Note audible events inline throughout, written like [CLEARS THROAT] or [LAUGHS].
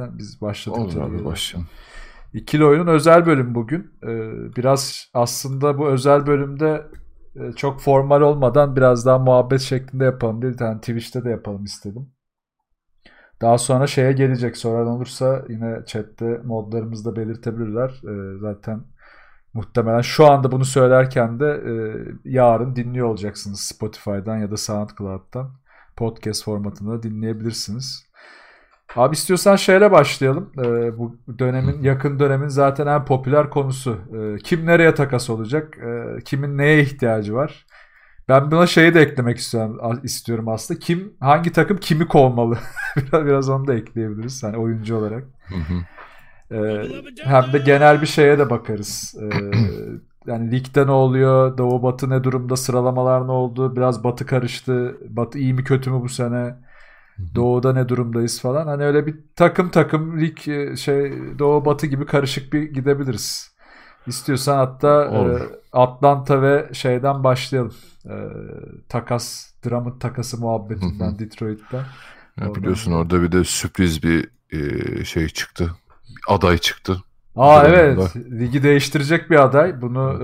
zaten. Biz başladık. Olur abi başlayalım. İkili oyunun özel bölüm bugün. Ee, biraz aslında bu özel bölümde e, çok formal olmadan biraz daha muhabbet şeklinde yapalım diye bir tane Twitch'te de yapalım istedim. Daha sonra şeye gelecek. Soran olursa yine chatte modlarımızda belirtebilirler. Ee, zaten muhtemelen şu anda bunu söylerken de e, yarın dinliyor olacaksınız Spotify'dan ya da SoundCloud'dan. Podcast formatında dinleyebilirsiniz. Abi istiyorsan şeyle başlayalım. Ee, bu dönemin yakın dönemin zaten en popüler konusu. Ee, kim nereye takas olacak? Ee, kimin neye ihtiyacı var? Ben buna şeyi de eklemek istiyorum, istiyorum aslında. Kim hangi takım kimi kovmalı? [LAUGHS] biraz, biraz onu da ekleyebiliriz hani oyuncu olarak. Ee, hem de genel bir şeye de bakarız. Ee, [CLEARS THROAT] yani ligde ne oluyor? Doğu Batı ne durumda? Sıralamalar ne oldu? Biraz Batı karıştı. Batı iyi mi kötü mü bu sene? Doğu'da ne durumdayız falan. Hani öyle bir takım takım lig e, şey Doğu Batı gibi karışık bir gidebiliriz. İstiyorsan hatta e, Atlanta ve şeyden başlayalım. E, takas, Drummond takası muhabbetinden Detroit'ten. Ya biliyorsun orada bir de sürpriz bir e, şey çıktı. Aday çıktı. Aa evet. Ligi değiştirecek bir aday. Bunu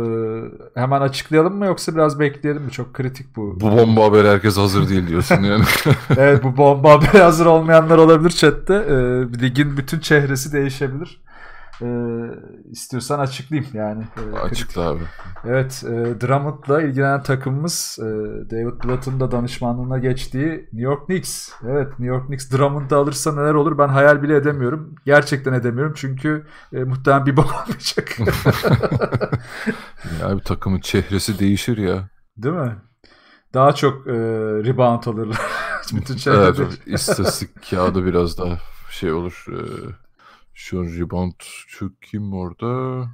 e, hemen açıklayalım mı yoksa biraz bekleyelim mi? Çok kritik bu. Bu bomba haber herkes hazır değil diyorsun yani. [LAUGHS] evet bu bomba haberi hazır olmayanlar olabilir chatte. E, ligin bütün çehresi değişebilir. E, istiyorsan açıklayayım yani. E, Açıkla abi. Evet, e, Drummond'la ilgilenen takımımız e, David Blatt'ın da danışmanlığına geçtiği New York Knicks. Evet, New York Knicks Drummond'ı alırsa neler olur ben hayal bile edemiyorum. Gerçekten edemiyorum çünkü e, muhtemelen bir bok [LAUGHS] olmayacak. ya bir takımın çehresi değişir ya. Değil mi? Daha çok e, rebound alırlar. [LAUGHS] Bütün evet, istatistik kağıdı biraz daha şey olur. E, şu rebound şu kim orada?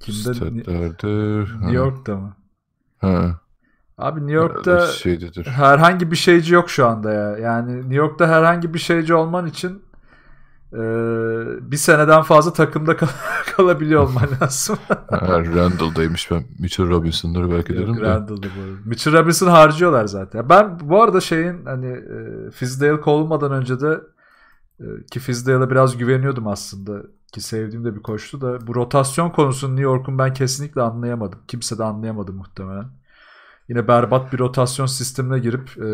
Kimde? Statlerde. New York'ta mı? Ha. Abi New York'ta şeydedir. herhangi bir şeyci yok şu anda ya. Yani New York'ta herhangi bir şeyci olman için e, bir seneden fazla takımda kal [LAUGHS] kalabiliyor olman [LAUGHS] lazım. Randall'daymış ben. Mitchell Robinson'ları belki Yok, derim de. Randall'da bu arada. Mitchell Robinson harcıyorlar zaten. Ben bu arada şeyin hani e, Fizdale kovulmadan önce de ki Fizdale'a biraz güveniyordum aslında ki sevdiğim de bir koştu da bu rotasyon konusunu New York'un ben kesinlikle anlayamadım. Kimse de anlayamadı muhtemelen. Yine berbat bir rotasyon sistemine girip e,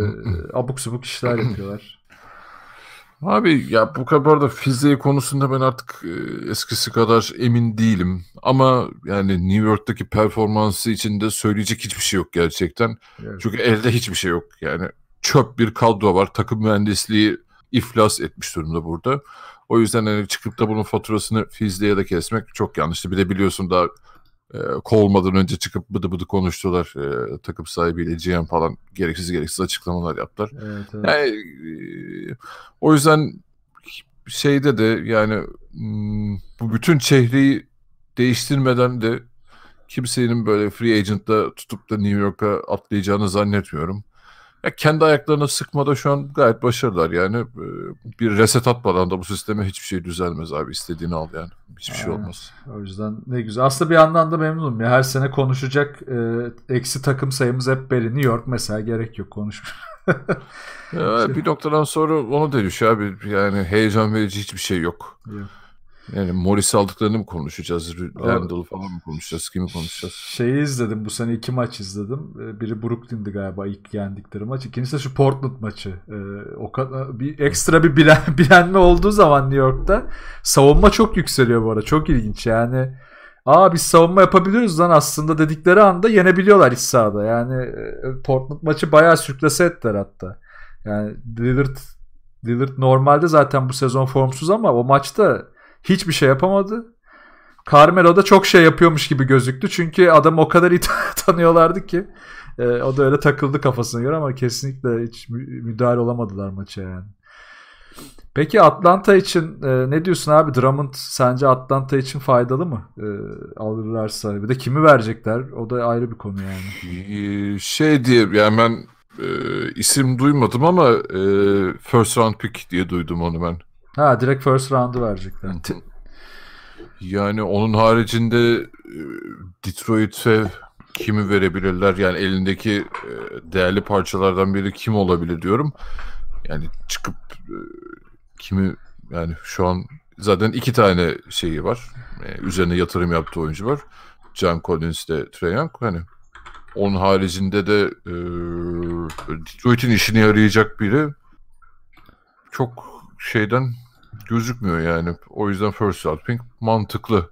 [CLEARS THROAT] abuk subuk işler yapıyorlar. Abi ya bu kadar da fiziği konusunda ben artık e, eskisi kadar emin değilim. Ama yani New York'taki performansı içinde söyleyecek hiçbir şey yok gerçekten. Evet. Çünkü elde hiçbir şey yok. Yani çöp bir kadro var. Takım mühendisliği iflas etmiş durumda burada. O yüzden hani çıkıp da bunun faturasını Fizli'ye de kesmek çok yanlıştı. Bir de biliyorsun daha e, kovulmadan önce çıkıp bıdı bıdı konuştular. E, takım sahibiyle GM falan gereksiz gereksiz açıklamalar yaptılar. Evet, evet. Yani, e, o yüzden şeyde de yani hmm, bu bütün çehreyi değiştirmeden de kimsenin böyle free agent'la tutup da New York'a atlayacağını zannetmiyorum. Ya kendi ayaklarına sıkmada şu an gayet başarılar yani. Ee, bir reset atmadan da bu sisteme hiçbir şey düzelmez abi. istediğini al yani. Hiçbir şey olmaz. O yüzden ne güzel. Aslında bir yandan da memnunum ya. Her sene konuşacak e, eksi takım sayımız hep belli. New York mesela gerek yok konuşma. ya, [LAUGHS] şey... Bir noktadan sonra onu dönüş abi. Yani heyecan verici hiçbir şey yok. Yok. Yani Morris aldıklarını mı konuşacağız? Randall falan mı konuşacağız? Kimi konuşacağız? Şeyi izledim. Bu sene iki maç izledim. Ee, biri Brooklyn'di galiba ilk yendikleri maç. İkincisi de şu Portland maçı. Ee, o kadar bir ekstra bir bilen, [LAUGHS] bilenme olduğu zaman New York'ta savunma çok yükseliyor bu arada. Çok ilginç yani. Aa biz savunma yapabiliyoruz lan aslında dedikleri anda yenebiliyorlar iç sahada. Yani e, Portland maçı bayağı sürklase ettiler hatta. Yani Lillard, Lillard normalde zaten bu sezon formsuz ama o maçta hiçbir şey yapamadı. Carmelo da çok şey yapıyormuş gibi gözüktü. Çünkü adam o kadar iyi [LAUGHS] tanıyorlardı ki. E, o da öyle takıldı kafasına göre ama kesinlikle hiç müdahale olamadılar maça yani. Peki Atlanta için e, ne diyorsun abi? Drummond sence Atlanta için faydalı mı? E, alırlarsa. Bir de kimi verecekler? O da ayrı bir konu yani. Ee, şey diye yani ben e, isim duymadım ama e, first round pick diye duydum onu ben. Ha direkt first round'u verecekler. Yani onun haricinde e, Detroit'e kimi verebilirler? Yani elindeki e, değerli parçalardan biri kim olabilir diyorum. Yani çıkıp e, kimi yani şu an zaten iki tane şeyi var. Üzerine yatırım yaptığı oyuncu var. John Collins de Trae Young. Hani onun haricinde de e, Detroit'in işine yarayacak biri çok şeyden gözükmüyor yani. O yüzden first pick mantıklı.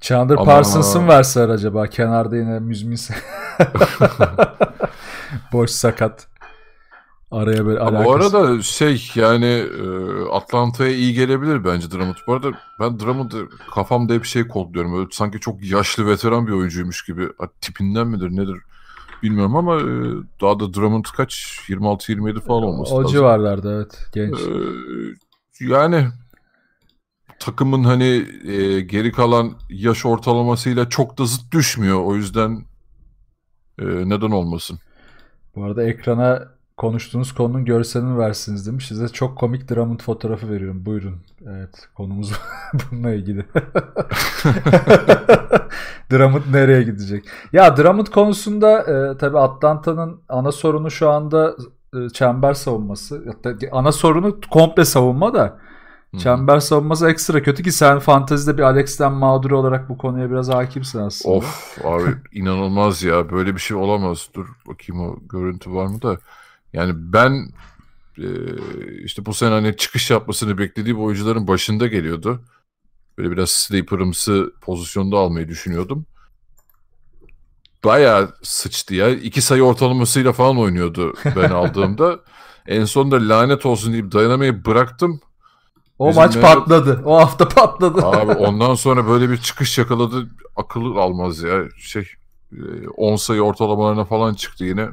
Chandler Ama- Parsons'ın verseler acaba kenarda yine müzminse. [LAUGHS] Boş sakat. Araya böyle Ama bu alakası. arada şey yani e, Atlanta'ya iyi gelebilir bence Drummond. Bu arada ben Drummond'ı kafamda hep şey kodluyorum. Öyle sanki çok yaşlı veteran bir oyuncuymuş gibi. Tipinden midir nedir bilmiyorum ama e, daha da Drummond kaç? 26-27 falan olması o lazım. civarlarda evet genç. Ee, yani takımın hani e, geri kalan yaş ortalamasıyla çok da zıt düşmüyor. O yüzden e, neden olmasın? Bu arada ekrana konuştuğunuz konunun görselini versiniz demiş. Size çok komik Drummond fotoğrafı veriyorum. Buyurun. Evet konumuz [LAUGHS] bununla ilgili. [LAUGHS] Drummond nereye gidecek? Ya Drummond konusunda e, tabii Atlanta'nın ana sorunu şu anda çember savunması. Hatta ana sorunu komple savunma da çember savunması ekstra kötü ki sen fantezide bir Alex'ten mağdur olarak bu konuya biraz hakimsin aslında. Of abi inanılmaz ya. Böyle bir şey olamaz. Dur bakayım o görüntü var mı da. Yani ben e, işte bu sene hani çıkış yapmasını beklediğim oyuncuların başında geliyordu. Böyle biraz sleeper'ımsı pozisyonda almayı düşünüyordum. Bayağı sıçtı ya. İki sayı ortalamasıyla falan oynuyordu ben aldığımda. [LAUGHS] En sonunda lanet olsun deyip dayanamayı bıraktım. O Bizim maç patladı. O hafta patladı. Abi [LAUGHS] ondan sonra böyle bir çıkış yakaladı. Akıl almaz ya. Şey e, 10 sayı ortalamalarına falan çıktı yine.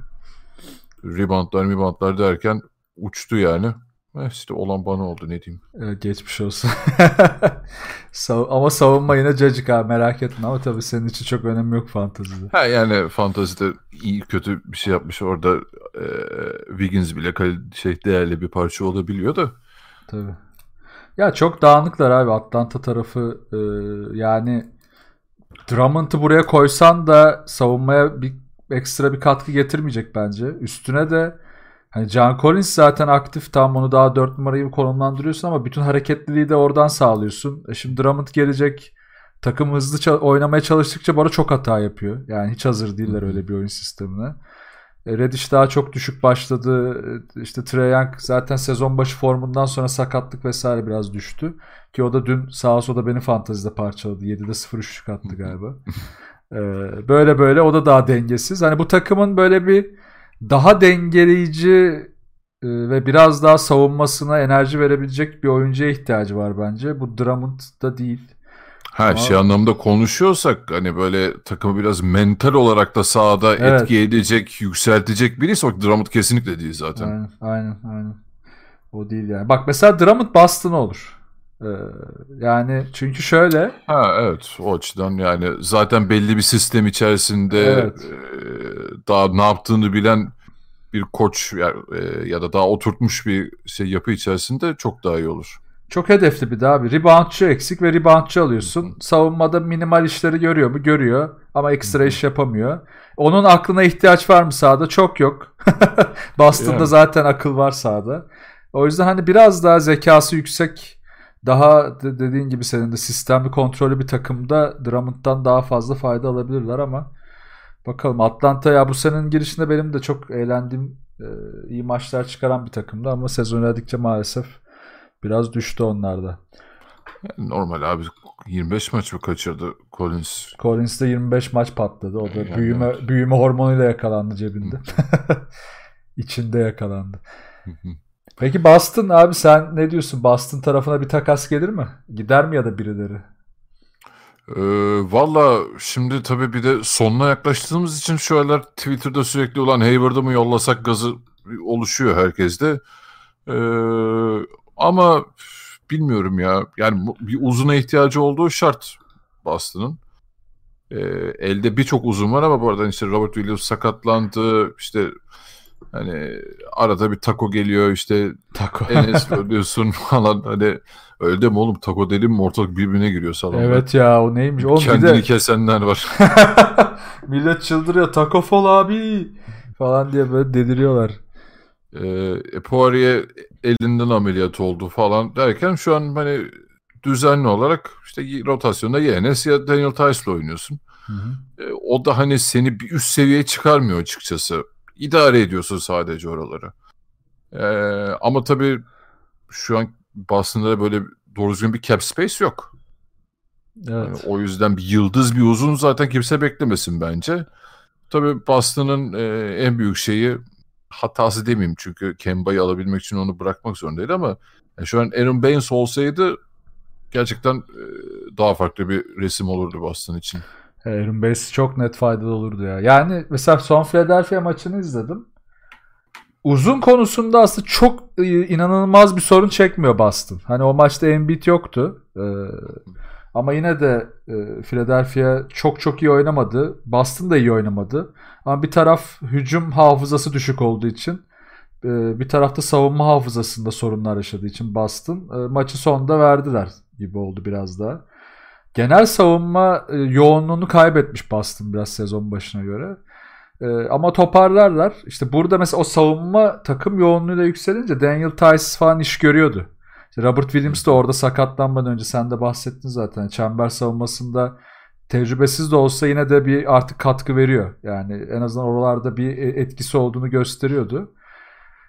Reboundlar reboundlar derken uçtu yani. Eh, işte olan bana oldu ne diyeyim. Evet, geçmiş olsun. [LAUGHS] Ama savunma yine cacık abi merak etme ama tabii senin için çok önemi yok fantezide. Ha yani fantazide iyi kötü bir şey yapmış orada e, Wiggins bile şey değerli bir parça olabiliyor da. Tabii. Ya çok dağınıklar abi Atlanta tarafı e, yani Drummond'ı buraya koysan da savunmaya bir ekstra bir katkı getirmeyecek bence. Üstüne de hani John Collins zaten aktif tam onu daha 4 numarayı konumlandırıyorsun ama bütün hareketliliği de oradan sağlıyorsun. E şimdi Drummond gelecek takım hızlı ça- oynamaya çalıştıkça arada çok hata yapıyor. Yani hiç hazır değiller öyle bir oyun sistemine. E, Reddish daha çok düşük başladı. E, İşte Trae Young zaten sezon başı formundan sonra sakatlık vesaire biraz düştü. Ki o da dün sağa sola beni fantazide parçaladı. 7'de 0 üçlük attı galiba. E, böyle böyle o da daha dengesiz. Hani bu takımın böyle bir daha dengeleyici e, ve biraz daha savunmasına enerji verebilecek bir oyuncuya ihtiyacı var bence. Bu Drummond'da değil. Ha Ama- şey anlamda konuşuyorsak hani böyle takımı biraz mental olarak da sahada Evet. etki edecek, yükseltecek birisi o Drummond kesinlikle değil zaten. Aynen, aynen, aynen. O değil yani. Bak mesela Drummond Boston olur. Ee, yani çünkü şöyle Ha evet o açıdan yani zaten belli bir sistem içerisinde Evet. e, daha ne yaptığını bilen bir koç ya, e, ya da daha oturtmuş bir şey yapı içerisinde çok daha iyi olur. çok hedefli bir de abi. Reboundçı eksik ve reboundçı alıyorsun. Savunmada minimal işleri görüyor mu? Görüyor. Ama ekstra iş yapamıyor. Onun aklına ihtiyaç var mı sahada? Çok yok. [LAUGHS] Boston'da Yani. zaten akıl var sahada. O yüzden hani biraz daha zekası yüksek daha de- dediğin gibi senin de sistemli kontrollü bir takımda Drummond'dan daha fazla fayda alabilirler ama bakalım Atlanta ya bu senenin girişinde benim de çok eğlendiğim e, iyi maçlar çıkaran bir takımdı ama sezon ilerledikçe maalesef biraz düştü onlarda. Yani normal abi 25 maç mı kaçırdı Collins? Collins'de 25 maç patladı. O da Yani büyüme evet. büyüme hormonuyla yakalandı cebinde. [LAUGHS] İçinde yakalandı. Peki Boston abi sen ne diyorsun? Boston tarafına bir takas gelir mi? Gider mi ya da birileri? Ee, Valla şimdi tabii bir de sonuna yaklaştığımız için şu aralar Twitter'da sürekli olan Hayward'ı mı yollasak gazı oluşuyor herkeste. Ee, ama bilmiyorum ya. Yani bir uzuna ihtiyacı olduğu şart Boston'ın. Ee, elde birçok uzun var ama bu arada işte Robert Williams sakatlandı. İşte hani arada bir taco geliyor işte Taco. [LAUGHS] Enes ölüyorsun falan hani öyle mi oğlum taco dedim mi ortalık birbirine giriyor salonda. evet ya o neymiş? Oğlum bir Kendini de kesenler var. [LAUGHS] millet çıldırıyor. Taco Fall abi falan diye böyle deliriyorlar. Ee, e, Poirier elinden ameliyat oldu falan derken şu an hani düzenli olarak işte rotasyonda Yenes ya Daniel Tice'la oynuyorsun. Hı hı. E, o da hani seni bir üst seviyeye çıkarmıyor açıkçası. İdare ediyorsun sadece oraları. E, ama tabii şu an Boston'da böyle doğru düzgün bir cap space yok. Evet. Yani o yüzden bir yıldız bir uzun zaten kimse beklemesin bence. Tabii Boston'ın e, en büyük şeyi hatası demeyeyim çünkü Kemba'yı alabilmek için onu bırakmak zorundaydı ama yani şu an Aaron Baines olsaydı gerçekten e, daha farklı bir resim olurdu Boston için. Aaron Baines çok net faydalı olurdu ya. Yani mesela son Philadelphia maçını izledim. Uzun konusunda aslında çok e, inanılmaz bir sorun çekmiyor Boston. Hani o maçta Embiid yoktu. Ee, ama yine de e, Philadelphia çok çok iyi oynamadı. Boston da iyi oynamadı. Ama bir taraf hücum hafızası düşük olduğu için e, bir tarafta savunma hafızasında sorunlar yaşadığı için Boston e, maçı sonunda verdiler gibi oldu biraz daha. Genel savunma e, yoğunluğunu kaybetmiş Boston biraz sezon başına göre. E, ama toparlarlar. İşte burada mesela o savunma takım yoğunluğuyla yükselince Daniel Tice falan iş görüyordu. İşte Robert Williams de orada sakatlanmadan önce sen de bahsettin zaten. Çember savunmasında tecrübesiz de olsa yine de bir artık katkı veriyor. Yani en azından oralarda bir e, etkisi olduğunu gösteriyordu.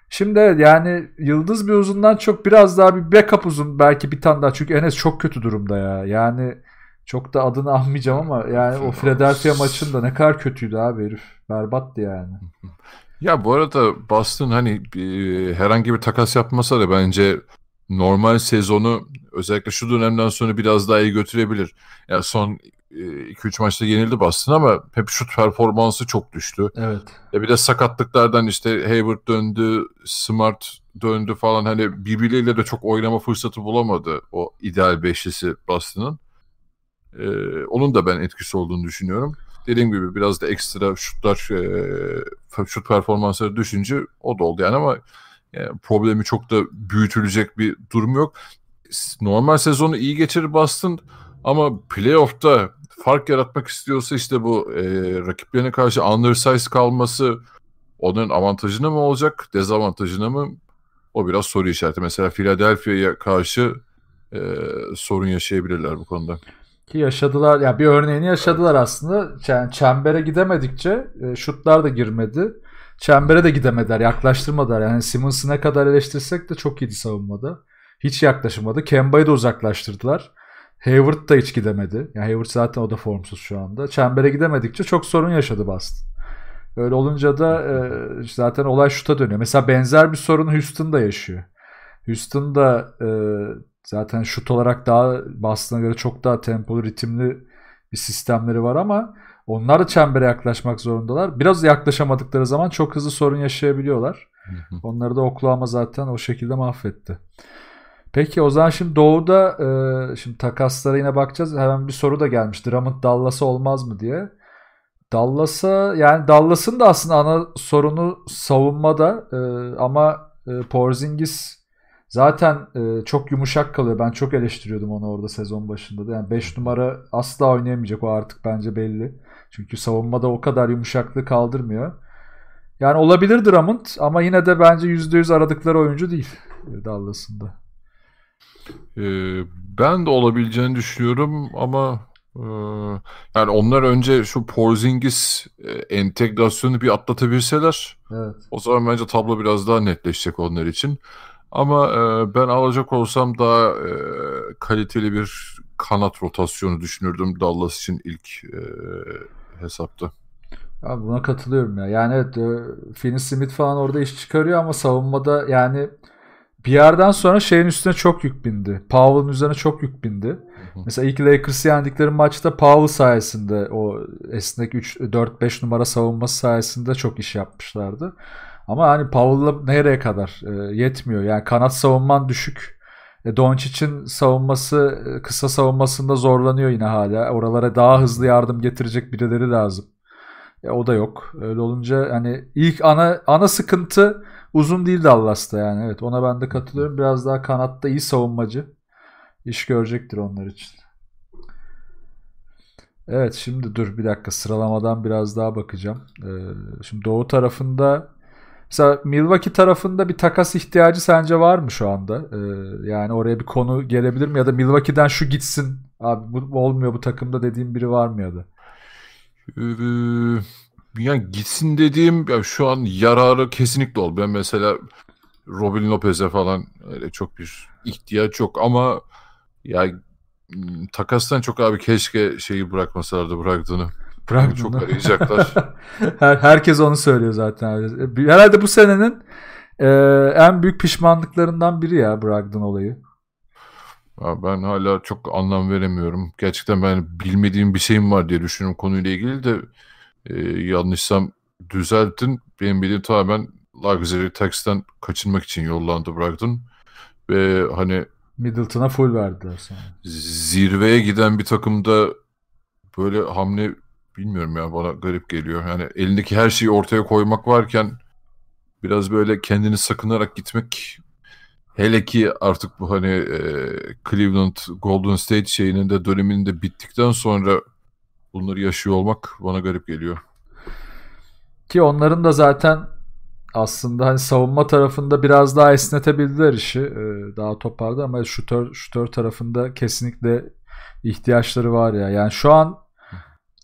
Şimdi yani yıldız bir uzundan çok biraz daha bir backup uzun belki bir tane daha. Çünkü Enes çok kötü durumda ya. Yani çok da adını almayacağım ama yani o Philadelphia maçında ne kadar kötüydü abi herif. Berbattı yani. [LAUGHS] Ya bu arada Boston hani e, herhangi bir takas yapmasa da bence normal sezonu özellikle şu dönemden sonra biraz daha iyi götürebilir. Yani son 2-3 maçta yenildi Boston ama hep şut performansı çok düştü. Evet. E bir de sakatlıklardan işte Hayward döndü, Smart döndü falan hani birbirleriyle de çok oynama fırsatı bulamadı o ideal beşlisi Boston'ın. Ee, onun da ben etkisi olduğunu düşünüyorum. Dediğim gibi biraz da ekstra şutlar e, şut performansları düşünce o da oldu yani ama yani problemi çok da büyütülecek bir durum yok. Normal sezonu iyi geçirir Boston ama playoff'ta fark yaratmak istiyorsa işte bu e, rakiplerine karşı undersize kalması onun avantajına mı olacak, dezavantajına mı? O biraz soru işareti. Mesela Philadelphia'ya karşı e, sorun yaşayabilirler bu konuda. Ki yaşadılar. Ya bir örneğini yaşadılar aslında. Yani çembere gidemedikçe e, şutlar da girmedi. Çembere de gidemediler. Yaklaştırmadılar. Yani Simmons'ı ne kadar eleştirsek de çok iyiydi savunmada. Hiç yaklaşamadı. Kemba'yı da uzaklaştırdılar. Hayward da hiç gidemedi. Yani Hayward zaten o da formsuz şu anda. Çembere gidemedikçe çok sorun yaşadı Boston. Öyle olunca da e, zaten olay şuta dönüyor. Mesela benzer bir sorunu Houston da yaşıyor. Houston da e, zaten şut olarak daha Boston'a göre çok daha tempolu, ritimli bir sistemleri var ama onlar da çembere yaklaşmak zorundalar. Biraz yaklaşamadıkları zaman çok hızlı sorun yaşayabiliyorlar. Onları da Oklahoma zaten o şekilde mahvetti. Peki o zaman şimdi Doğu'da e, şimdi takaslara yine bakacağız. Hemen bir soru da gelmiş. Drummond Dallas'a olmaz mı diye. Dallas'a yani Dallas'ın da aslında ana sorunu savunmada e, ama e, Porzingis zaten e, çok yumuşak kalıyor. Ben çok eleştiriyordum onu orada sezon başında da. Yani 5 numara asla oynayamayacak o artık bence belli. Çünkü savunmada o kadar yumuşaklığı kaldırmıyor. Yani olabilir Drummond ama yine de bence %100 aradıkları oyuncu değil Dallas'ın da. Ee, ben de olabileceğini düşünüyorum ama e, yani onlar önce şu Porzingis e, entegrasyonu bir atlatabilseler evet. o zaman bence tablo biraz daha netleşecek onlar için. Ama e, ben alacak olsam daha e, kaliteli bir kanat rotasyonu düşünürdüm Dallas için ilk e, hesapta. Abi buna katılıyorum ya. Yani evet Finney Smith falan orada iş çıkarıyor ama savunmada yani bir yerden sonra şeyin üstüne çok yük bindi. Powell'ın üzerine çok yük bindi. Hı hı. Mesela ilk Lakers'ı yendikleri maçta Powell sayesinde o esnek 4-5 numara savunması sayesinde çok iş yapmışlardı. Ama hani Powell'la nereye kadar e, yetmiyor. Yani kanat savunman düşük. E, Doncic'in savunması e, kısa savunmasında zorlanıyor yine hala. Oralara daha hızlı yardım getirecek birileri lazım. E, o da yok. Öyle olunca hani ilk ana ana sıkıntı uzun değil Dallas'ta yani. Evet ona ben de katılıyorum. Biraz daha kanatta iyi savunmacı. iş görecektir onlar için. Evet şimdi dur bir dakika sıralamadan biraz daha bakacağım. Ee, şimdi doğu tarafında Mesela Milwaukee tarafında bir takas ihtiyacı sence var mı şu anda? Ee, yani oraya bir konu gelebilir mi? Ya da Milwaukee'den şu gitsin. Abi bu olmuyor bu takımda dediğim biri var mı ya da? Ee, yani gitsin dediğim ya şu an yararı kesinlikle ol. Ben mesela Robin Lopez'e falan öyle çok bir ihtiyaç yok ama ya takastan çok abi keşke şeyi bırakmasalardı bıraktığını. Bırak çok arayacaklar. [LAUGHS] Her, herkes onu söylüyor zaten. Herhalde bu senenin e, en büyük pişmanlıklarından biri ya Brogdon olayı. Ya ben hala çok anlam veremiyorum. Gerçekten ben bilmediğim bir şeyim var diye düşünüyorum konuyla ilgili de e, yanlışsam düzeltin. Benim bildiğim tamamen Luxury Tax'ten kaçınmak için yollandı Brogdon. Ve hani Middleton'a full verdiler sonra. Zirveye giden bir takımda böyle hamle bilmiyorum ya bana garip geliyor. Yani elindeki her şeyi ortaya koymak varken biraz böyle kendini sakınarak gitmek hele ki artık bu hani e, Cleveland Golden State şeyinin de döneminin de bittikten sonra bunları yaşıyor olmak bana garip geliyor. Ki onların da zaten aslında hani savunma tarafında biraz daha esnetebildiler işi. Ee, daha topardı ama şutör, şutör tarafında kesinlikle ihtiyaçları var ya. Yani şu an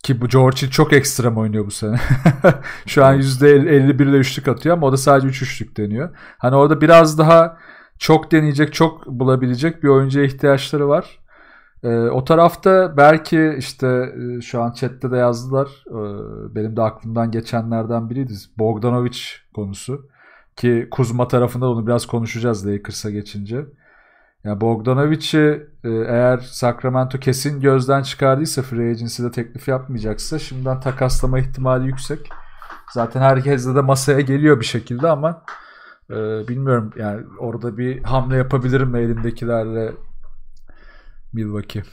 ki bu George çok ekstrem oynuyor bu sene. [LAUGHS] şu an %51 ile üçlük atıyor ama o da sadece 3 üç üçlük deniyor. Hani orada biraz daha çok deneyecek, çok bulabilecek bir oyuncuya ihtiyaçları var. Ee, o tarafta belki işte e, şu an chatte de yazdılar. Ee, benim de aklımdan geçenlerden biriydi. Bogdanovic konusu. Ki Kuzma tarafında onu biraz konuşacağız Lakers'a geçince. Yani Bogdanovic'i e, eğer Sacramento kesin gözden çıkardıysa free agency'de teklif yapmayacaksa şimdiden takaslama ihtimali yüksek. Zaten herkes de masaya geliyor bir şekilde ama e, bilmiyorum yani orada bir hamle yapabilirim mi elimdekilerle Milwaukee.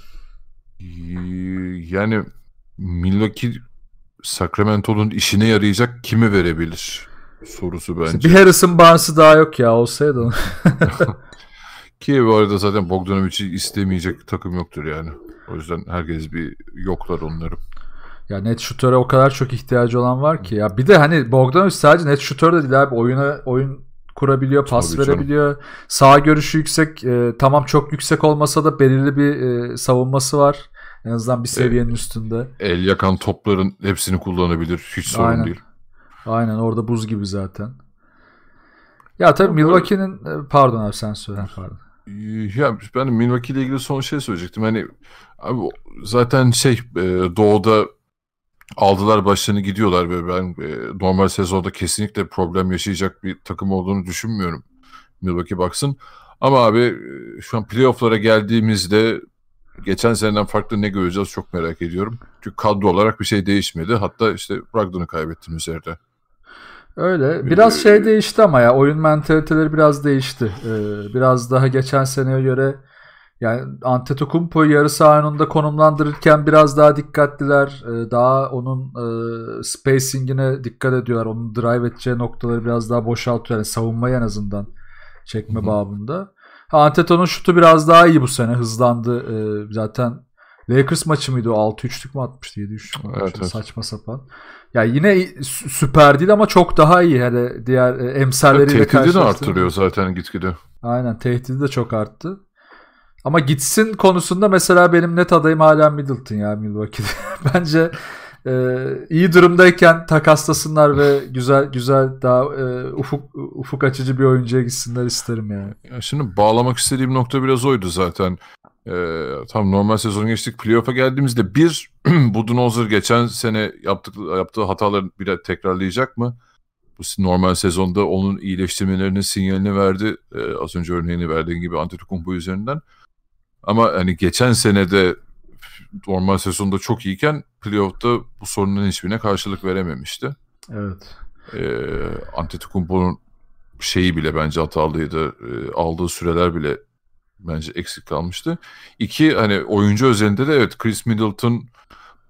Yani Milwaukee Sacramento'nun işine yarayacak kimi verebilir sorusu bence. Bir Harrison Barnes'ı daha yok ya olsaydı. [LAUGHS] [LAUGHS] Ki bu arada zaten Bogdanovic'i istemeyecek takım yoktur yani. O yüzden herkes bir yoklar onları. Ya net şutöre o kadar çok ihtiyacı olan var ki. Ya bir de hani Bogdanovic sadece net şutör de değil abi. Oyuna oyun kurabiliyor, pas Tabii verebiliyor. Canım. Sağ görüşü yüksek. E, tamam çok yüksek olmasa da belirli bir e, savunması var. En azından bir seviyenin e, üstünde. El yakan topların hepsini kullanabilir. Hiç sorun Aynen. değil. Aynen orada buz gibi zaten. Ya tabii Milwaukee'nin e, pardon abi sen söyle pardon. Ya ben Milwaukee ile ilgili son şey söyleyecektim. Hani abi zaten şey e, doğuda aldılar başlarını gidiyorlar ve ben e, normal sezonda kesinlikle problem yaşayacak bir takım olduğunu düşünmüyorum. Milwaukee baksın. Ama abi e, şu an playoff'lara geldiğimizde geçen seneden farklı ne göreceğiz çok merak ediyorum. Çünkü kadro olarak bir şey değişmedi. Hatta işte Brogdon'u kaybettin üzerinde. Öyle. Biraz şey değişti ama ya oyun mentaliteleri biraz değişti. Ee, biraz daha geçen seneye göre yani Antetokounmpo'yu yarı sahanında konumlandırırken biraz daha dikkatliler. Ee, daha onun e, spacing'ine dikkat ediyorlar. Onun drive edeceği noktaları biraz daha boşaltıyor. Yani savunmayı en azından çekme Hı-hı. babında. Anteto'nun şutu biraz daha iyi bu sene. Hızlandı. Ee, zaten Lakers maçı mıydı o? 6-3'lük mü atmıştı? 7-3'lük mü atmıştı? Evet, Saçma sapan. Ya yine süper değil ama çok daha iyi. Hani diğer e, emsalleriyle evet, Tehdidi de artırıyor zaten gitgide. Aynen tehdidi de çok arttı. Ama gitsin konusunda mesela benim net adayım hala Middleton ya Milwaukee'de. [LAUGHS] Bence e, iyi durumdayken takaslasınlar ve [LAUGHS] güzel güzel daha e, ufuk ufuk açıcı bir oyuncuya gitsinler isterim yani. Ya şimdi bağlamak istediğim nokta biraz oydu zaten. Ee, tam normal sezon geçtik. Playoff'a geldiğimizde bir [CLEARS THROAT] Budenholzer geçen sene yaptık, yaptığı hataları bile tekrarlayacak mı? Bu normal sezonda onun iyileştirmelerinin sinyalini verdi. Ee, az önce örneğini verdiğin gibi Antetokounmpo üzerinden. Ama hani geçen senede normal sezonda çok iyiyken playoff'ta bu sorunun hiçbirine karşılık verememişti. Evet. Ee, Antetokounmpo'nun şeyi bile bence hatalıydı. Ee, aldığı süreler bile bence eksik kalmıştı. İki hani oyuncu özelinde de evet Chris Middleton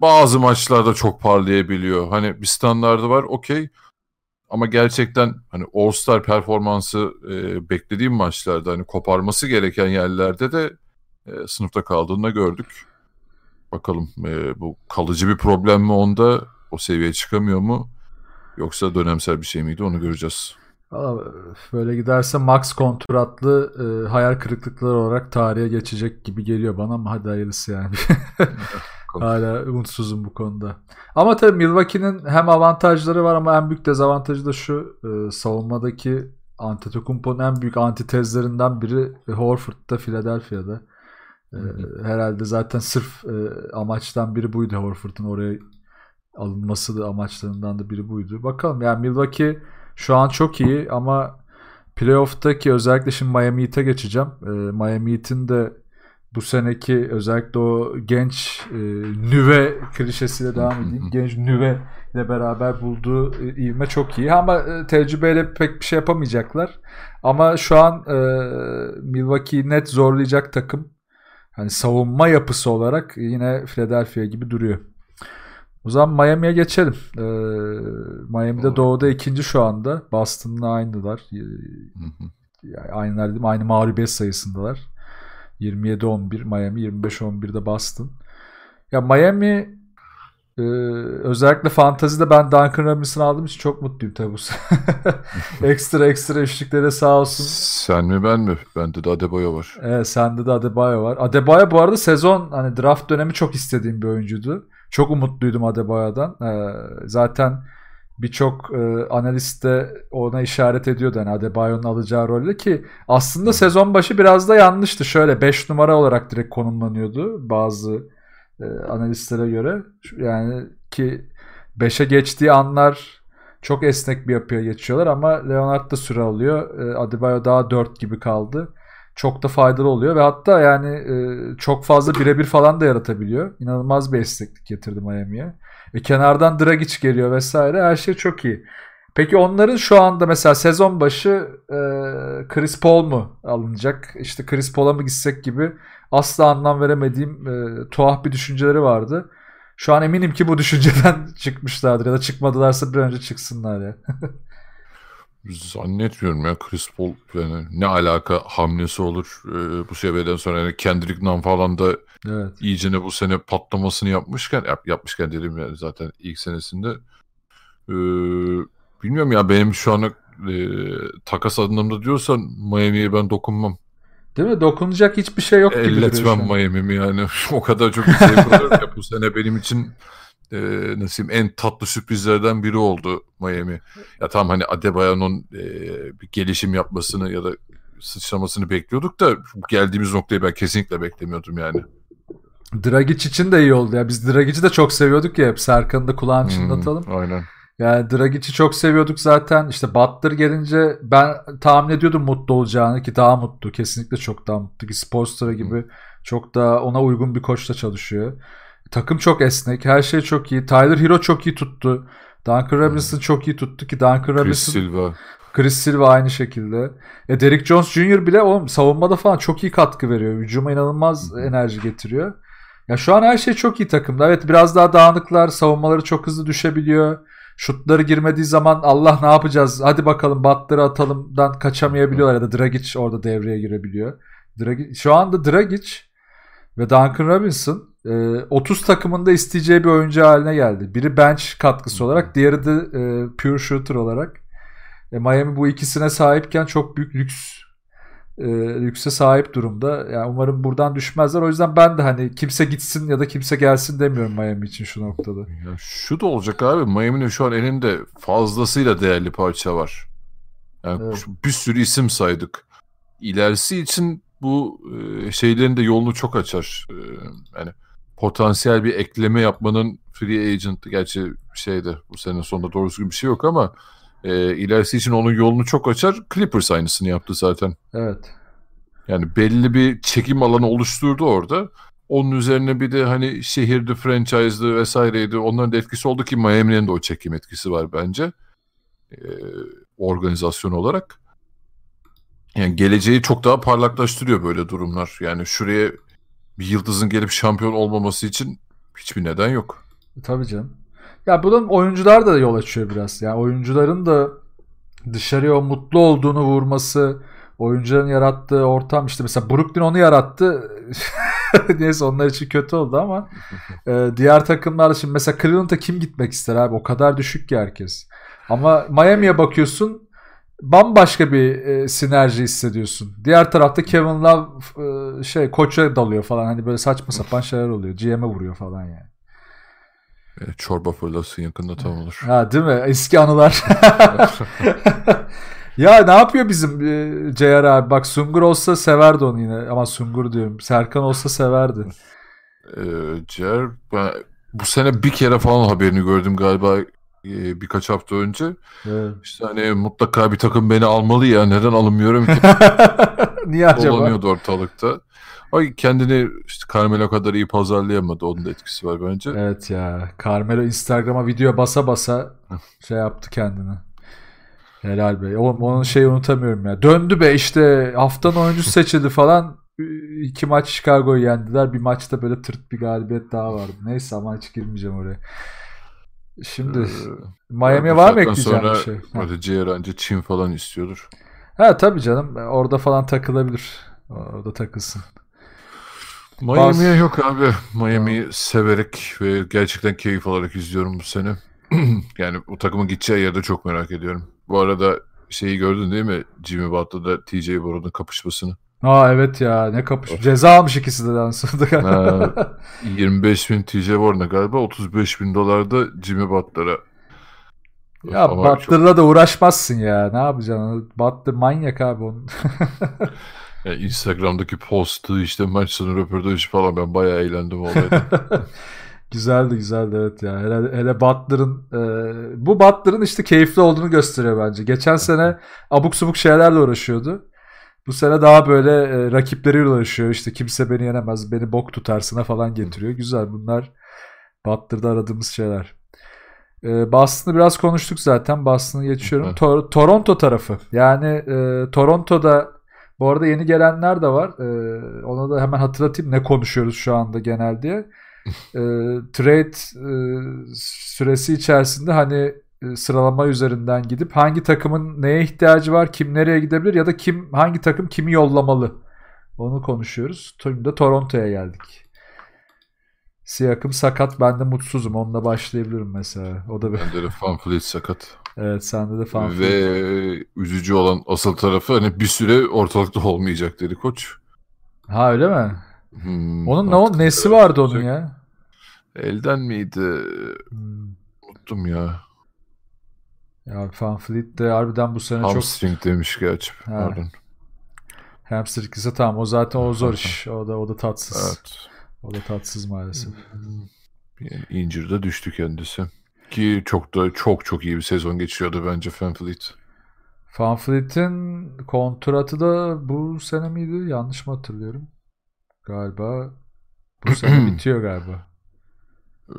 bazı maçlarda çok parlayabiliyor. Hani bir standardı var okey. Ama gerçekten hani All-Star performansı e, beklediğim maçlarda hani koparması gereken yerlerde de e, sınıfta kaldığını gördük. Bakalım e, bu kalıcı bir problem mi onda? O seviyeye çıkamıyor mu? Yoksa dönemsel bir şey miydi onu göreceğiz. Böyle giderse max kontratlı e, hayal kırıklıkları olarak tarihe geçecek gibi geliyor bana ama hadi hayırlısı yani. [LAUGHS] Hala umutsuzum bu konuda. Ama tabii Milwaukee'nin hem avantajları var ama en büyük dezavantajı da şu e, savunmadaki Antetokounmpo'nun en büyük antitezlerinden biri Horford'da Philadelphia'da. E, herhalde zaten sırf e, amaçtan biri buydu Horford'un oraya alınması da amaçlarından da biri buydu. Bakalım yani Milwaukee şu an çok iyi ama playoff'taki özellikle şimdi Miami Heat'e geçeceğim. E, Miami Heat'in de bu seneki özellikle o genç e, nüve klişesiyle devam [LAUGHS] edeyim. genç nüve ile beraber bulduğu e, ivme çok iyi. Ama e, tecrübeyle pek bir şey yapamayacaklar. Ama şu an e, Milwaukee net zorlayacak takım. Hani savunma yapısı olarak yine Philadelphia gibi duruyor. O zaman Miami'ye geçelim. Ee, Miami'de doğuda ikinci şu anda. Boston'la aynılar. Yani aynılar dedim. Aynı mağlubiyet sayısındalar. 27-11 Miami, 25-11'de Boston. Ya Miami e, özellikle fantazide ben Duncan Robinson'ı aldığım için çok mutluyum tabi bu [LAUGHS] Ekstra ekstra üçlüklere sağ olsun. Sen mi ben mi? Bende de Adebayo var. Evet sende de Adebayo var. Adebayo bu arada sezon hani draft dönemi çok istediğim bir oyuncuydu. Çok umutluydum Adebayo'dan. Ee, zaten birçok e, analist de ona işaret ediyordu hani Adebayo'nun alacağı rolle ki aslında sezon başı biraz da yanlıştı. Şöyle 5 numara olarak direkt konumlanıyordu bazı e, analistlere göre. Yani ki 5'e geçtiği anlar çok esnek bir yapıya geçiyorlar ama Leonard da süre alıyor. E, Adebayo daha 4 gibi kaldı çok da faydalı oluyor ve hatta yani e, çok fazla birebir falan da yaratabiliyor. İnanılmaz bir esneklik getirdi Miami'ye. Ve kenardan Dragic geliyor vesaire her şey çok iyi. Peki onların şu anda mesela sezon başı e, Chris Paul mu alınacak? İşte Chris Paul'a mı gitsek gibi asla anlam veremediğim e, tuhaf bir düşünceleri vardı. Şu an eminim ki bu düşünceden [LAUGHS] çıkmışlardır ya da çıkmadılarsa bir önce çıksınlar ya. [LAUGHS] Zannetmiyorum ya Chris Paul yani ne alaka hamlesi olur ee, bu seviyeden sonra yani Kendrick Nunn falan da evet. iyicene bu sene patlamasını yapmışken yap, yapmışken dedim yani zaten ilk senesinde ee, bilmiyorum ya benim şu an e, takas adımda diyorsan Miami'ye ben dokunmam. Değil mi? Dokunacak hiçbir şey yok gibi Elletmem Miami'mi yani. [LAUGHS] o kadar çok şey ya bu sene benim için e, nasıl en tatlı sürprizlerden biri oldu Miami. Ya tamam hani Adebayo'nun e, bir gelişim yapmasını ya da sıçramasını bekliyorduk da geldiğimiz noktayı ben kesinlikle beklemiyordum yani. Dragic için de iyi oldu ya. Biz Dragic'i de çok seviyorduk ya hep. Serkan'ı da kulağını hmm, çınlatalım. aynen. Yani Dragic'i çok seviyorduk zaten. İşte Butler gelince ben tahmin ediyordum mutlu olacağını ki daha mutlu. Kesinlikle çok daha mutlu ki Spolstra gibi hmm. çok daha ona uygun bir koçla çalışıyor. Takım çok esnek. Her şey çok iyi. Tyler Hero çok iyi tuttu. Duncan Robinson hmm. çok iyi tuttu ki Duncan Robinson. Chris Silva. Chris Silva aynı şekilde. E Derek Jones Jr. bile oğlum savunmada falan çok iyi katkı veriyor. Hücuma inanılmaz hmm. enerji getiriyor. Ya şu an her şey çok iyi takımda. Evet biraz daha dağınıklar. Savunmaları çok hızlı düşebiliyor. Şutları girmediği zaman Allah ne yapacağız? Hadi bakalım batları atalımdan kaçamayabiliyorlar ya da Dragic orada devreye girebiliyor. Dragic, şu anda Dragic ve Duncan Robinson 30 e, takımında isteyeceği bir oyuncu haline geldi. Biri bench katkısı olarak, diğeri de e, pure shooter olarak. E, Miami bu ikisine sahipken çok büyük lüks e, lükse sahip durumda. Yani umarım buradan düşmezler. O yüzden ben de hani kimse gitsin ya da kimse gelsin demiyorum Miami için şu noktada. Ya şu da olacak abi. Miami'nin şu an elinde fazlasıyla değerli parça var. Yani evet. bir sürü isim saydık. İlerisi için bu e, şeylerin de yolunu çok açar. E, yani potansiyel bir ekleme yapmanın free agent gerçi şeyde bu sene sonunda doğrusu bir şey yok ama e, ilerisi için onun yolunu çok açar. Clippers aynısını yaptı zaten. Evet. Yani belli bir çekim alanı oluşturdu orada. Onun üzerine bir de hani şehirdi, franchise'dı vesaireydi. Onların da etkisi oldu ki Miami'nin de o çekim etkisi var bence. Ee, organizasyon olarak. Yani geleceği çok daha parlaklaştırıyor böyle durumlar. Yani şuraya bir yıldızın gelip şampiyon olmaması için hiçbir neden yok. Tabii canım. Ya bunun oyuncular da yol açıyor biraz. Yani oyuncuların da dışarıya o mutlu olduğunu vurması, oyuncuların yarattığı ortam işte mesela Brooklyn onu yarattı. [LAUGHS] Neyse onlar için kötü oldu ama [LAUGHS] e, diğer takımlar şimdi mesela Cleveland'a kim gitmek ister abi? O kadar düşük ki herkes. Ama Miami'ye bakıyorsun bambaşka bir e, sinerji hissediyorsun. Diğer tarafta Kevin Love e, şey koça dalıyor falan. Hani böyle saçma sapan şeyler oluyor. GM'e vuruyor falan yani. E, çorba fırlasın yakında tam olur. Ha değil mi? Eski anılar. [LAUGHS] [LAUGHS] ya ne yapıyor bizim e, JR abi? Bak Sungur olsa severdi onu yine. Ama Sungur diyorum. Serkan olsa severdi. E, Cer, ben bu sene bir kere falan haberini gördüm galiba e, birkaç hafta önce. Evet. İşte hani mutlaka bir takım beni almalı ya neden alınmıyorum ki? [LAUGHS] Niye acaba? Dolanıyordu ortalıkta. Ay kendini işte Carmelo kadar iyi pazarlayamadı. Onun da etkisi var bence. Evet ya. Carmelo Instagram'a video basa basa [LAUGHS] şey yaptı kendini. Helal be. Oğlum onun şeyi unutamıyorum ya. Döndü be işte haftanın oyuncusu [LAUGHS] seçildi falan. İki maç Chicago'yu yendiler. Bir maçta böyle tırt bir galibiyet daha vardı. Neyse ama hiç girmeyeceğim oraya. Şimdi Ee, Miami'ye var mı ekleyeceğim bir şey? Ha. Böyle ciğer anca Çin falan istiyordur. ha tabii canım. Orada falan takılabilir. Orada takılsın. Miami'ye yok abi. Miami'yi severek ve gerçekten keyif alarak izliyorum bu sene. [CLEARS THROAT] yani bu takımın gideceği yerde çok merak ediyorum. Bu arada şeyi gördün değil mi? Jimmy Butler'da TJ Warren'ın kapışmasını. Aa evet ya ne kapış. Ceza almış ikisi de. Ha, [LAUGHS] 25 bin TJ Warren'a galiba 35 bin dolar da Jimmy Butler'a. Ya Ama çok- Butler'la da uğraşmazsın ya. Ne yapacaksın? Butler manyak abi onun. [LAUGHS] Yani Instagram'daki postu işte maç sonu röportajı falan ben bayağı eğlendim olayda. [LAUGHS] güzeldi güzeldi evet ya. Hele, hele Butler'ın e, bu Butler'ın işte keyifli olduğunu gösteriyor bence. Geçen sene abuk subuk şeylerle uğraşıyordu. Bu sene daha böyle e, rakipleriyle uğraşıyor. İşte kimse beni yenemez, beni bok tutarsına falan getiriyor. Güzel bunlar Butler'da aradığımız şeyler. E, Boston'ı biraz konuştuk zaten. Boston'ı geçiyorum. Tor- Toronto tarafı. Yani e, Toronto'da bu arada yeni gelenler de var. E, ona da hemen hatırlatayım ne konuşuyoruz şu anda genel diye. [LAUGHS] E, trade e, süresi içerisinde hani sıralama üzerinden gidip hangi takımın neye ihtiyacı var, kim nereye gidebilir ya da kim hangi takım kimi yollamalı. Onu konuşuyoruz. Şimdi de Toronto'ya geldik. Siakam sakat. Ben de mutsuzum. Onunla başlayabilirim mesela. O da bir... Bende de Van Fleet sakat. Evet sende de fan. Ve üzücü olan asıl tarafı hani bir süre ortalıkta olmayacak dedi koç. Ha öyle mi? Hmm, Onun ne o nesi vardı onun olacak? ya? Elden miydi? Hmm. Unuttum ya. Ya Van Fleet de harbiden bu sene çok Hamstring demiş gerçi. Pardon. hamstring ise tamam o zaten o zor iş. O da o da tatsız. Evet. O da tatsız maalesef. Yani injury'de düştü kendisi. Ki çok da çok çok iyi bir sezon geçiriyordu bence Van Fleet. Van Fleet'in kontratı da bu sene miydi? Yanlış mı hatırlıyorum? Galiba bu sene [CLEARS THROAT] bitiyor galiba. Ee,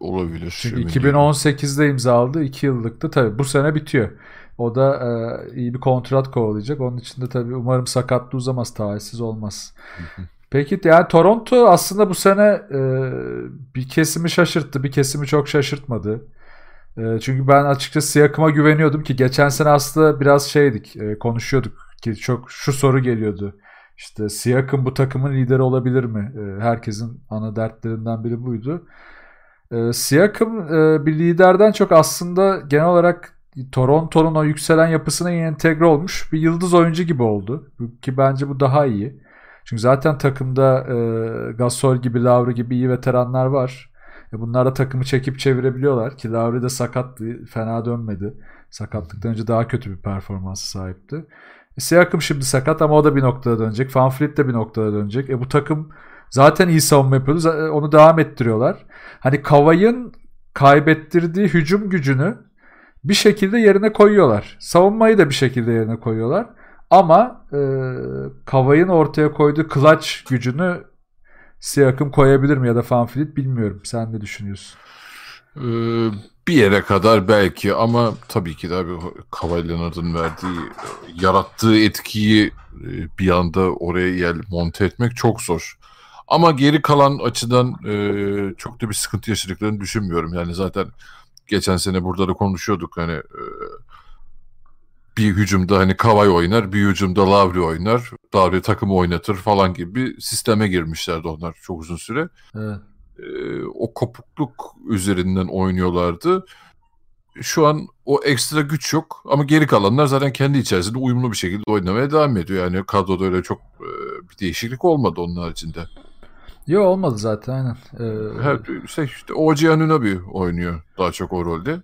olabilir. Çünkü emin değilim. 2018'de imzaladı. 2 yıllıktı. Tabii bu sene bitiyor. O da e, iyi bir kontrat kovalayacak. Onun için de tabii umarım sakatlığı uzamaz. Talihsiz olmaz. Peki yani Toronto aslında bu sene e, bir kesimi şaşırttı. Bir kesimi çok şaşırtmadı. E, çünkü ben açıkçası Siakam'a güveniyordum ki geçen sene aslında biraz şeydik. e, konuşuyorduk ki çok şu soru geliyordu. İşte Siakam bu takımın lideri olabilir mi? E, herkesin ana dertlerinden biri buydu. E, Siakam bir liderden çok aslında genel olarak Toronto'nun o yükselen yapısına entegre olmuş bir yıldız oyuncu gibi oldu. Ki bence bu daha iyi. Çünkü zaten takımda e, Gasol gibi, Lowry gibi iyi veteranlar var. E, bunlar da takımı çekip çevirebiliyorlar ki Lowry de sakattı, fena dönmedi. Sakatlıktan önce daha kötü bir performansı sahipti. E, Siakam şimdi sakat ama o da bir noktada dönecek. Van Fleet de bir noktada dönecek. E, bu takım zaten iyi savunma yapıyordu. Z- Onu devam ettiriyorlar. Hani Kavay'ın kaybettirdiği hücum gücünü bir şekilde yerine koyuyorlar. Savunmayı da bir şekilde yerine koyuyorlar. Ama e, Kavay'ın ortaya koyduğu clutch gücünü Siakam koyabilir mi ya da Van Fleet bilmiyorum. Sen ne düşünüyorsun? Ee, bir yere kadar belki ama tabii ki de abi Kawhi verdiği, yarattığı etkiyi e, bir anda oraya yer monte etmek çok zor. Ama geri kalan açıdan e, çok da bir sıkıntı yaşadıklarını düşünmüyorum. Yani zaten geçen sene burada da konuşuyorduk hani e, bir hücumda hani Kawhi oynar, bir hücumda Lavri oynar, Lavri takımı oynatır falan gibi bir sisteme girmişlerdi onlar çok uzun süre Evet. E, o kopukluk üzerinden oynuyorlardı. Şu an o ekstra güç yok ama geri kalanlar zaten kendi içerisinde uyumlu bir şekilde oynamaya devam ediyor. Yani kadroda öyle çok e, bir değişiklik olmadı onun haricinde. Yok olmadı zaten aynen. Ee... Her, şey, işte OG Anunobi oynuyor daha çok o rolde.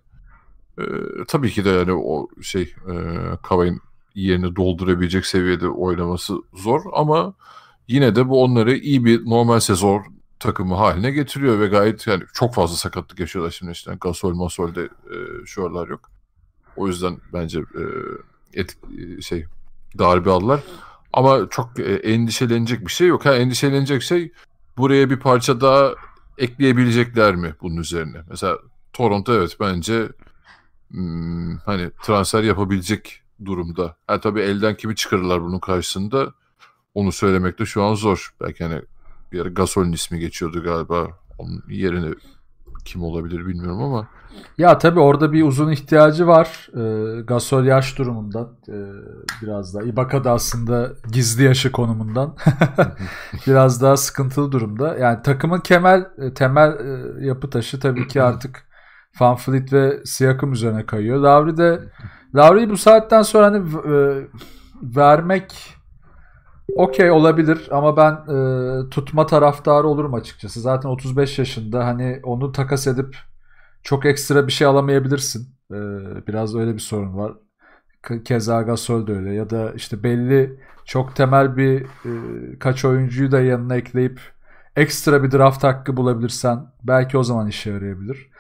Ee, tabii ki de yani o şey e, Kavay'ın yerini doldurabilecek seviyede oynaması zor ama yine de bu onları iyi bir normal sezon takımı haline getiriyor ve gayet yani çok fazla sakatlık yaşıyorlar şimdi işte Gasol Masol'de e, şu aralar yok. O yüzden bence e, et, şey darbe aldılar. Ama çok e, endişelenecek bir şey yok. Ha endişelenecek şey buraya bir parça daha ekleyebilecekler mi bunun üzerine? Mesela Toronto evet bence hmm, hani transfer yapabilecek durumda. Ha tabii elden kimi çıkarırlar bunun karşısında onu söylemek de şu an zor. Belki hani bir ara Gasol'ün ismi geçiyordu galiba. Onun yerine kim olabilir bilmiyorum ama. Ya tabii orada bir uzun ihtiyacı var. E, Gasol yaş durumundan e, biraz daha. Ibaka da aslında gizli yaşı konumundan [LAUGHS] biraz daha sıkıntılı durumda. Yani takımın kemel e, temel e, yapı taşı tabii ki artık Van ve Siakam üzerine kayıyor. Lavri de Lavri'yi bu saatten sonra hani e, vermek okey olabilir ama ben e, tutma taraftarı olurum açıkçası. Zaten 35 yaşında hani onu takas edip çok ekstra bir şey alamayabilirsin. E, biraz öyle bir sorun var. Keza Gasol de öyle ya da işte belli çok temel bir e, kaç oyuncuyu da yanına ekleyip ekstra bir draft hakkı bulabilirsen belki o zaman işe yarayabilir.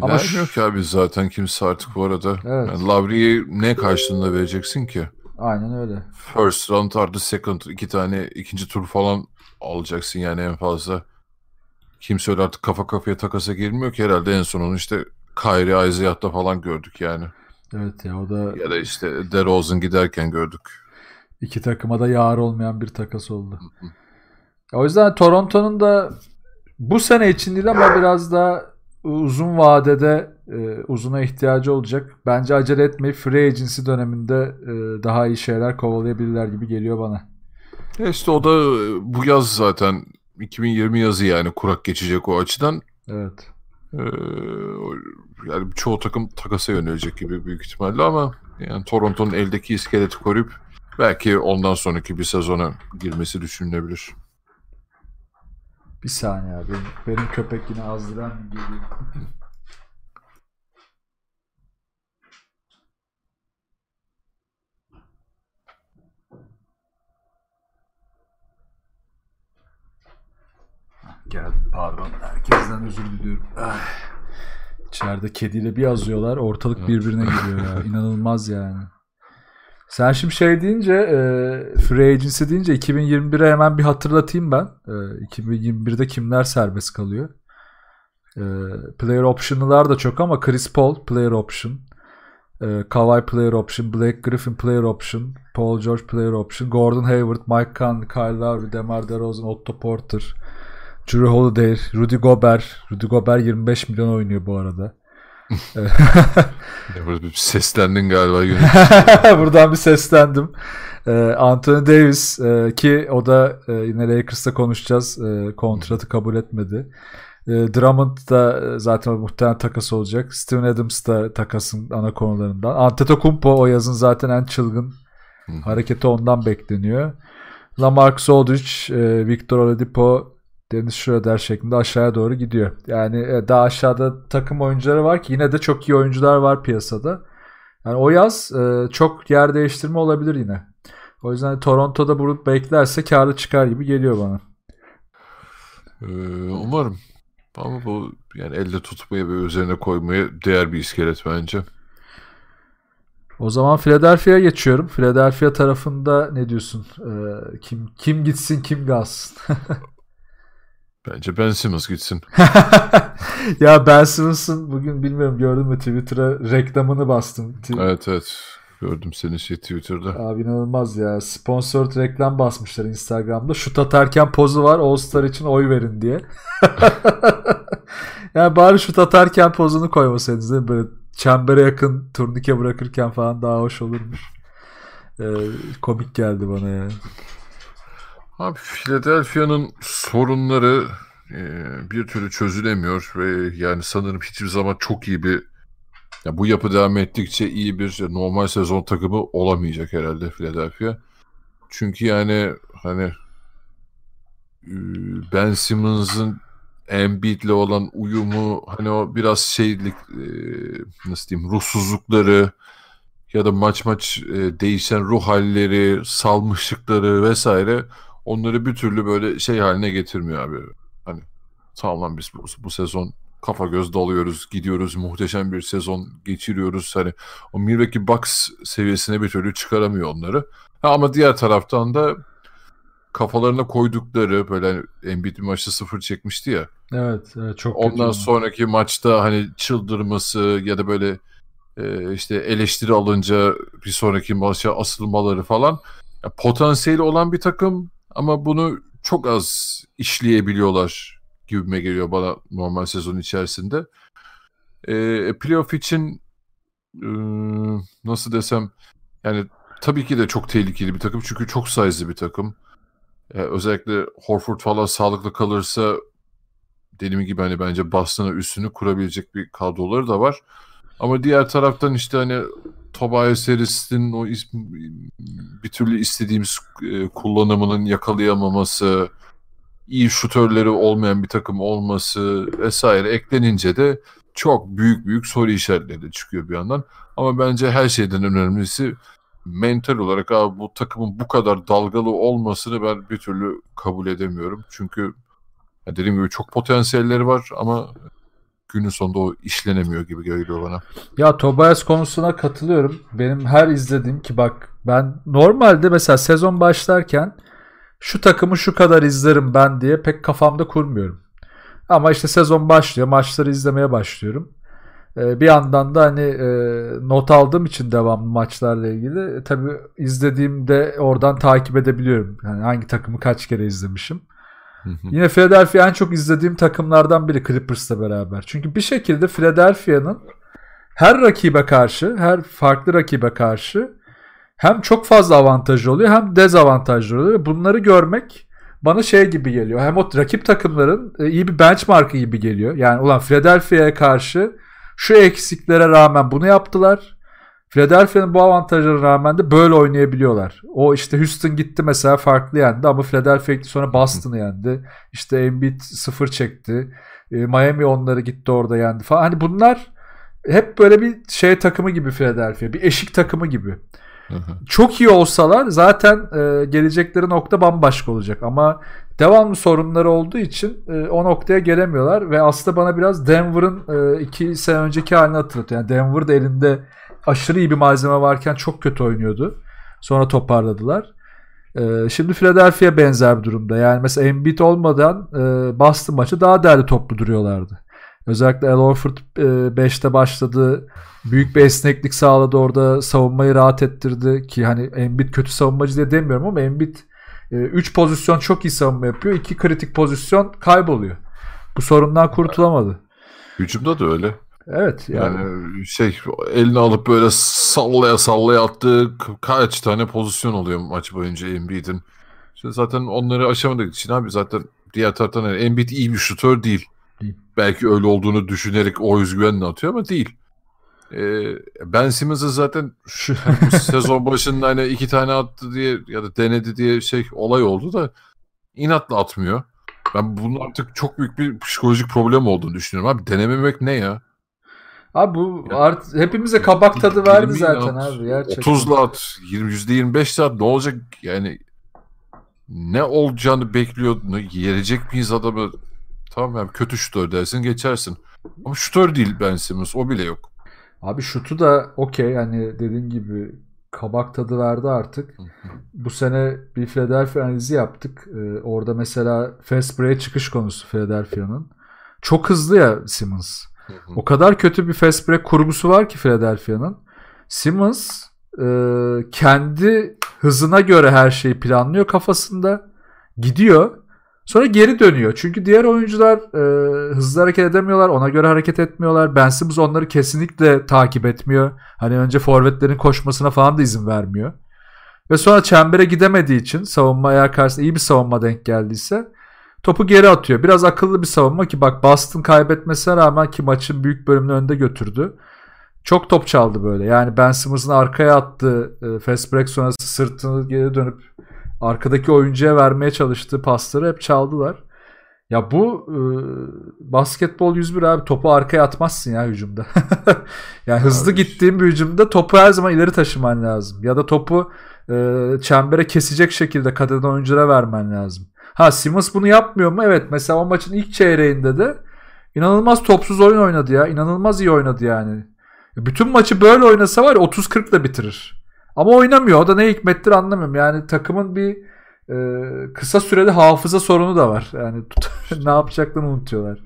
Ama Vermiyor ki abi zaten kimse artık bu arada. Evet. Yani Lavri'yi ne karşılığında vereceksin ki? Aynen öyle. First round artı second iki tane ikinci tur falan alacaksın yani en fazla. Kimse öyle artık kafa kafaya takasa girmiyor ki herhalde en son onu işte Kyrie Isaiah'ta falan gördük yani. Evet ya o da... Ya da işte DeRozan giderken gördük. İki takıma da yar olmayan bir takas oldu. o yüzden Toronto'nun da bu sene için değil ama biraz daha uzun vadede e, uzuna ihtiyacı olacak. Bence acele etmeyip free agency döneminde e, daha iyi şeyler kovalayabilirler gibi geliyor bana. E işte o da e, bu yaz zaten 2020 yazı yani kurak geçecek o açıdan. Evet. Ee, yani çoğu takım takasa yönelecek gibi büyük ihtimalle ama yani Toronto'nun eldeki iskeleti koruyup belki ondan sonraki bir sezona girmesi düşünülebilir. Bir saniye abi. Benim, benim köpek yine azdıran geliyor. Geldim pardon. Herkesten özür diliyorum. Ay. İçeride kediyle bir yazıyorlar. Ortalık birbirine [LAUGHS] giriyor ya. İnanılmaz yani. Sen şimdi şey deyince e, free agency deyince 2021'e hemen bir hatırlatayım ben. E, 2021'de kimler serbest kalıyor? E, player option'lar da çok ama Chris Paul player option. E, Kawhi player option. Blake Griffin player option. Paul George player option. Gordon Hayward, Mike Conley, Kyle Lowry, DeMar DeRozan, Otto Porter. Drew Holiday, Rudy Gobert. Rudy Gobert 25 milyon oynuyor bu arada. [LAUGHS] Burada bir seslendin galiba. [LAUGHS] Buradan bir seslendim. Ee, Anthony Davis e, ki o da e, yine Lakers'ta konuşacağız. E, kontratı kabul etmedi. E, Drummond da zaten muhtemelen takas olacak. Steven Adams da takasın ana konularından. Antetokounmpo o yazın zaten en çılgın hareketi ondan bekleniyor. Lamarcus Aldridge, e, Victor Oladipo Dennis Schroeder şeklinde aşağıya doğru gidiyor. Yani e, daha aşağıda takım oyuncuları var ki yine de çok iyi oyuncular var piyasada. Yani o yaz e, çok yer değiştirme olabilir yine. O yüzden Toronto'da bunu beklerse karlı çıkar gibi geliyor bana. Ee, umarım. Ama bu yani elde tutmaya ve üzerine koymaya değer bir iskelet bence. O zaman Philadelphia'ya geçiyorum. Philadelphia tarafında ne diyorsun? Ee, kim kim gitsin kim kalsın? [LAUGHS] Bence Ben Simmons gitsin. [LAUGHS] ya Ben Simmons'ın bugün bilmiyorum gördün mü Twitter'a reklamını bastım. Evet evet. Gördüm seni şey Twitter'da. Abi inanılmaz ya. Sponsored reklam basmışlar Instagram'da. Şut atarken pozu var All Star için oy verin diye. [LAUGHS] yani bari şut atarken pozunu koymasaydınız değil mi? Böyle çembere yakın turnike bırakırken falan daha hoş olurmuş. Ee, komik geldi bana yani. Abi Philadelphia'nın sorunları e, bir türlü çözülemiyor ve yani sanırım hiçbir zaman çok iyi bir Ya bu yapı devam ettikçe iyi bir normal sezon takımı olamayacak herhalde Philadelphia. Çünkü yani hani Ben Simmons'ın Embiid'le olan uyumu hani o biraz şeylik nasıl diyeyim ruhsuzlukları ya da maç maç değişen ruh halleri, salmışlıkları vesaire onları bir türlü böyle şey haline getirmiyor abi. Hani tamam lan biz bu, bu sezon kafa göz dalıyoruz, gidiyoruz, muhteşem bir sezon geçiriyoruz. Hani o Milwaukee Bucks seviyesine bir türlü çıkaramıyor onları. Ha, ama diğer taraftan da kafalarına koydukları böyle hani Embiid maçta sıfır çekmişti ya. Evet, evet çok Ondan kötü. sonraki maçta hani çıldırması ya da böyle e, işte eleştiri alınca bir sonraki maça asılmaları falan ya, potansiyeli olan bir takım ama bunu çok az işleyebiliyorlar gibime geliyor bana normal sezon içerisinde. E, playoff için e, nasıl desem yani tabii ki de çok tehlikeli bir takım çünkü çok size'lı bir takım. E, özellikle Horford falan sağlıklı kalırsa dediğim gibi hani bence Boston'a üstünü kurabilecek bir kadroları da var. Ama diğer taraftan işte hani Tobias Harris'in o ism, bir türlü istediğimiz e, kullanımının yakalayamaması, iyi şutörleri olmayan bir takım olması vesaire eklenince de çok büyük büyük soru işaretleri çıkıyor bir yandan. Ama bence her şeyden önemlisi mental olarak abi bu takımın bu kadar dalgalı olmasını ben bir türlü kabul edemiyorum. Çünkü dediğim gibi çok potansiyelleri var ama günün sonunda o işlenemiyor gibi geliyor bana. Ya Tobias konusuna katılıyorum. Benim her izlediğim ki bak ben normalde mesela sezon başlarken şu takımı şu kadar izlerim ben diye pek kafamda kurmuyorum. Ama işte sezon başlıyor. Maçları izlemeye başlıyorum. Ee, bir yandan da hani e, not aldığım için devamlı maçlarla ilgili e, tabii izlediğimde oradan takip edebiliyorum. Yani hangi takımı kaç kere izlemişim. Yine Philadelphia en çok izlediğim takımlardan biri Clippers'la beraber. Çünkü bir şekilde Philadelphia'nın her rakibe karşı, her farklı rakibe karşı hem çok fazla avantajı oluyor hem dezavantajlı oluyor. Bunları görmek bana şey gibi geliyor. Hem o rakip takımların e, iyi bir benchmarkı gibi geliyor. Yani ulan Philadelphia'ya karşı şu eksiklere rağmen bunu yaptılar. Philadelphia'nın bu avantajlara rağmen de böyle oynayabiliyorlar. O işte Houston gitti mesela farklı yendi ama Philadelphia gitti sonra Boston'ı yendi. İşte Embiid sıfır çekti. E, Miami onları gitti orada yendi falan. Hani bunlar hep böyle bir şey takımı gibi Philadelphia. Bir eşik takımı gibi. Çok iyi olsalar zaten e, gelecekleri nokta bambaşka olacak ama devamlı sorunları olduğu için e, o noktaya gelemiyorlar ve aslında bana biraz Denver'ın e, iki sene önceki halini hatırlatıyor. Yani Denver'da elinde aşırı iyi bir malzeme varken çok kötü oynuyordu. Sonra toparladılar. E, şimdi Philadelphia benzer bir durumda. Yani mesela Embiid olmadan e, Boston maçı daha değerli toplu duruyorlardı. Özellikle Al Horford 5'te başladı. Büyük bir esneklik sağladı orada. Savunmayı rahat ettirdi ki hani Embiid kötü savunmacı diye demiyorum ama Embiid 3 pozisyon çok iyi savunma yapıyor. 2 kritik pozisyon kayboluyor. Bu sorundan kurtulamadı. Hücumda da öyle. Evet yani. yani şey elini alıp böyle sallaya sallaya attığı kaç tane pozisyon oluyor maç boyunca Embiid'in. İşte zaten onları aşamadık için abi zaten diğer taraftan yani Embiid iyi bir şutör değil. değil. Belki öyle olduğunu düşünerek o özgüvenle atıyor ama değil. Ee, ben Simmons'ı zaten şu hani [LAUGHS] sezon başında hani iki tane attı diye ya da denedi diye şey olay oldu da inatla atmıyor. Ben bunun artık çok büyük bir psikolojik problem olduğunu düşünüyorum. Abi denememek ne ya? Abi bu art hepimize kabak tadı verdi zaten at, abi gerçekten. 30'la at, 20 %25 at ne olacak yani ne olacağını bekliyor. Yerecek miyiz adamı? Tamam yani kötü şutör dersin geçersin. Ama şutör değil Ben Simmons o bile yok. Abi şutu da okey yani dediğin gibi kabak tadı verdi artık. Bu sene bir Philadelphia analizi yaptık. Ee, orada mesela fast break çıkış konusu Philadelphia'nın. Çok hızlı ya Simmons. O kadar kötü bir fast break kurgusu var ki Philadelphia'nın. Simmons e, kendi hızına göre her şeyi planlıyor kafasında. Gidiyor. Sonra geri dönüyor. Çünkü diğer oyuncular e, hızlı hareket edemiyorlar. Ona göre hareket etmiyorlar. Ben Simmons onları kesinlikle takip etmiyor. Hani önce forvetlerin koşmasına falan da izin vermiyor. Ve sonra çembere gidemediği için savunma eğer karşısında iyi bir savunma denk geldiyse topu geri atıyor. Biraz akıllı bir savunma ki bak Boston kaybetmesine rağmen ki maçın büyük bölümünü önde götürdü. çok top çaldı böyle. Yani Ben Simmons'ın arkaya attığı e, fast break sonrası sırtını geri dönüp arkadaki oyuncuya vermeye çalıştığı pasları hep çaldılar. Ya bu e, basketbol 101 abi topu arkaya atmazsın ya hücumda. [LAUGHS] yani hızlı abi. gittiğin bir hücumda topu her zaman ileri taşıman lazım. Ya da topu e, çembere kesecek şekilde kat eden oyunculara vermen lazım. Ha Simmons bunu yapmıyor mu? Evet mesela o maçın ilk çeyreğinde de inanılmaz topsuz oyun oynadı ya. İnanılmaz iyi oynadı yani. Bütün maçı böyle oynasa var ya 30-40 da bitirir. Ama oynamıyor. O da ne hikmettir anlamıyorum. Yani takımın bir e, kısa süreli hafıza sorunu da var. Yani tut, [LAUGHS] ne yapacaklarını unutuyorlar.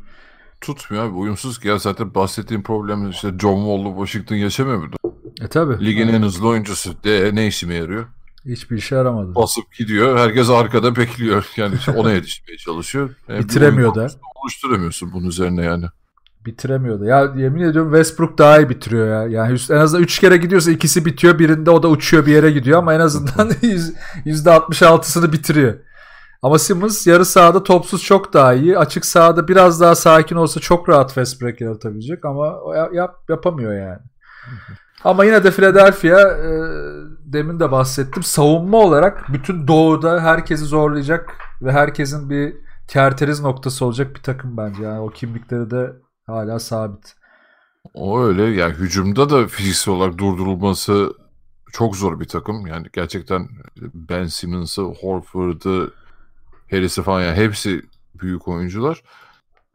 Tutmuyor abi. Uyumsuz ki ya zaten bahsettiğim problem işte John Wall'lu Washington yaşamıyor muydu? E tabi. Ligin en hızlı oyuncusu. De, ne işime yarıyor? Hiçbir işe yaramadı. Basıp gidiyor. Herkes arkada bekliyor. [LAUGHS] Yani ona yetişmeye çalışıyor. Yani Bitiremiyor da. Oluşturamıyorsun bunun üzerine yani. Bitiremiyordu. Ya yemin ediyorum Westbrook daha iyi bitiriyor ya. Yani en azından 3 kere gidiyorsa ikisi bitiyor. Birinde o da uçuyor bir yere gidiyor ama en azından [LAUGHS] %66'sını bitiriyor. Ama Simmons yarı sahada topsuz çok daha iyi. Açık sahada biraz daha sakin olsa çok rahat fast break yaratabilecek ama yap, yapamıyor yani. Ama yine de Philadelphia e, demin de bahsettim. Savunma olarak bütün doğuda herkesi zorlayacak ve herkesin bir kerteriz noktası olacak bir takım bence. Yani o kimlikleri de hala sabit. O öyle yani hücumda da fiziksel olarak durdurulması çok zor bir takım. Yani gerçekten Ben Simmons'ı, Horford'ı, Harris'i falan yani hepsi büyük oyuncular.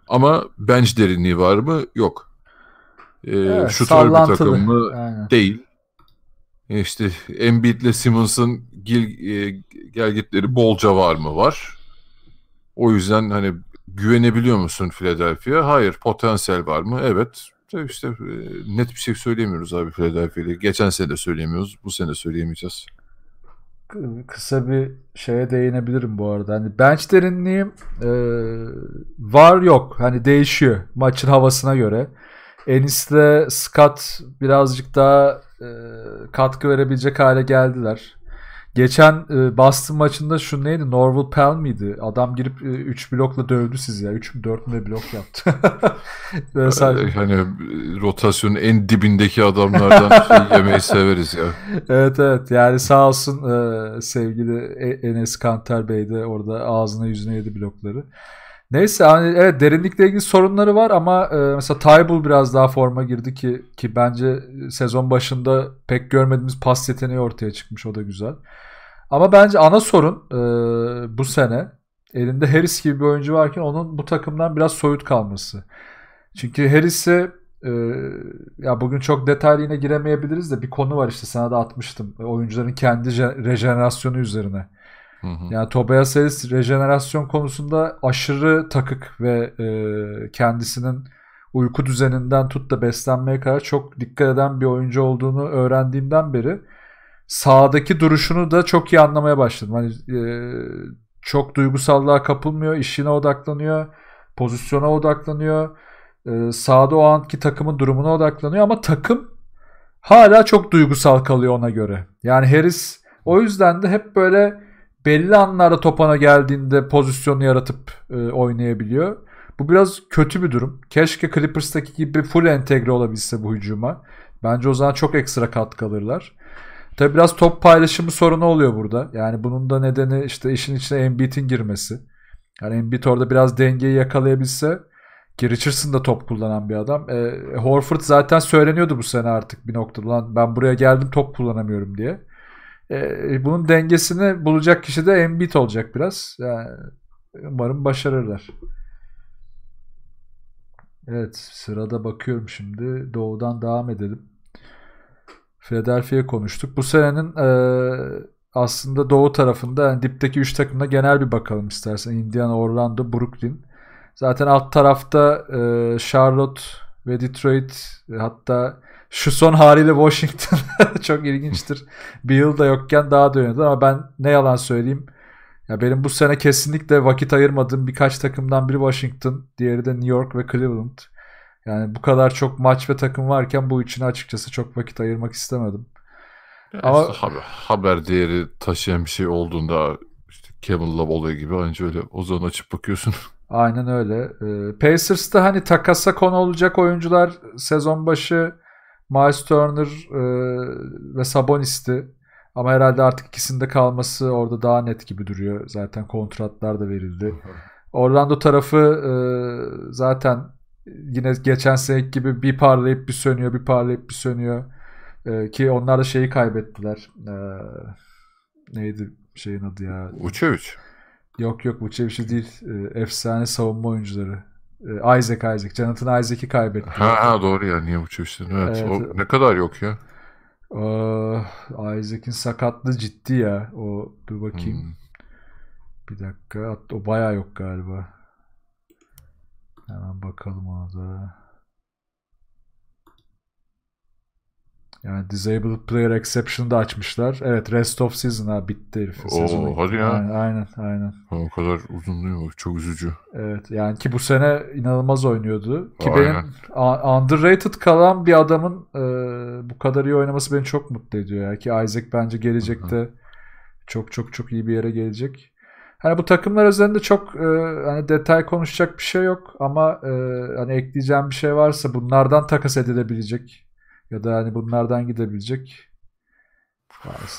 Ama bench derinliği var mı? Yok. Ee, evet, şutör bir takım mı? Aynen. Değil. İşte Embiid'le Simmons'ın gil, e, gelgitleri bolca var mı? Var. O yüzden hani güvenebiliyor musun Philadelphia? Hayır. Potansiyel var mı? Evet. İşte e, net bir şey söyleyemiyoruz abi Philadelphia'yı. Geçen sene de söyleyemiyoruz. Bu sene söyleyemeyeceğiz. Kısa bir şeye değinebilirim bu arada. Hani bench derinliğim e, var yok. Hani değişiyor maçın havasına göre. Enis'le Scott birazcık daha e, katkı verebilecek hale geldiler. Geçen e, Boston maçında şu neydi? Norval Pell miydi? Adam girip 3 e, blokla dövdü sizi ya. 3 mü 4 mü blok yaptı. [LAUGHS] Böyle sadece... Hani rotasyonun en dibindeki adamlardan [LAUGHS] şey yemeyi severiz ya. Evet evet. Yani sağ olsun e, sevgili e, Enes Kanter Bey de orada ağzına yüzüne yedi blokları. Neyse hani evet derinlikle ilgili sorunları var ama e, mesela Tybul biraz daha forma girdi ki ki bence sezon başında pek görmediğimiz pas yeteneği ortaya çıkmış o da güzel. Ama bence ana sorun e, bu sene elinde Harris gibi bir oyuncu varken onun bu takımdan biraz soyut kalması. Çünkü Harris'e e, ya bugün çok detaylı yine giremeyebiliriz de bir konu var işte sana da atmıştım. Oyuncuların kendi rejenerasyonu üzerine. Hı hı. Yani Tobias Harris rejenerasyon konusunda aşırı takık ve e, kendisinin uyku düzeninden tut da beslenmeye kadar çok dikkat eden bir oyuncu olduğunu öğrendiğimden beri sağdaki duruşunu da çok iyi anlamaya başladım. Hani e, çok duygusallığa kapılmıyor, işine odaklanıyor, pozisyona odaklanıyor. E, sahada o anki takımın durumuna odaklanıyor ama takım hala çok duygusal kalıyor ona göre. Yani Harris o yüzden de hep böyle belli anlarda topana geldiğinde pozisyonu yaratıp e, oynayabiliyor. Bu biraz kötü bir durum. Keşke Clippers'taki gibi full entegre olabilse bu hücuma. Bence o zaman çok ekstra katkı alırlar. Tabi biraz top paylaşımı sorunu oluyor burada. Yani bunun da nedeni işte işin içine Embiid'in girmesi. Yani Embiid orada biraz dengeyi yakalayabilse ki Richardson da top kullanan bir adam. E, Horford zaten söyleniyordu bu sene artık bir noktada. Lan ben buraya geldim top kullanamıyorum diye. E, bunun dengesini bulacak kişi de Embiid olacak biraz. Yani umarım başarırlar. Evet sırada bakıyorum şimdi. Doğudan devam edelim. Philadelphia'ya konuştuk. Bu senenin e, aslında doğu tarafında yani dipteki 3 takımda genel bir bakalım istersen. Indiana, Orlando, Brooklyn. Zaten alt tarafta e, Charlotte ve Detroit hatta şu son haliyle Washington [LAUGHS] çok ilginçtir. Bir yıl da yokken daha da oynadı ama ben ne yalan söyleyeyim. Ya benim bu sene kesinlikle vakit ayırmadığım birkaç takımdan biri Washington, diğeri de New York ve Cleveland. Yani bu kadar çok maç ve takım varken bu için açıkçası çok vakit ayırmak istemedim. Yani Ama işte haber, haber değeri taşıyan bir şey olduğunda işte Kevin Love olayı gibi önce öyle o zaman açıp bakıyorsun. [LAUGHS] Aynen öyle. Ee, Pacers'ta hani takasa konu olacak oyuncular sezon başı Miles Turner e, ve Sabonis'ti. Ama herhalde artık ikisinde kalması orada daha net gibi duruyor. Zaten kontratlar da verildi. Orlando tarafı e, zaten yine geçen seneki gibi bir parlayıp bir sönüyor, bir parlayıp bir sönüyor. E, ki onlar da şeyi kaybettiler. E, neydi şeyin adı ya? Vucevic. Yok yok Vucevic'i değil. E, efsane savunma oyuncuları. E, Isaac Isaac. Jonathan Isaac'i kaybetti. Ha, ha doğru ya. Niye Vucevic'den? Evet. evet. O ne kadar yok ya. Uh, Isaac'in sakatlığı ciddi ya. O dur bakayım. Hmm. Bir dakika. O bayağı yok galiba. Hemen bakalım ona da. Yani Disabled Player Exception'ı da açmışlar. Evet Rest of Season ha bitti herif. Oo, hadi ya. Aynen aynen. aynen. O kadar uzun değil mi? Çok üzücü. Evet yani ki bu sene inanılmaz oynuyordu. Ki aynen. benim underrated kalan bir adamın e, bu kadar iyi oynaması beni çok mutlu ediyor. Ya. Ki Isaac bence gelecekte Hı-hı. çok çok çok iyi bir yere gelecek. Hani bu takımlar üzerinde çok e, hani detay konuşacak bir şey yok ama e, hani ekleyeceğim bir şey varsa bunlardan takas edilebilecek ya da hani bunlardan gidebilecek.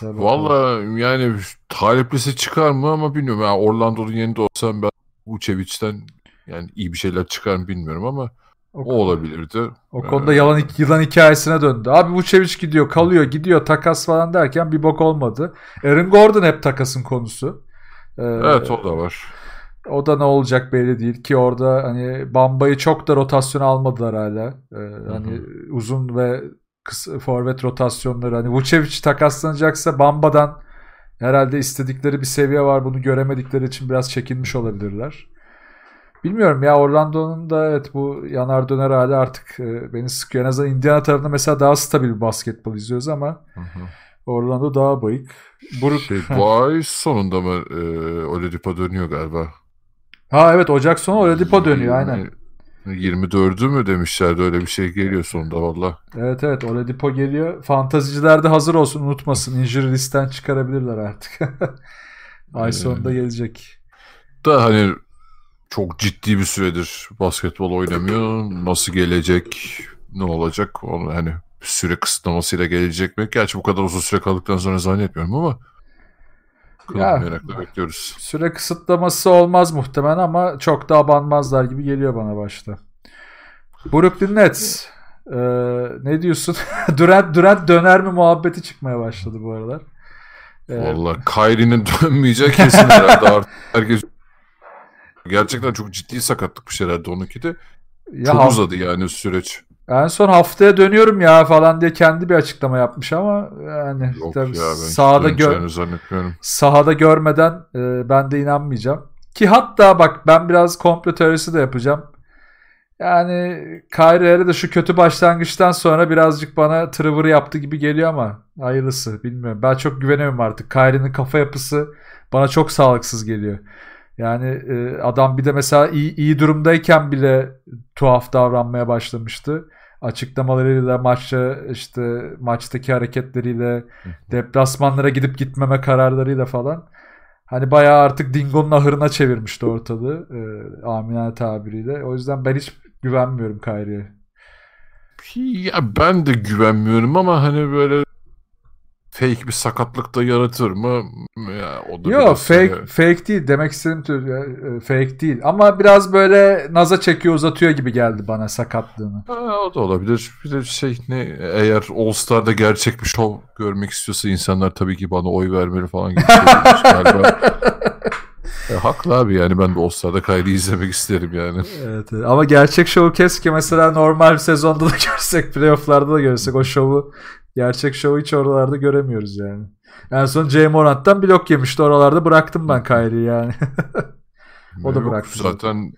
Valla yani taliplisi çıkar mı ama bilmiyorum. Yani Orlando'nun yerinde olsam ben Vucevic'den yani iyi bir şeyler çıkar mı bilmiyorum ama o, o olabilirdi. O konuda yalan yılan hikayesine döndü. Abi Vucevic gidiyor, kalıyor, gidiyor, takas falan derken bir bok olmadı. Aaron Gordon hep takasın konusu. Ee, evet o da var. O da ne olacak belli değil ki orada hani Bamba'yı çok da rotasyon almadılar hala. Ee, hani uzun ve kısa forvet rotasyonları hani Vucevic takaslanacaksa Bamba'dan herhalde istedikleri bir seviye var. Bunu göremedikleri için biraz çekinmiş olabilirler. Bilmiyorum ya Orlando'nun da evet bu yanar döner hali artık e, beni sıkıyor. En azından Indiana tarafında mesela daha stabil bir basketbol izliyoruz ama hı hı. Orlando daha bayık. Buruk... Şey, [LAUGHS] bu ay sonunda mı e, Oladipo dönüyor galiba? Ha evet Ocak sonu Oladipo dönüyor aynen. 24'ü mü demişlerdi öyle bir şey geliyor sonunda valla. Evet evet Oladipo geliyor. Fantaziciler de hazır olsun unutmasın. Injury listten çıkarabilirler artık. [LAUGHS] Ay sonunda gelecek. Da hani çok ciddi bir süredir basketbol oynamıyor. Nasıl gelecek? Ne olacak? Onu hani süre kısıtlamasıyla gelecek mi? Gerçi bu kadar uzun süre kaldıktan sonra zannetmiyorum ama ya, merakla bekliyoruz. Süre kısıtlaması olmaz muhtemelen ama çok da abanmazlar gibi geliyor bana başta. Brooklyn Nets. Ee, ne diyorsun? [LAUGHS] Durant, Durant döner mi muhabbeti çıkmaya başladı bu aralar. Ee, Valla Kyrie'nin [LAUGHS] dönmeyecek kesin herhalde artık. Herkes gerçekten çok ciddi sakatlıkmış herhalde onunki de. Ya çok uzadı yani süreç. En son haftaya dönüyorum ya falan diye kendi bir açıklama yapmış ama yani Yok tabii ya, ben sahada gör zannetmiyorum. Sahada görmeden e, ben de inanmayacağım. Ki hatta bak ben biraz komplo teorisi de yapacağım. Yani Kyrie'ye de şu kötü başlangıçtan sonra birazcık bana Trevor yaptı gibi geliyor ama hayırlısı bilmiyorum. Ben çok güvenemiyorum artık. Kyrie'nin kafa yapısı bana çok sağlıksız geliyor. Yani e, adam bir de mesela iyi, iyi durumdayken bile tuhaf davranmaya başlamıştı. Açıklamalarıyla maçta işte maçtaki hareketleriyle deplasmanlara gidip gitmeme kararlarıyla falan. Hani bayağı artık Dingo'nun ahırına çevirmişti ortalığı. E, amine tabiriyle. O yüzden ben hiç güvenmiyorum Kyrie'ye. Ya ben de güvenmiyorum ama hani böyle fake bir sakatlık da yaratır mı? Ya, o da Yok fake, hani... fake değil demek istediğim ya, e, fake değil ama biraz böyle naza çekiyor uzatıyor gibi geldi bana sakatlığını. Ha, o da olabilir. Bir de şey ne eğer All Star'da gerçek bir şov görmek istiyorsa insanlar tabii ki bana oy vermeli falan gibi galiba. [LAUGHS] E, haklı abi yani ben de All Star'da Kyrie'yi izlemek isterim yani. Evet, evet. ama gerçek şovu keşke mesela normal sezonda da [LAUGHS] görsek, playofflarda da görsek o şovu Gerçek şovu hiç oralarda göremiyoruz yani. En son Jay Morant'tan blok yemişti. Oralarda bıraktım ben Kyrie'yi yani. [LAUGHS] o da bıraktı. Zaten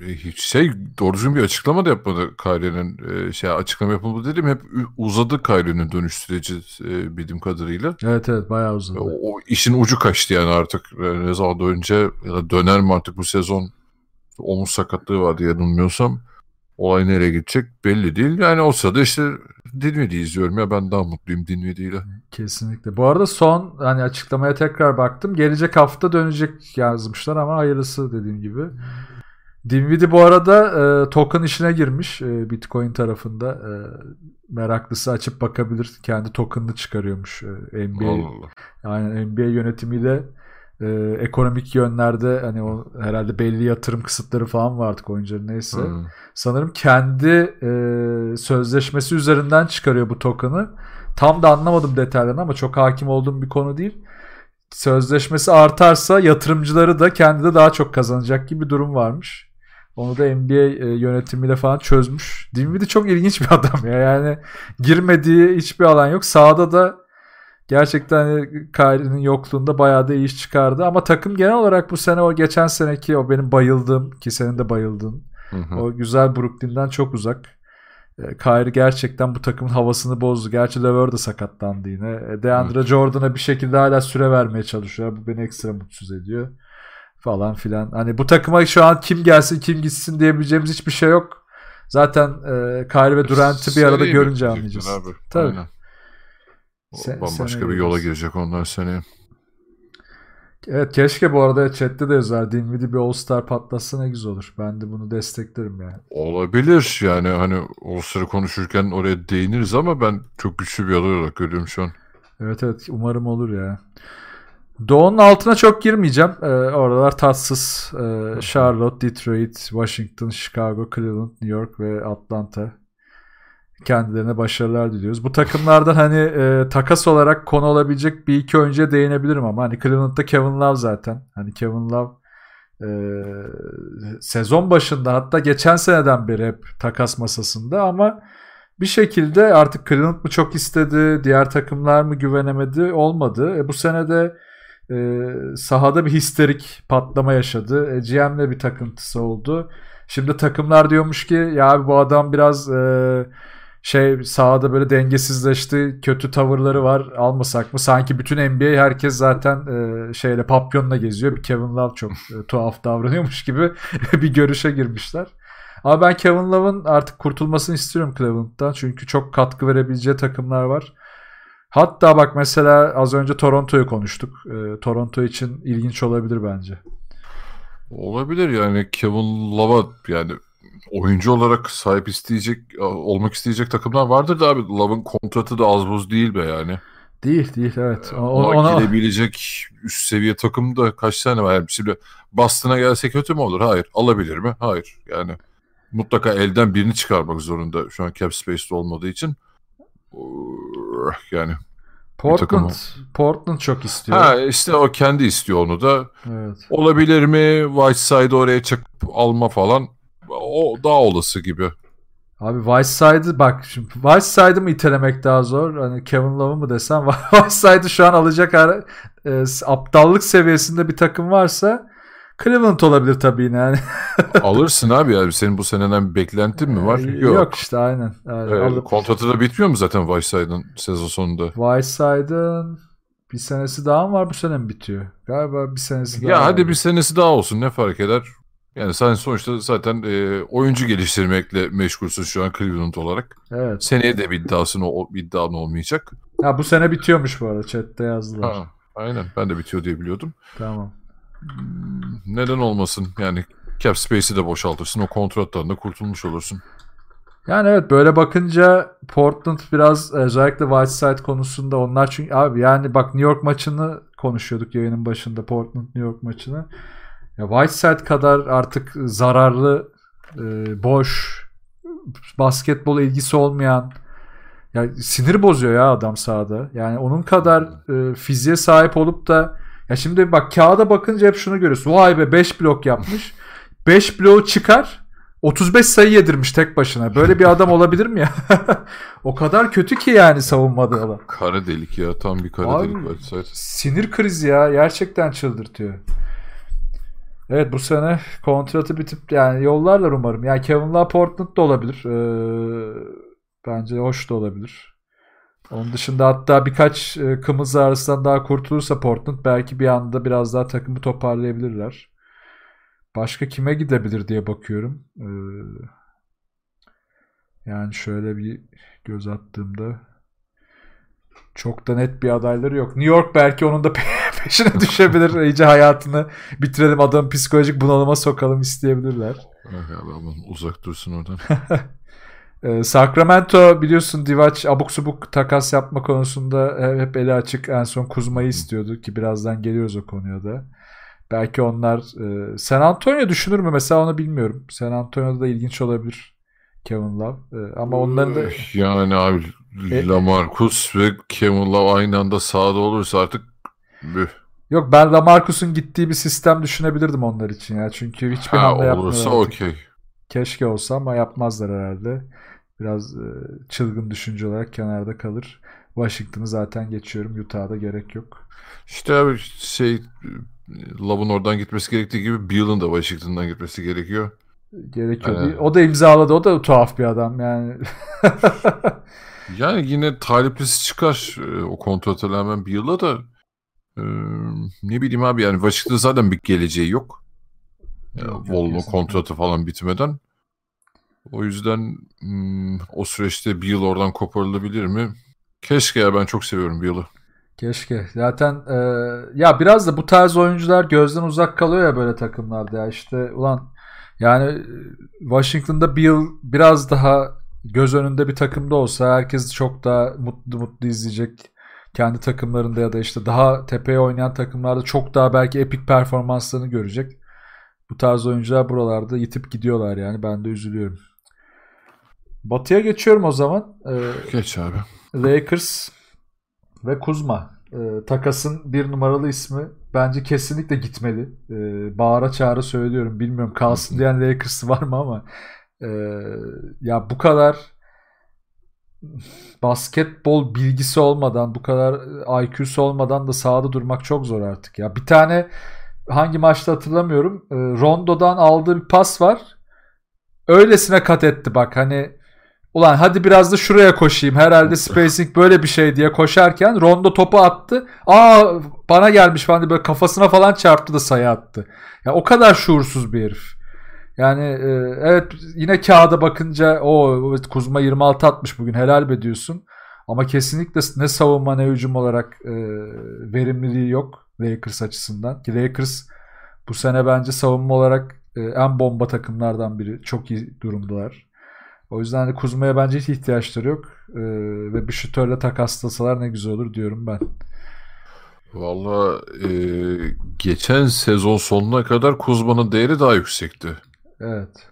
e, hiç şey doğru düzgün bir açıklama da yapmadı Kyrie'nin e, şey açıklama yapıldı dedim hep uzadı Kyrie'nin dönüş süreci e, bildiğim kadarıyla. Evet evet bayağı uzadı. O, o işin ucu kaçtı yani artık ne zaman önce ya da döner mi artık bu sezon omuz sakatlığı vardı yanılmıyorsam olay nereye gidecek belli değil. Yani o sırada işte Dinwiddie izliyorum ya ben daha mutluyum Dinwiddie ile. Kesinlikle. Bu arada son hani açıklamaya tekrar baktım. Gelecek hafta dönecek yazmışlar ama hayırlısı dediğim gibi. Dinwiddie bu arada e, token işine girmiş e, Bitcoin tarafında. E, meraklısı açıp bakabilir. Kendi token'ını çıkarıyormuş e, NBA. Allah Allah. Yani NBA yönetimiyle e, ekonomik yönlerde hani o herhalde belli yatırım kısıtları falan var artık oyuncuların neyse. Hı. Sanırım kendi e, sözleşmesi üzerinden çıkarıyor bu token'ı. Tam da anlamadım detaylarını ama çok hakim olduğum bir konu değil. Sözleşmesi artarsa yatırımcıları da kendi de daha çok kazanacak gibi bir durum varmış. Onu da NBA e, yönetimiyle falan çözmüş. Dinwiddie çok ilginç bir [LAUGHS] adam ya. Yani girmediği hiçbir alan yok. Sağda da gerçekten hani Kyrie'nin yokluğunda bayağı da iyi iş çıkardı. Ama takım genel olarak bu sene o geçen seneki o benim bayıldığım ki senin de bayıldığın Hı hı. o güzel Brooklyn'den çok uzak. E, Kyrie gerçekten bu takımın havasını bozdu. Gerçi LeVar da sakatlandı yine. E, DeAndre Jordan'a bir şekilde hala süre vermeye çalışıyor. Bu beni ekstra mutsuz ediyor. Falan filan. Hani bu takıma şu an kim gelsin kim gitsin diyebileceğimiz hiçbir şey yok. Zaten e, Kyrie ve Durant'ı bir arada görünce anlayacağız. Abi. Tabii. Aynen. O Se- bambaşka bir yola girecek onlar seneye. Evet keşke bu arada chatte de yazar. Dinwiddie bir All-Star patlatsa ne güzel olur. Ben de bunu desteklerim yani. Olabilir yani hani sıra konuşurken oraya değiniriz ama ben çok güçlü bir aday olarak görüyorum şu an. Evet evet umarım olur ya. Doğu'nun altına çok girmeyeceğim. Ee, oralar tatsız. Ee, Charlotte, Detroit, Washington, Chicago, Cleveland, New York ve Atlanta. Kendilerine başarılar diliyoruz. Bu takımlardan hani e, takas olarak konu olabilecek bir iki oyuncuya değinebilirim ama hani Cleveland'da Kevin Love zaten. Hani Kevin Love e, sezon başında hatta geçen seneden beri hep takas masasında ama bir şekilde artık Cleveland mı çok istedi, diğer takımlar mı güvenemedi olmadı. E, bu sene de e, sahada bir histerik patlama yaşadı. E, GM'le bir takıntısı oldu. Şimdi takımlar diyormuş ki ya bu adam biraz e, şey sahada böyle dengesizleşti, kötü tavırları var, almasak mı? Sanki bütün NBA herkes zaten e, şeyle papyonla geziyor. Bir Kevin Love çok e, [LAUGHS] tuhaf davranıyormuş gibi [LAUGHS] bir görüşe girmişler. Ama ben Kevin Love'ın artık kurtulmasını istiyorum Cleveland'dan. Çünkü çok katkı verebileceği takımlar var. Hatta bak mesela az önce Toronto'yu konuştuk. Ee, Toronto için ilginç olabilir bence. Olabilir yani Kevin Love'a yani oyuncu olarak sahip isteyecek olmak isteyecek takımlar vardır da abi Love'ın kontratı da az buz değil be yani. Değil değil evet. O- Ona, ona- girebilecek üst seviye takım da kaç tane var? Yani şimdi Boston'a gelse kötü mü olur? Hayır. Alabilir mi? Hayır. Yani mutlaka elden birini çıkarmak zorunda şu an cap space'de olmadığı için. Yani Portland Portland çok istiyor. ha işte o kendi istiyor onu da. Evet. Olabilir mi? Whiteside'ı oraya çakıp alma falan. O daha olası gibi. Abi Whiteside'ı bak şimdi Whiteside'ı mı itelemek daha zor? Hani Kevin Love'ı mı desem [LAUGHS] Whiteside'ı şu an alacak ara- e, aptallık seviyesinde bir takım varsa Cleveland olabilir tabii yine yani. [LAUGHS] Alırsın abi ya. Senin bu seneden bir beklentin mi var? Yok, işte aynen. aynen. Ee, Alıp- kontratı da bitmiyor mu zaten Whiteside'ın sezon sonunda? Whiteside'ın bir senesi daha mı var bu sene mi bitiyor? Galiba bir senesi daha Ya var. hadi bir senesi daha olsun ne fark eder? Yani sen sonuçta zaten e, oyuncu geliştirmekle meşgulsün şu an Cleveland olarak. Evet. Seneye de bir iddiasın, o, iddian olmayacak. Ha bu sene bitiyormuş bu arada. Chat'te yazdılar. Ha, aynen ben de bitiyor diye biliyordum. Tamam. Neden olmasın yani cap space'i de boşaltırsın o kontrattan da kurtulmuş olursun. Yani evet böyle bakınca Portland biraz özellikle Whiteside konusunda onlar çünkü abi yani bak New York maçını konuşuyorduk yayının başında Portland New York maçını. Whiteside kadar artık zararlı, e, boş, basketbol ilgisi olmayan ya sinir bozuyor ya adam sahada. Yani onun kadar e, fiziğe sahip olup da ya şimdi bak kağıda bakınca hep şunu görüyorsun. Vay be 5 blok yapmış. [LAUGHS] 5 bloğu çıkar 35 sayı yedirmiş tek başına. Böyle bir adam olabilir mi ya? [LAUGHS] o kadar kötü ki yani savunmada adam. Kara delik ya tam bir kara Abi, delik Whiteside. Sinir krizi ya. Gerçekten çıldırtıyor. Evet bu sene kontratı bitip yani yollarlar umarım. Yani Kevin Love Portland da olabilir. Ee, bence hoş da olabilir. Onun dışında hatta birkaç e, kımız arasından daha kurtulursa Portland belki bir anda biraz daha takımı toparlayabilirler. Başka kime gidebilir diye bakıyorum. Ee, yani şöyle bir göz attığımda çok da net bir adayları yok. New York belki onun da [LAUGHS] peşine düşebilir. iyice hayatını bitirelim adamı psikolojik bunalıma sokalım isteyebilirler. Ya aman uzak dursun oradan. [LAUGHS] Ee, Sacramento biliyorsun Divac abuk subuk takas yapma konusunda hep eli açık. En son Kuzma'yı istiyordu ki birazdan geliyoruz o konuya da. Belki onlar e, San Antonio düşünür mü mesela onu bilmiyorum. San Antonio'da da ilginç olabilir Kevin Love. E, ama onların da yani abi e, Lamarcus ve Kevin Love aynı anda sahada olursa artık büh. Yok ben Lamarcus'un gittiği bir sistem düşünebilirdim onlar için ya. Çünkü hiçbir ha, hamle yapmıyorlar. Olursa okey. Keşke olsa ama yapmazlar herhalde. Biraz e, çılgın düşünce olarak kenarda kalır. Washington'ı zaten geçiyorum. Utah'da gerek yok. İşte abi şey Love'ın oradan gitmesi gerektiği gibi Beal'ın da Washington'dan gitmesi gerekiyor. Gerekiyor. Ee, o da imzaladı. O da tuhaf bir adam yani. [LAUGHS] yani yine taliplisi çıkar e, o kontratı rağmen Beal'a da ne bileyim abi yani Washington zaten bir geleceği yok. Volno kontratı falan bitmeden. O yüzden hmm, o süreçte Beal oradan koparılabilir mi? Keşke ya ben çok seviyorum Beal'ı. Keşke. Zaten e, ya biraz da bu tarz oyuncular gözden uzak kalıyor ya böyle takımlarda ya işte ulan yani Washington'da Bill biraz daha göz önünde bir takımda olsa herkes çok daha mutlu mutlu izleyecek. Kendi takımlarında ya da işte daha tepeye oynayan takımlarda çok daha belki epik performanslarını görecek. Bu tarz oyuncular buralarda yitip gidiyorlar yani ben de üzülüyorum. Batı'ya geçiyorum o zaman. Ee, Geç abi. Lakers ve Kuzma. Ee, takasın bir numaralı ismi bence kesinlikle gitmeli. Ee, bağıra çağrı söylüyorum. Bilmiyorum kalsın diyen Lakers var mı ama e, ya bu kadar basketbol bilgisi olmadan, bu kadar IQ'su olmadan da sahada durmak çok zor artık ya. Bir tane hangi maçta hatırlamıyorum. E, Rondo'dan aldığı bir pas var. Öylesine kat etti bak hani Ulan hadi biraz da şuraya koşayım. Herhalde spacing böyle bir şey diye koşarken Rondo topu attı. Aa bana gelmiş falan diye böyle kafasına falan çarptı da sayı attı. Ya o kadar şuursuz bir herif. Yani e, evet yine kağıda bakınca o evet, Kuzma 26 atmış bugün helal be diyorsun. Ama kesinlikle ne savunma ne hücum olarak e, verimliliği yok Lakers açısından. Ki Lakers bu sene bence savunma olarak e, en bomba takımlardan biri. Çok iyi durumdalar. O yüzden hani Kuzma'ya bence hiç ihtiyaçları yok. Ee, ve bir şutörle takaslasalar ne güzel olur diyorum ben. Valla e, geçen sezon sonuna kadar Kuzma'nın değeri daha yüksekti. Evet.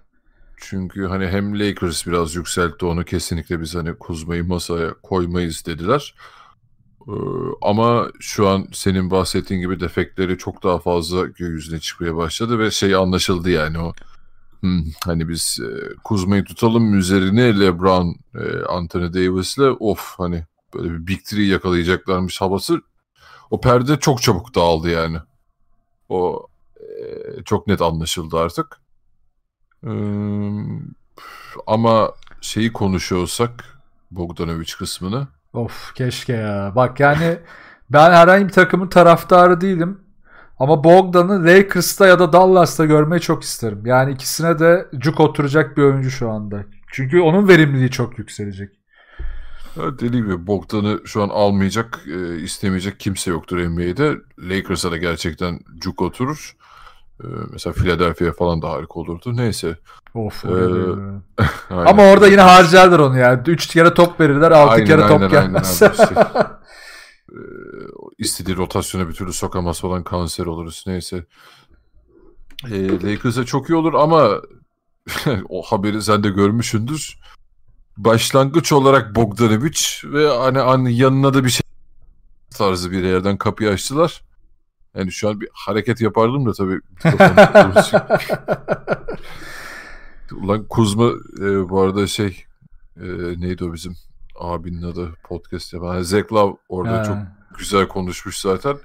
Çünkü hani hem Lakers biraz yükseltti onu kesinlikle biz hani Kuzma'yı masaya koymayız dediler. Ee, ama şu an senin bahsettiğin gibi defekleri çok daha fazla gökyüzüne çıkmaya başladı ve şey anlaşıldı yani o Hmm, hani biz e, Kuzma'yı tutalım üzerine LeBron, e, Anthony Davis'le of hani böyle bir big three yakalayacaklarmış havası o perde çok çabuk dağıldı yani. O e, çok net anlaşıldı artık. Ama şeyi konuşuyorsak Bogdanovic kısmını. Of keşke ya. Bak yani [LAUGHS] ben herhangi bir takımın taraftarı değilim. Ama Bogdan'ı Lakers'ta ya da Dallas'ta görmeyi çok isterim. Yani ikisine de cuk oturacak bir oyuncu şu anda. Çünkü onun verimliliği çok yükselecek. Evet, dediğim gibi Bogdan'ı şu an almayacak, e, istemeyecek kimse yoktur NBA'de. Lakers'a da gerçekten cuk oturur. E, mesela Philadelphia falan da harika olurdu. Neyse. Of. Ee, [LAUGHS] Ama orada yine harcarlar onu yani. Üç kere top verirler, altı aynen, kere top aynen, gelmez. Aynen işte. [LAUGHS] istediği rotasyona bir türlü sokamaz falan kanser oluruz. Neyse. E, Lakers'a çok iyi olur ama [LAUGHS] o haberi sen de görmüşsündür. Başlangıç olarak Bogdanovic ve hani, hani yanına da bir şey tarzı bir yerden kapıyı açtılar. Yani şu an bir hareket yapardım da tabii. [LAUGHS] [LAUGHS] Ulan Kuzma e, bu arada şey e, neydi o bizim abinin adı podcast yapan. Zach Love orada ha. çok güzel konuşmuş zaten.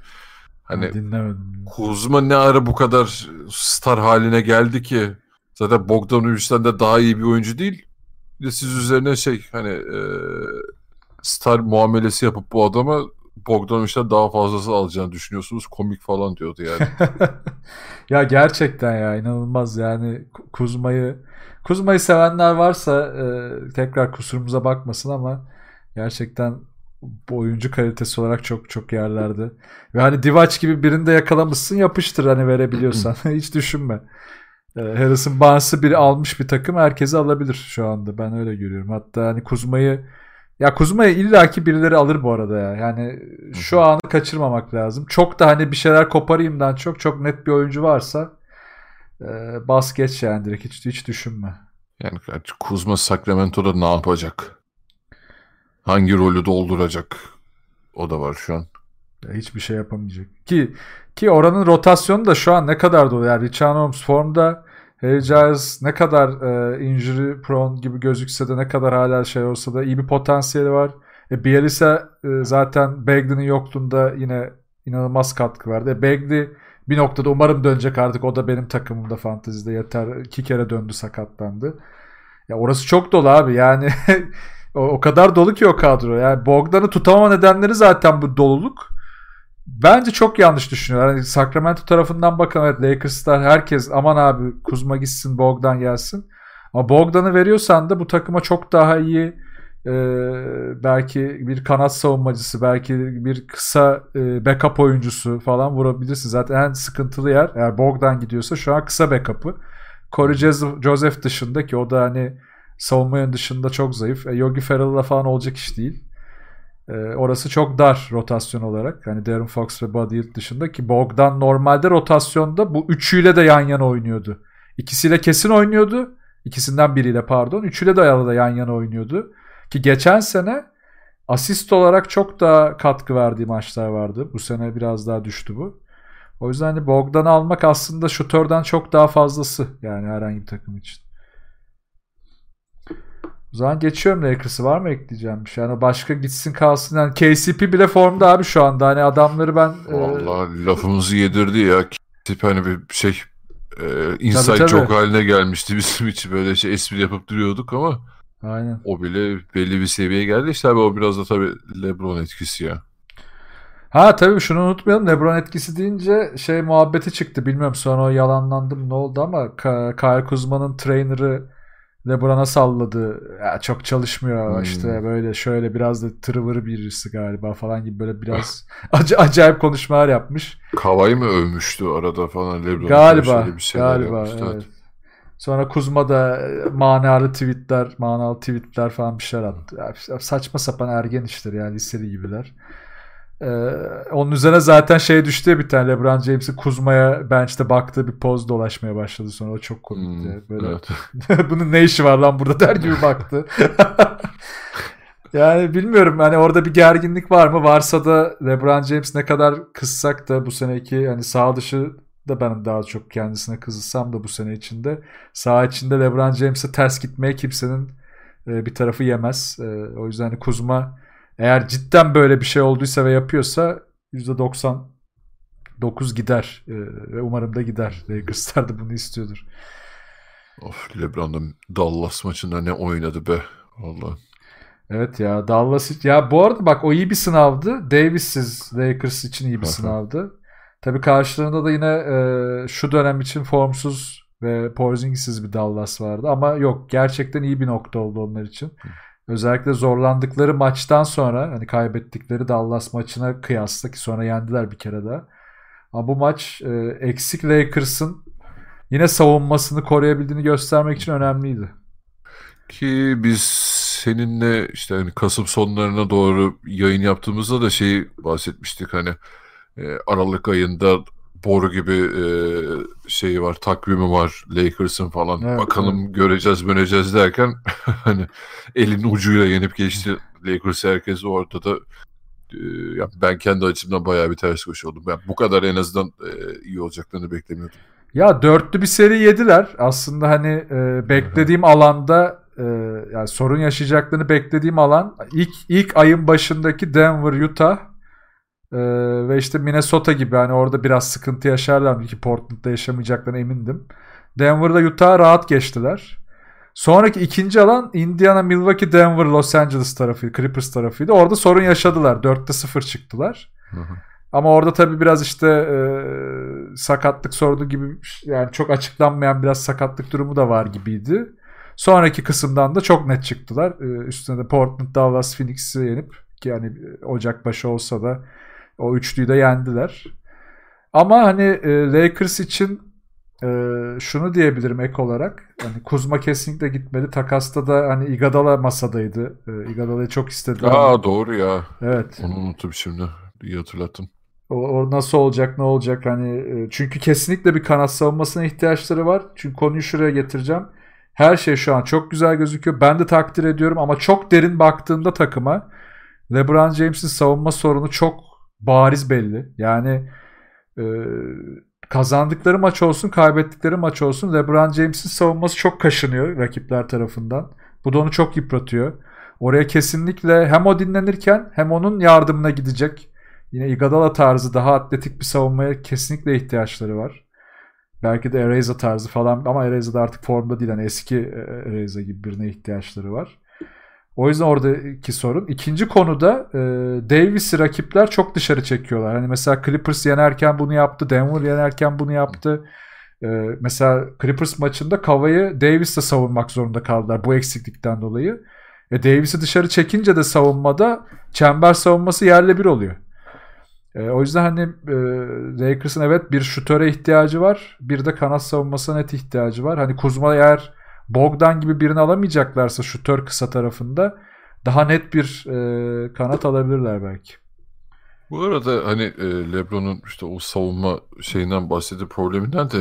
Hani Dinlemedim. Kuzma ne ara bu kadar star haline geldi ki zaten Bogdanovic'den de daha iyi bir oyuncu değil. Bir de siz üzerine şey hani e, star muamelesi yapıp bu adama Bogdanovic'den daha fazlası alacağını düşünüyorsunuz. Komik falan diyordu yani. [LAUGHS] ya gerçekten ya inanılmaz yani Kuzma'yı Kuzma'yı sevenler varsa e, tekrar kusurumuza bakmasın ama gerçekten bu oyuncu kalitesi olarak çok çok yerlerde. Ve hani Divac gibi birini de yakalamışsın yapıştır hani verebiliyorsan. [LAUGHS] Hiç düşünme. Ee, Harrison Barnes'ı biri almış bir takım herkesi alabilir şu anda. Ben öyle görüyorum. Hatta hani Kuzma'yı ya Kuzma'yı illaki birileri alır bu arada ya. Yani şu anı kaçırmamak lazım. Çok da hani bir şeyler koparayımdan çok çok net bir oyuncu varsa e, bas geç yani direkt hiç, hiç düşünme. Yani Kuzma Sacramento'da ne yapacak? Hangi rolü dolduracak? O da var şu an. Hiçbir şey yapamayacak. Ki ki oranın rotasyonu da şu an ne kadar dolu. Yani Richard Holmes formda Harry Giles ne kadar e, injury prone gibi gözükse de ne kadar hala şey olsa da iyi bir potansiyeli var. E, Bielisa e, zaten Bagley'nin yokluğunda yine inanılmaz katkı verdi. E, Bagley bir noktada umarım dönecek artık. O da benim takımımda fantezide yeter. İki kere döndü sakatlandı. Ya orası çok dolu abi. Yani [LAUGHS] o, o kadar dolu ki o kadro. Yani Bogdan'ı tutamama nedenleri zaten bu doluluk. Bence çok yanlış düşünüyorlar. Yani Sacramento tarafından bakın evet Lakers'lar herkes aman abi Kuzma gitsin Bogdan gelsin. Ama Bogdan'ı veriyorsan da bu takıma çok daha iyi e, belki bir kanat savunmacısı belki bir kısa e, backup oyuncusu falan vurabilirsin. Zaten en sıkıntılı yer eğer Bogdan gidiyorsa şu an kısa backup'ı. Corey Joseph dışında ki o da hani savunma dışında çok zayıf. E, Yogi Ferrell'la falan olacak iş değil. E, orası çok dar rotasyon olarak. Hani Darren Fox ve Buddy Hield dışında ki Bogdan normalde rotasyonda bu üçüyle de yan yana oynuyordu. İkisiyle kesin oynuyordu. İkisinden biriyle pardon. Üçüyle de arada yan yana oynuyordu. Ki geçen sene asist olarak çok daha katkı verdiği maçlar vardı. Bu sene biraz daha düştü bu. O yüzden hani Bogdan'ı almak aslında şutörden çok daha fazlası yani herhangi bir takım için. O zaman geçiyorum Lakers'ı. Var mı ekleyeceğim bir şey? Yani başka gitsin kalsın. Yani KCP bile formda abi şu anda. Hani adamları ben... Valla e... lafımızı yedirdi ya. KCP hani bir şey e, inside tabii, joke haline gelmişti. [LAUGHS] Bizim için böyle şey espri yapıp duruyorduk ama Aynen. o bile belli bir seviyeye geldi. İşte abi o biraz da tabii LeBron etkisi ya. Ha tabii şunu unutmayalım. LeBron etkisi deyince şey muhabbeti çıktı. Bilmiyorum sonra o yalanlandı mı ne oldu ama Kyle Kuzma'nın trainer'ı LeBron'a salladı. Ya çok çalışmıyor hmm. işte böyle şöyle biraz da tırıvırı birisi galiba falan gibi böyle biraz [LAUGHS] ac- acayip konuşmalar yapmış. Kavayı mı övmüştü arada falan LeBron? Galiba. Bir galiba evet. Sonra Kuzma da e, manalı tweetler, manalı tweetler falan bir şeyler attı. Ya saçma sapan ergen işleri yani liseli gibiler. Ee, onun üzerine zaten şey düştü bir tane LeBron James'in Kuzma'ya bench'te baktığı bir poz dolaşmaya başladı sonra o çok komikti. Hmm, Böyle evet. [LAUGHS] bunun ne işi var lan burada der gibi baktı. [LAUGHS] yani bilmiyorum hani orada bir gerginlik var mı? Varsa da LeBron James ne kadar kızsak da bu seneki hani sağ dışı da ben daha çok kendisine kızılsam da bu sene içinde sağ içinde LeBron James'e ters gitmeye kimsenin e, bir tarafı yemez. E, o yüzden hani Kuzma eğer cidden böyle bir şey olduysa ve yapıyorsa %99 gider. Ee, ve umarım da gider. [LAUGHS] Lakers'lar da bunu istiyordur. Of LeBron'un Dallas maçında ne oynadı be. Vallahi. Evet ya Dallas ya bu arada bak o iyi bir sınavdı. Davis'siz Lakers için iyi bir sınavdı. Tabii karşılığında da yine e, şu dönem için formsuz ve Porzingis'siz bir Dallas vardı ama yok gerçekten iyi bir nokta oldu onlar için. Özellikle zorlandıkları maçtan sonra hani kaybettikleri Dallas maçına kıyasla ki sonra yendiler bir kere daha. Ama bu maç e, eksik Lakers'ın yine savunmasını koruyabildiğini göstermek için önemliydi. Ki biz seninle işte hani Kasım sonlarına doğru yayın yaptığımızda da şeyi bahsetmiştik hani e, Aralık ayında boru gibi e, şeyi var, takvimi var Lakers'ın falan. Evet, Bakalım evet. göreceğiz, göreceğiz derken [LAUGHS] hani elin ucuyla yenip geçti Lakers herkes orada da e, ya ben kendi açımdan bayağı bir ters koşu oldum. Ben bu kadar en azından e, iyi olacaklarını beklemiyordum. Ya dörtlü bir seri yediler. Aslında hani e, beklediğim alanda e, yani sorun yaşayacaklarını beklediğim alan ilk ilk ayın başındaki Denver, Utah ee, ve işte Minnesota gibi hani orada biraz sıkıntı yaşarlar ki Portland'da yaşamayacaklarına emindim. Denver'da Utah rahat geçtiler. Sonraki ikinci alan Indiana, Milwaukee, Denver, Los Angeles tarafıydı. Clippers tarafıydı. Orada sorun yaşadılar. 4'te 0 çıktılar. Hı hı. Ama orada tabii biraz işte e, sakatlık sorunu gibi yani çok açıklanmayan biraz sakatlık durumu da var gibiydi. Sonraki kısımdan da çok net çıktılar. E, üstüne de Portland, Dallas, Phoenix'i yenip yani Ocak başı olsa da o üçlüyü de yendiler. Ama hani e, Lakers için e, şunu diyebilirim ek olarak. Hani Kuzma kesinlikle gitmeli. Takasta da hani Igadala masadaydı. E, Igadala'yı çok istediler. Aa doğru ya. Evet. Onu unuttum şimdi. İyi hatırlattın. O, o nasıl olacak ne olacak hani e, çünkü kesinlikle bir kanat savunmasına ihtiyaçları var. Çünkü konuyu şuraya getireceğim. Her şey şu an çok güzel gözüküyor. Ben de takdir ediyorum ama çok derin baktığında takıma LeBron James'in savunma sorunu çok bariz belli. Yani e, kazandıkları maç olsun, kaybettikleri maç olsun LeBron James'in savunması çok kaşınıyor rakipler tarafından. Bu da onu çok yıpratıyor. Oraya kesinlikle hem o dinlenirken hem onun yardımına gidecek. Yine Iguodala tarzı daha atletik bir savunmaya kesinlikle ihtiyaçları var. Belki de Ereza tarzı falan ama Ereza da artık formda değil. Yani eski Ereza gibi birine ihtiyaçları var. O yüzden oradaki sorun. İkinci konuda e, Davis'i rakipler çok dışarı çekiyorlar. Hani mesela Clippers yenerken bunu yaptı. Denver yenerken bunu yaptı. E, mesela Clippers maçında Kava'yı Davis'le savunmak zorunda kaldılar bu eksiklikten dolayı. E, Davis'i dışarı çekince de savunmada çember savunması yerle bir oluyor. E, o yüzden hani e, Lakers'ın evet bir şutöre ihtiyacı var. Bir de kanat savunmasına net ihtiyacı var. Hani Kuzma eğer Bogdan gibi birini alamayacaklarsa şutör kısa tarafında daha net bir e, kanat alabilirler belki. Bu arada hani e, LeBron'un işte o savunma şeyinden bahsettiği probleminden de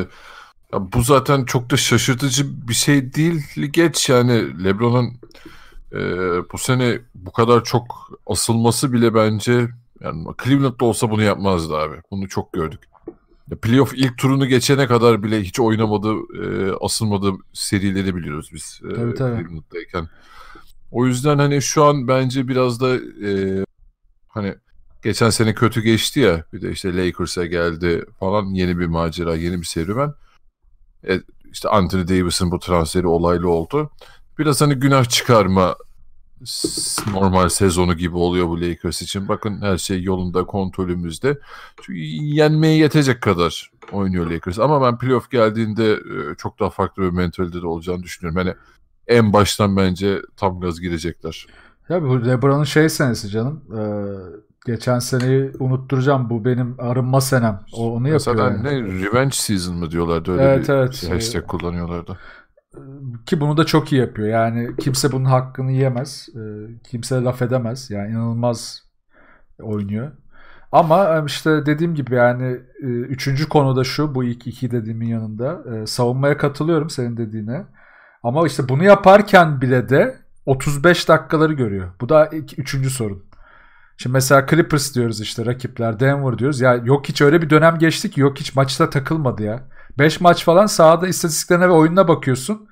ya bu zaten çok da şaşırtıcı bir şey değil. Geç yani LeBron'un e, bu sene bu kadar çok asılması bile bence yani Cleveland'da olsa bunu yapmazdı abi. Bunu çok gördük. Playoff ilk turunu geçene kadar bile hiç oynamadı, e, asılmadı serileri biliyoruz biz e, tabii, tabii. Cleveland'dayken. O yüzden hani şu an bence biraz da e, hani geçen sene kötü geçti ya bir de işte Lakers'a geldi falan yeni bir macera, yeni bir serüven. E, işte Anthony Davis'in bu transferi olaylı oldu. Biraz hani günah çıkarma normal sezonu gibi oluyor bu Lakers için. Bakın her şey yolunda, kontrolümüzde. Çünkü yenmeye yetecek kadar oynuyor Lakers. Ama ben playoff geldiğinde e, çok daha farklı bir mentalitede olacağını düşünüyorum. Yani en baştan bence tam gaz girecekler. Ya bu LeBron'un şey senesi canım. Ee, geçen seneyi unutturacağım. Bu benim arınma senem. O onu yapıyor. Mesela yani. ne revenge season mı diyorlardı öyle evet, bir evet. hashtag kullanıyorlardı ki bunu da çok iyi yapıyor. Yani kimse bunun hakkını yiyemez. Kimse laf edemez. Yani inanılmaz oynuyor. Ama işte dediğim gibi yani üçüncü konuda şu bu ilk iki dediğimin yanında savunmaya katılıyorum senin dediğine. Ama işte bunu yaparken bile de 35 dakikaları görüyor. Bu da üçüncü sorun. Şimdi mesela Clippers diyoruz işte rakipler Denver diyoruz. Ya yok hiç öyle bir dönem geçti ki yok hiç maçta takılmadı ya. 5 maç falan sahada istatistiklerine ve oyununa bakıyorsun.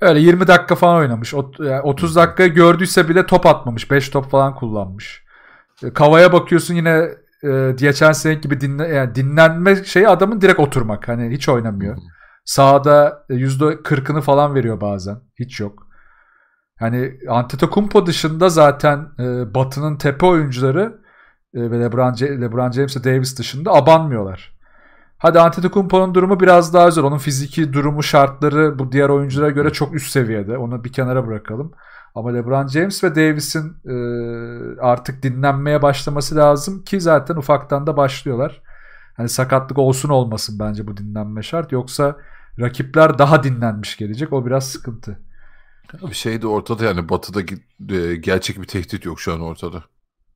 Öyle 20 dakika falan oynamış. 30 dakika gördüyse bile top atmamış. 5 top falan kullanmış. E, Kavaya bakıyorsun yine e, geçen sene gibi dinle, yani dinlenme şeyi adamın direkt oturmak. Hani hiç oynamıyor. Sahada %40'ını falan veriyor bazen. Hiç yok. Hani Antetokounmpo dışında zaten e, Batı'nın tepe oyuncuları e, ve LeBron, LeBron James ve Davis dışında abanmıyorlar. Hadi Antetokounmpo'nun durumu biraz daha zor. Onun fiziki durumu, şartları bu diğer oyunculara göre çok üst seviyede. Onu bir kenara bırakalım. Ama LeBron James ve Davis'in e, artık dinlenmeye başlaması lazım ki zaten ufaktan da başlıyorlar. Hani sakatlık olsun olmasın bence bu dinlenme şart. Yoksa rakipler daha dinlenmiş gelecek. O biraz sıkıntı. Bir şey de ortada yani batıda e, gerçek bir tehdit yok şu an ortada.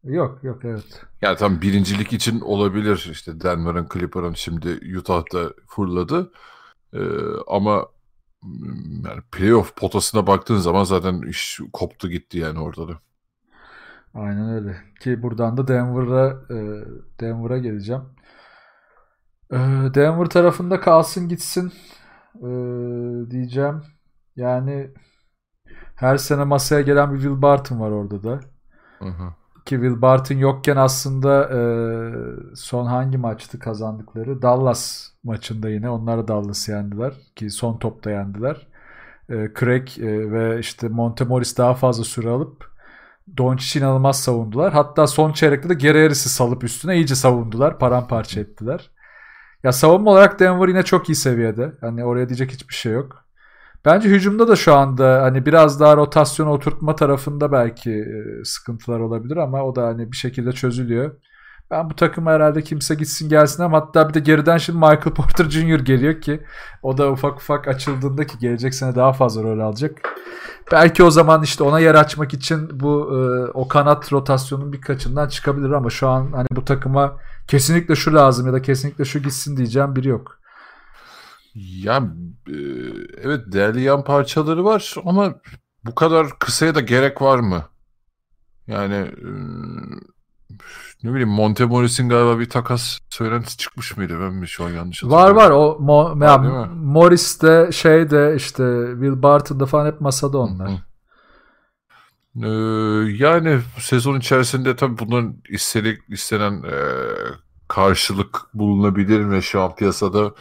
Yok yok evet. Yani tam birincilik için olabilir işte Denver'ın Clipper'ın şimdi Utah'ta fırladı. Ee, ama yani playoff potasına baktığın zaman zaten iş koptu gitti yani orada da. Aynen öyle. Ki buradan da Denver'a e, Denver'a geleceğim. E, Denver tarafında kalsın gitsin e, diyeceğim. Yani her sene masaya gelen bir Will Barton var orada da. Hı hı. Ki Will Barton yokken aslında e, son hangi maçtı kazandıkları? Dallas maçında yine. Onlar da Dallas yendiler. Ki son topta yendiler. E, Craig e, ve işte Montemoris daha fazla süre alıp Doncic inanılmaz savundular. Hatta son çeyrekte de Harris'i salıp üstüne iyice savundular. Paramparça ettiler. Ya savunma olarak Denver yine çok iyi seviyede. Hani oraya diyecek hiçbir şey yok. Bence hücumda da şu anda hani biraz daha rotasyon oturtma tarafında belki e, sıkıntılar olabilir ama o da hani bir şekilde çözülüyor. Ben bu takıma herhalde kimse gitsin gelsin ama hatta bir de geriden şimdi Michael Porter Jr. geliyor ki o da ufak ufak açıldığında ki gelecek sene daha fazla rol alacak. Belki o zaman işte ona yer açmak için bu e, o kanat rotasyonun birkaçından çıkabilir ama şu an hani bu takıma kesinlikle şu lazım ya da kesinlikle şu gitsin diyeceğim biri yok. Ya e, evet değerli yan parçaları var ama bu kadar kısaya da gerek var mı? Yani e, ne bileyim Montemoris'in galiba bir takas söylentisi çıkmış mıydı? Ben mi şu an yanlış hatırlıyorum? Var var. O Mo, var, ya, Morris de şey de işte Will Barton'da falan hep masada onlar. Hı Ee, yani sezon içerisinde tabii bunların istedik, istenen e, karşılık bulunabilir mi şu an piyasada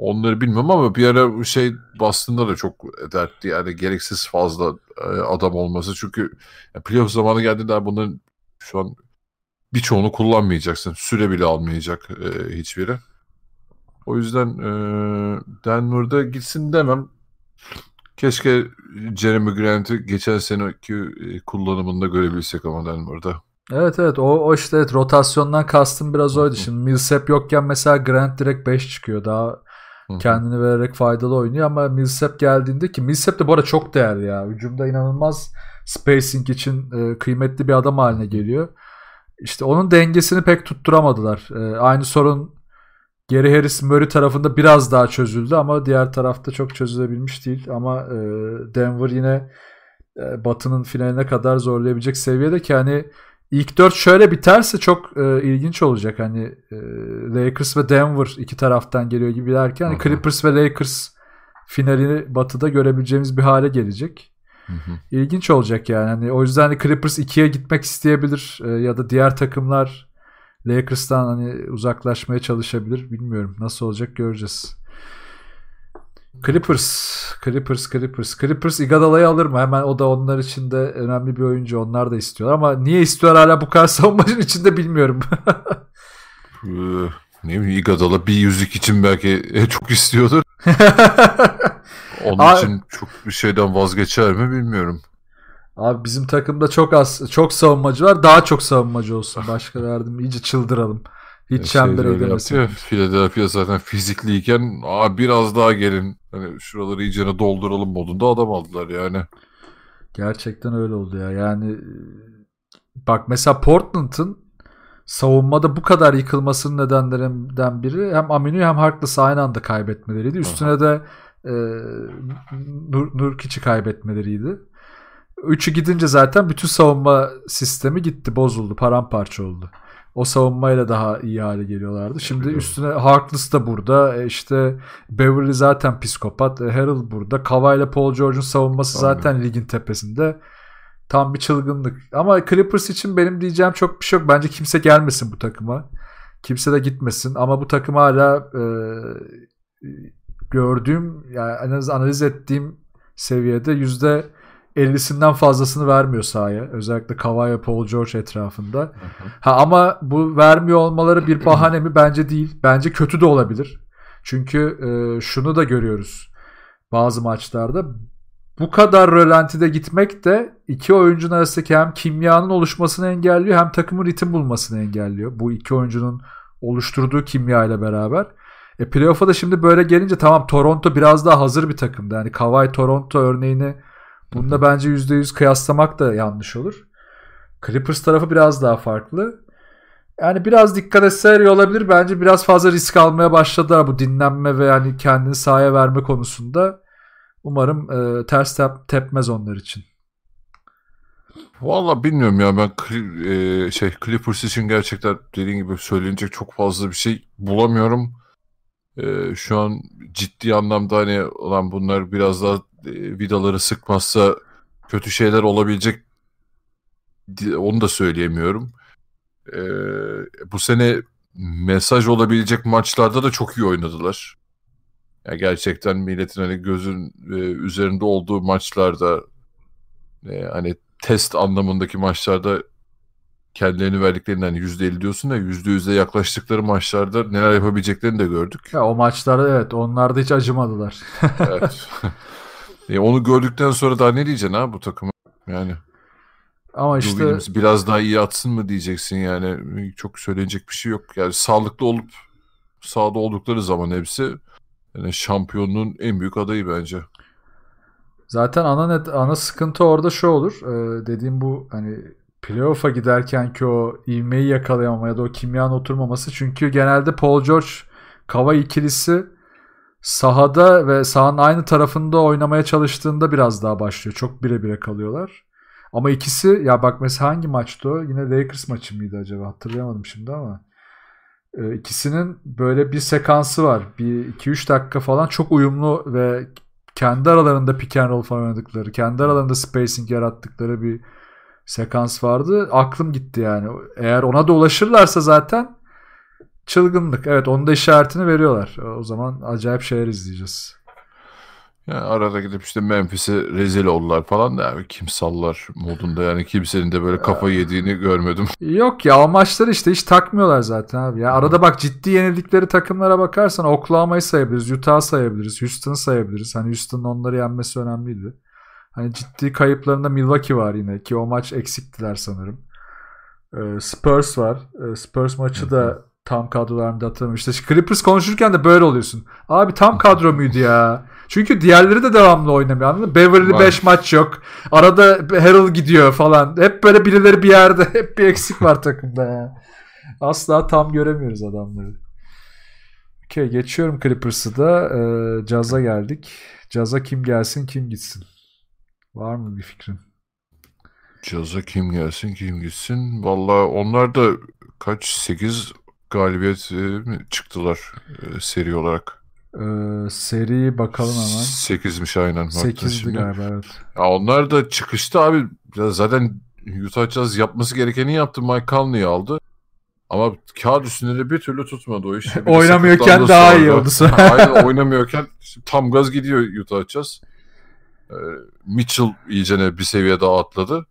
onları bilmiyorum ama bir ara şey bastığında da çok dertti yani gereksiz fazla e, adam olması çünkü yani playoff zamanı geldiğinde bunların şu an birçoğunu kullanmayacaksın. Süre bile almayacak e, hiçbiri. O yüzden e, Denver'da gitsin demem. Keşke Jeremy Grant'i geçen seneki e, kullanımında görebilsek ama Denver'da. Evet evet o, o işte evet, rotasyondan kastım biraz oydu. Şimdi Millsap yokken mesela Grant direkt 5 çıkıyor. Daha kendini vererek faydalı oynuyor ama Millsap geldiğinde ki Millsap de bu arada çok değerli ya. Hücumda inanılmaz spacing için e, kıymetli bir adam haline geliyor. İşte onun dengesini pek tutturamadılar. E, aynı sorun Gary Harris Murray tarafında biraz daha çözüldü ama diğer tarafta çok çözülebilmiş değil. Ama e, Denver yine e, Batı'nın finaline kadar zorlayabilecek seviyede ki hani ilk dört şöyle biterse çok e, ilginç olacak. Hani e, Lakers ve Denver iki taraftan geliyor gibi derken hani Clippers ve Lakers finalini Batı'da görebileceğimiz bir hale gelecek. Hı hı. İlginç olacak yani. Hani o yüzden hani Clippers 2'ye gitmek isteyebilir e, ya da diğer takımlar Lakers'tan hani uzaklaşmaya çalışabilir. Bilmiyorum nasıl olacak göreceğiz. Clippers, Clippers, Clippers. Clippers Iguodala'yı alır mı? Hemen o da onlar için de önemli bir oyuncu. Onlar da istiyorlar ama niye istiyor hala bu kadar [LAUGHS] savunmacının içinde bilmiyorum. Ne bileyim Iguodala bir yüzük için belki [LAUGHS] çok istiyordur. [LAUGHS] Onun Abi, için çok bir şeyden vazgeçer mi bilmiyorum. Abi bizim takımda çok az çok savunmacı var. Daha çok savunmacı olsun. Başka derdim iyice çıldıralım. Hiç şey çembere gidemesin. Philadelphia zaten fizikliyken Aa, biraz daha gelin. Hani şuraları iyicene dolduralım modunda adam aldılar yani. Gerçekten öyle oldu ya. Yani bak mesela Portland'ın savunmada bu kadar yıkılmasının nedenlerinden biri hem Aminu hem Harkless'ı aynı anda kaybetmeleriydi. Üstüne de e, Nur, Nurkic'i kaybetmeleriydi. Üçü gidince zaten bütün savunma sistemi gitti, bozuldu, paramparça oldu. O savunmayla daha iyi hale geliyorlardı. Şimdi evet, üstüne Harkless da burada. E işte Beverly zaten psikopat. E Harold burada. Kava ile Paul George'un savunması Aynen. zaten ligin tepesinde. Tam bir çılgınlık. Ama Clippers için benim diyeceğim çok bir şey yok. Bence kimse gelmesin bu takıma. Kimse de gitmesin. Ama bu takım hala e, gördüğüm yani analiz, analiz ettiğim seviyede yüzde 50'sinden fazlasını vermiyor sahaya. Özellikle Kawhi ve Paul George etrafında. Ha ama bu vermiyor olmaları bir bahane mi? Bence değil. Bence kötü de olabilir. Çünkü e, şunu da görüyoruz bazı maçlarda. Bu kadar rölantide gitmek de iki oyuncunun arasındaki hem kimyanın oluşmasını engelliyor hem takımın ritim bulmasını engelliyor. Bu iki oyuncunun oluşturduğu kimya ile beraber. E playoff'a da şimdi böyle gelince tamam Toronto biraz daha hazır bir takımdı. Yani Kawhi Toronto örneğini bunda bence %100 kıyaslamak da yanlış olur. Clippers tarafı biraz daha farklı. Yani biraz dikkat etseler olabilir. Bence biraz fazla risk almaya başladılar bu dinlenme ve yani kendini sahaya verme konusunda. Umarım e, ters tep tepmez onlar için. Valla bilmiyorum ya ben e, şey Clippers için gerçekten dediğin gibi söylenecek çok fazla bir şey bulamıyorum e, şu an ciddi anlamda hani olan bunlar biraz daha vidaları sıkmazsa kötü şeyler olabilecek onu da söyleyemiyorum. E, bu sene mesaj olabilecek maçlarda da çok iyi oynadılar. Yani gerçekten milletin hani gözün e, üzerinde olduğu maçlarda e, hani test anlamındaki maçlarda kendilerini verdiklerinden %50 diyorsun da %100'e yaklaştıkları maçlarda neler yapabileceklerini de gördük. Ya o maçlarda evet onlar da hiç acımadılar. evet. [LAUGHS] E, onu gördükten sonra daha ne diyeceksin ha bu takıma? Yani Ama işte işte biraz daha iyi atsın mı diyeceksin yani. Çok söylenecek bir şey yok. Yani sağlıklı olup sahada oldukları zaman hepsi yani şampiyonluğun en büyük adayı bence. zaten ana net ana sıkıntı orada şu olur. Ee, dediğim bu hani playoff'a giderken ki o ivmeyi yakalayamama ya da o kimyanın oturmaması. Çünkü genelde Paul George Kava ikilisi sahada ve sahanın aynı tarafında oynamaya çalıştığında biraz daha başlıyor. Çok bire bire kalıyorlar. Ama ikisi ya bak mesela hangi maçtı o? Yine Lakers maçı mıydı acaba? Hatırlayamadım şimdi ama. Ee, ikisinin böyle bir sekansı var. Bir 2-3 dakika falan çok uyumlu ve kendi aralarında pick and roll falan oynadıkları, kendi aralarında spacing yarattıkları bir sekans vardı. Aklım gitti yani. Eğer ona da ulaşırlarsa zaten çılgınlık. Evet onun da işaretini veriyorlar. O zaman acayip şeyler izleyeceğiz. Yani arada gidip işte Memphis'e rezil oldular falan da abi kim sallar modunda yani kimsenin de böyle kafa yediğini görmedim. Yok ya o maçları işte hiç takmıyorlar zaten abi. Ya arada bak ciddi yenildikleri takımlara bakarsan Oklahoma'yı sayabiliriz, Utah'ı sayabiliriz, Houston'ı sayabiliriz. Hani Houston'ın onları yenmesi önemliydi. Hani ciddi kayıplarında Milwaukee var yine ki o maç eksiktiler sanırım. Ee, Spurs var. Ee, Spurs maçı da tam kadrolarında hatırlamıyorum. İşte Clippers konuşurken de böyle oluyorsun. Abi tam kadro muydu ya? Çünkü diğerleri de devamlı oynamıyor anladın mı? Beverly Var. 5 maç yok. Arada Harrell gidiyor falan. Hep böyle birileri bir yerde. [LAUGHS] Hep bir eksik var takımda ya. Asla tam göremiyoruz adamları. Okey geçiyorum Clippers'ı da. Ee, Caz'a geldik. Caz'a kim gelsin kim gitsin? Var mı bir fikrin? Caza kim gelsin kim gitsin. Valla onlar da kaç 8 galibiyet çıktılar e, seri olarak. Ee, seri bakalım hemen. 8'miş aynen. baktım 8'di şimdi. galiba evet. Ya onlar da çıkışta abi ya zaten Utah Jazz yapması gerekeni yaptı. Mike Conley'i aldı. Ama kağıt üstünde de bir türlü tutmadı o iş. [LAUGHS] Oynamıyorken daha sonra. iyi oldu. [LAUGHS] Aynen [LAUGHS] oynamıyorken tam gaz gidiyor Utah Jazz. Ee, Mitchell iyicene bir seviye daha atladı.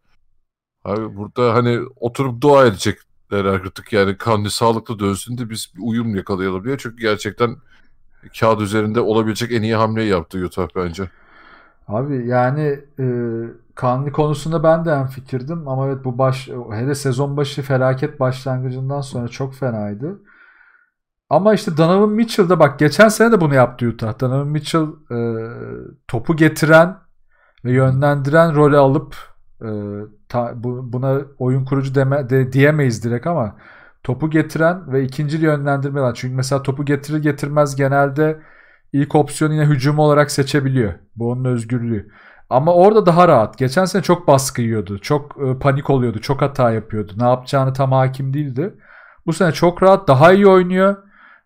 Abi burada hani oturup dua edecekler artık yani Conley sağlıklı dönsün de biz bir uyum yakalayalım diye. Çünkü gerçekten kağıt üzerinde olabilecek en iyi hamleyi yaptı Utah bence. Abi yani e, Kanlı konusunda ben de en fikirdim ama evet bu baş hele sezon başı felaket başlangıcından sonra çok fenaydı. Ama işte Donovan Mitchell da bak geçen sene de bunu yaptı Utah. Donovan Mitchell e, topu getiren ve yönlendiren rolü alıp e, ta- bu- buna oyun kurucu deme, de, diyemeyiz direkt ama topu getiren ve ikincil yönlendirme alan. Çünkü mesela topu getirir getirmez genelde ilk opsiyonu yine hücum olarak seçebiliyor. Bu onun özgürlüğü. Ama orada daha rahat. Geçen sene çok baskı yiyordu. Çok e, panik oluyordu. Çok hata yapıyordu. Ne yapacağını tam hakim değildi. Bu sene çok rahat. Daha iyi oynuyor.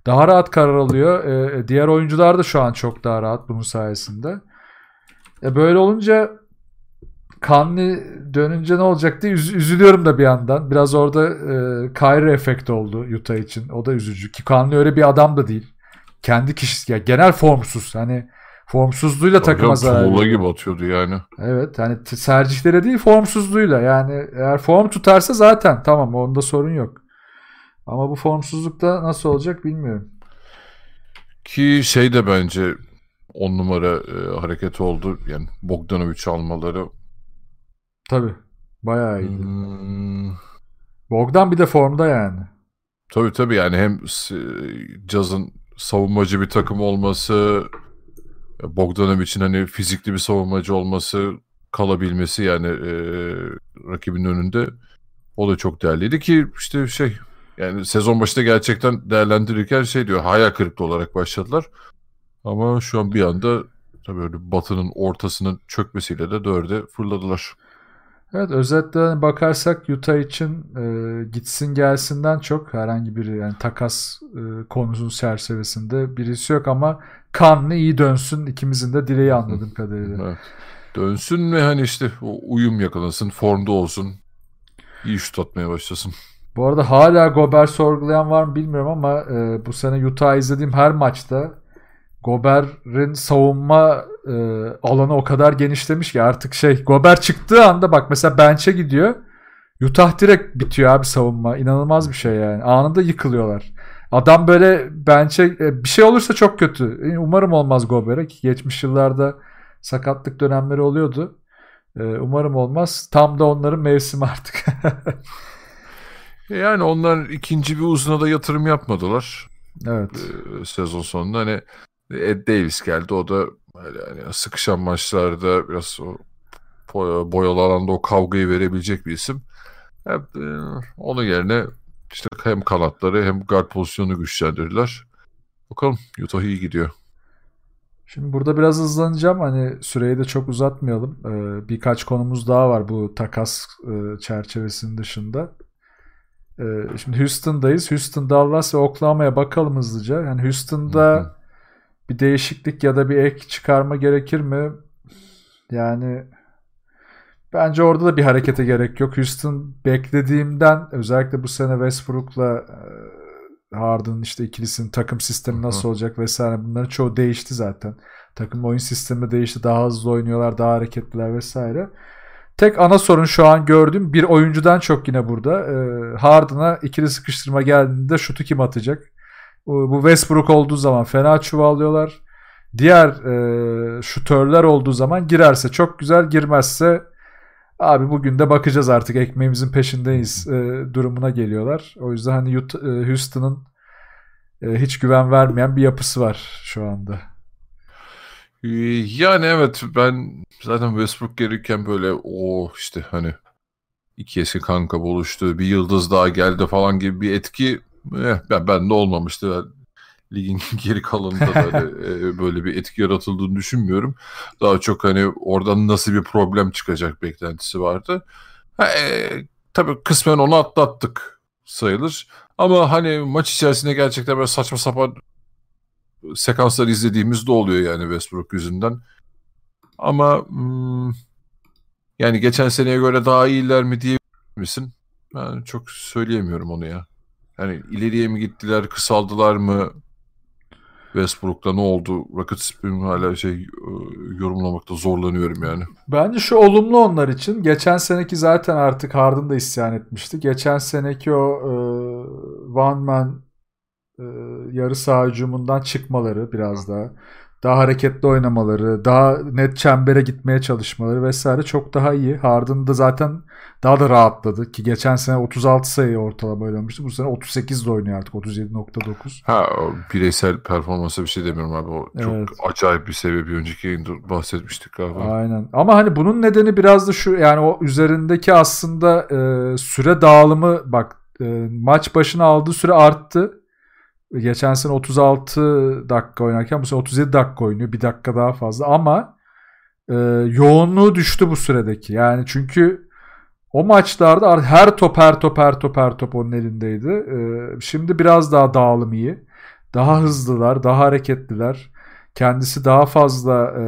Daha rahat karar alıyor. E, diğer oyuncular da şu an çok daha rahat bunun sayesinde. E, böyle olunca Kanli dönünce ne olacak diye üz- üzülüyorum da bir yandan. Biraz orada e, Kyrie efekt oldu Utah için. O da üzücü. Ki Kanli öyle bir adam da değil. Kendi kişisi ya genel formsuz. Hani formsuzluğuyla takıma zarar tuğla gibi atıyordu yani. Evet hani tercihlere değil formsuzluğuyla. Yani eğer form tutarsa zaten tamam onda sorun yok. Ama bu formsuzlukta nasıl olacak bilmiyorum. Ki şey de bence on numara e, hareket oldu. Yani Bogdanovic almaları. Tabii. Bayağı iyiydi. Hmm, Bogdan bir de formda yani. tabii tabii yani hem Jazz'ın savunmacı bir takım olması, Bogdanovic'in hani fizikli bir savunmacı olması, kalabilmesi yani e, rakibin önünde o da çok değerliydi ki işte şey yani sezon başında gerçekten değerlendirirken şey diyor hayal kırıklığı olarak başladılar. Ama şu an bir anda tabii öyle batının ortasının çökmesiyle de dörde fırladılar. Evet özetle hani bakarsak Utah için e, gitsin gelsinden çok herhangi bir yani takas e, konusunun çerçevesinde birisi yok ama Kanlı iyi dönsün ikimizin de dileği anladığım kadarıyla. Evet. Dönsün ve hani işte uyum yakalasın, formda olsun, iyi şut atmaya başlasın. Bu arada hala Gober sorgulayan var mı bilmiyorum ama e, bu sene Utah izlediğim her maçta Gober'in savunma e, alanı o kadar genişlemiş ki artık şey Gober çıktığı anda bak mesela bench'e gidiyor. Utah direkt bitiyor abi savunma. İnanılmaz bir şey yani. Anında yıkılıyorlar. Adam böyle bench'e e, bir şey olursa çok kötü. E, Umarım olmaz Gober'e ki geçmiş yıllarda sakatlık dönemleri oluyordu. E, umarım olmaz. Tam da onların mevsimi artık. [LAUGHS] yani onlar ikinci bir uzuna da yatırım yapmadılar. Evet. Sezon sonunda hani Ed Davis geldi. O da yani sıkışan maçlarda biraz o boyalı alanda o kavgayı verebilecek bir isim. Hep, e, onun yerine işte hem kanatları hem guard pozisyonu güçlendirdiler. Bakalım Utah iyi gidiyor. Şimdi burada biraz hızlanacağım. Hani süreyi de çok uzatmayalım. Ee, birkaç konumuz daha var bu takas e, çerçevesinin dışında. Ee, şimdi Houston'dayız. Houston, Dallas ve Oklahoma'ya bakalım hızlıca. Yani Houston'da hı hı. Bir değişiklik ya da bir ek çıkarma gerekir mi? Yani bence orada da bir harekete gerek yok. Houston beklediğimden özellikle bu sene Westbrook'la e, Harden'ın işte ikilisinin takım sistemi nasıl olacak vesaire bunların çoğu değişti zaten. Takım oyun sistemi değişti. Daha hızlı oynuyorlar, daha hareketliler vesaire. Tek ana sorun şu an gördüğüm bir oyuncudan çok yine burada. Ee, Harden'a ikili sıkıştırma geldiğinde şutu kim atacak? Bu Westbrook olduğu zaman fena çuvallıyorlar. Diğer e, şutörler olduğu zaman girerse çok güzel, girmezse abi bugün de bakacağız artık ekmeğimizin peşindeyiz e, durumuna geliyorlar. O yüzden hani e, Houston'ın e, hiç güven vermeyen bir yapısı var şu anda. Ee, yani evet ben zaten Westbrook gelirken böyle o işte hani iki eski kanka buluştu bir yıldız daha geldi falan gibi bir etki ben, ben de olmamıştı ligin [LAUGHS] geri kalanında da e, böyle bir etki yaratıldığını düşünmüyorum. Daha çok hani oradan nasıl bir problem çıkacak beklentisi vardı. E, tabii kısmen onu atlattık sayılır. Ama hani maç içerisinde gerçekten böyle saçma sapan sekanslar izlediğimiz de oluyor yani Westbrook yüzünden. Ama hmm, yani geçen seneye göre daha iyiler mi diye misin? Ben çok söyleyemiyorum onu ya. Yani ileriye mi gittiler, kısaldılar mı? Westbrook'ta ne oldu? Rockets hala şey e, yorumlamakta zorlanıyorum yani. Bence şu olumlu onlar için. Geçen seneki zaten artık Harden da isyan etmişti. Geçen seneki o e, one man e, yarı saha hücumundan çıkmaları biraz daha daha hareketli oynamaları, daha net çembere gitmeye çalışmaları vesaire çok daha iyi. Harden da zaten daha da rahatladı ki geçen sene 36 sayı ortalama oynamıştı. Bu sene 38 de oynuyor artık 37.9. Ha bireysel performansa bir şey demiyorum abi. O çok evet. acayip bir seviye bir önceki yayında bahsetmiştik galiba. Aynen. Ama hani bunun nedeni biraz da şu yani o üzerindeki aslında e, süre dağılımı bak e, maç başına aldığı süre arttı Geçen sene 36 dakika oynarken bu sene 37 dakika oynuyor. Bir dakika daha fazla ama e, yoğunluğu düştü bu süredeki. Yani çünkü o maçlarda her top her top her top her top onun elindeydi. E, şimdi biraz daha dağılım iyi. Daha hızlılar, daha hareketliler. Kendisi daha fazla e,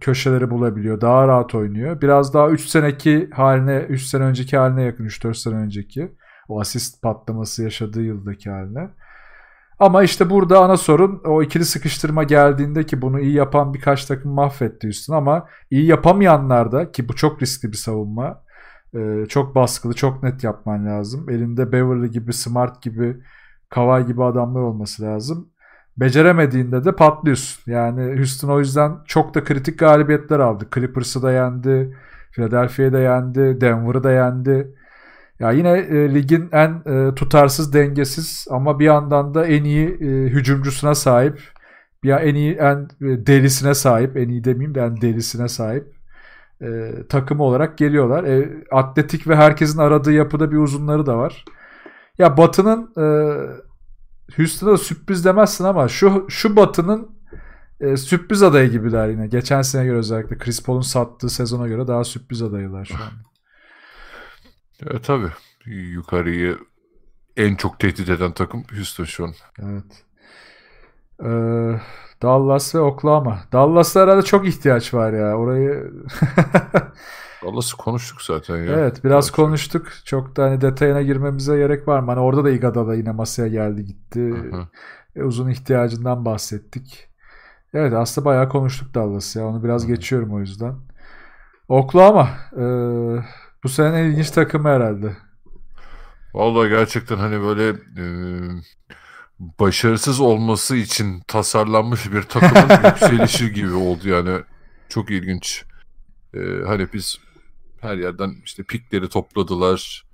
köşeleri bulabiliyor. Daha rahat oynuyor. Biraz daha 3 seneki haline, 3 sene önceki haline yakın. 3-4 sene önceki. O asist patlaması yaşadığı yıldaki haline. Ama işte burada ana sorun o ikili sıkıştırma geldiğinde ki bunu iyi yapan birkaç takım mahvetti üstün ama iyi yapamayanlar da ki bu çok riskli bir savunma. Çok baskılı, çok net yapman lazım. Elinde Beverly gibi, Smart gibi, Kawhi gibi adamlar olması lazım. Beceremediğinde de patlıyorsun. Yani Houston o yüzden çok da kritik galibiyetler aldı. Clippers'ı da yendi, Philadelphia'yı da yendi, Denver'ı da yendi. Ya yine e, ligin en e, tutarsız, dengesiz ama bir yandan da en iyi e, hücumcusuna sahip, bir en iyi en e, delisine sahip, en iyi demeyeyim de en delisine sahip e, takımı olarak geliyorlar. E, atletik ve herkesin aradığı yapıda bir uzunları da var. Ya Batı'nın e, Houston'a sürpriz demezsin ama şu şu Batı'nın e, sürpriz adayı gibiler yine. Geçen sene göre özellikle Chris Paul'un sattığı sezona göre daha sürpriz adayılar şu an. E, tabii. Yukarıyı en çok tehdit eden takım Houston şu an. Evet. Ee, Dallas ve Oklahoma. Dallas'ta herhalde çok ihtiyaç var ya. Orayı [LAUGHS] Dallas'ı konuştuk zaten ya. Evet biraz Dallas. konuştuk. Çok da hani detayına girmemize gerek var mı? Hani orada da Igada'da yine masaya geldi gitti. E, uzun ihtiyacından bahsettik. Evet aslında bayağı konuştuk Dallas ya. Onu biraz Hı. geçiyorum o yüzden. Oklahoma. Ee, bu sene en ilginç takımı herhalde. Vallahi gerçekten hani böyle e, başarısız olması için tasarlanmış bir takımın [LAUGHS] yükselişi gibi oldu yani. çok ilginç. Ee, hani biz her yerden işte pikleri topladılar.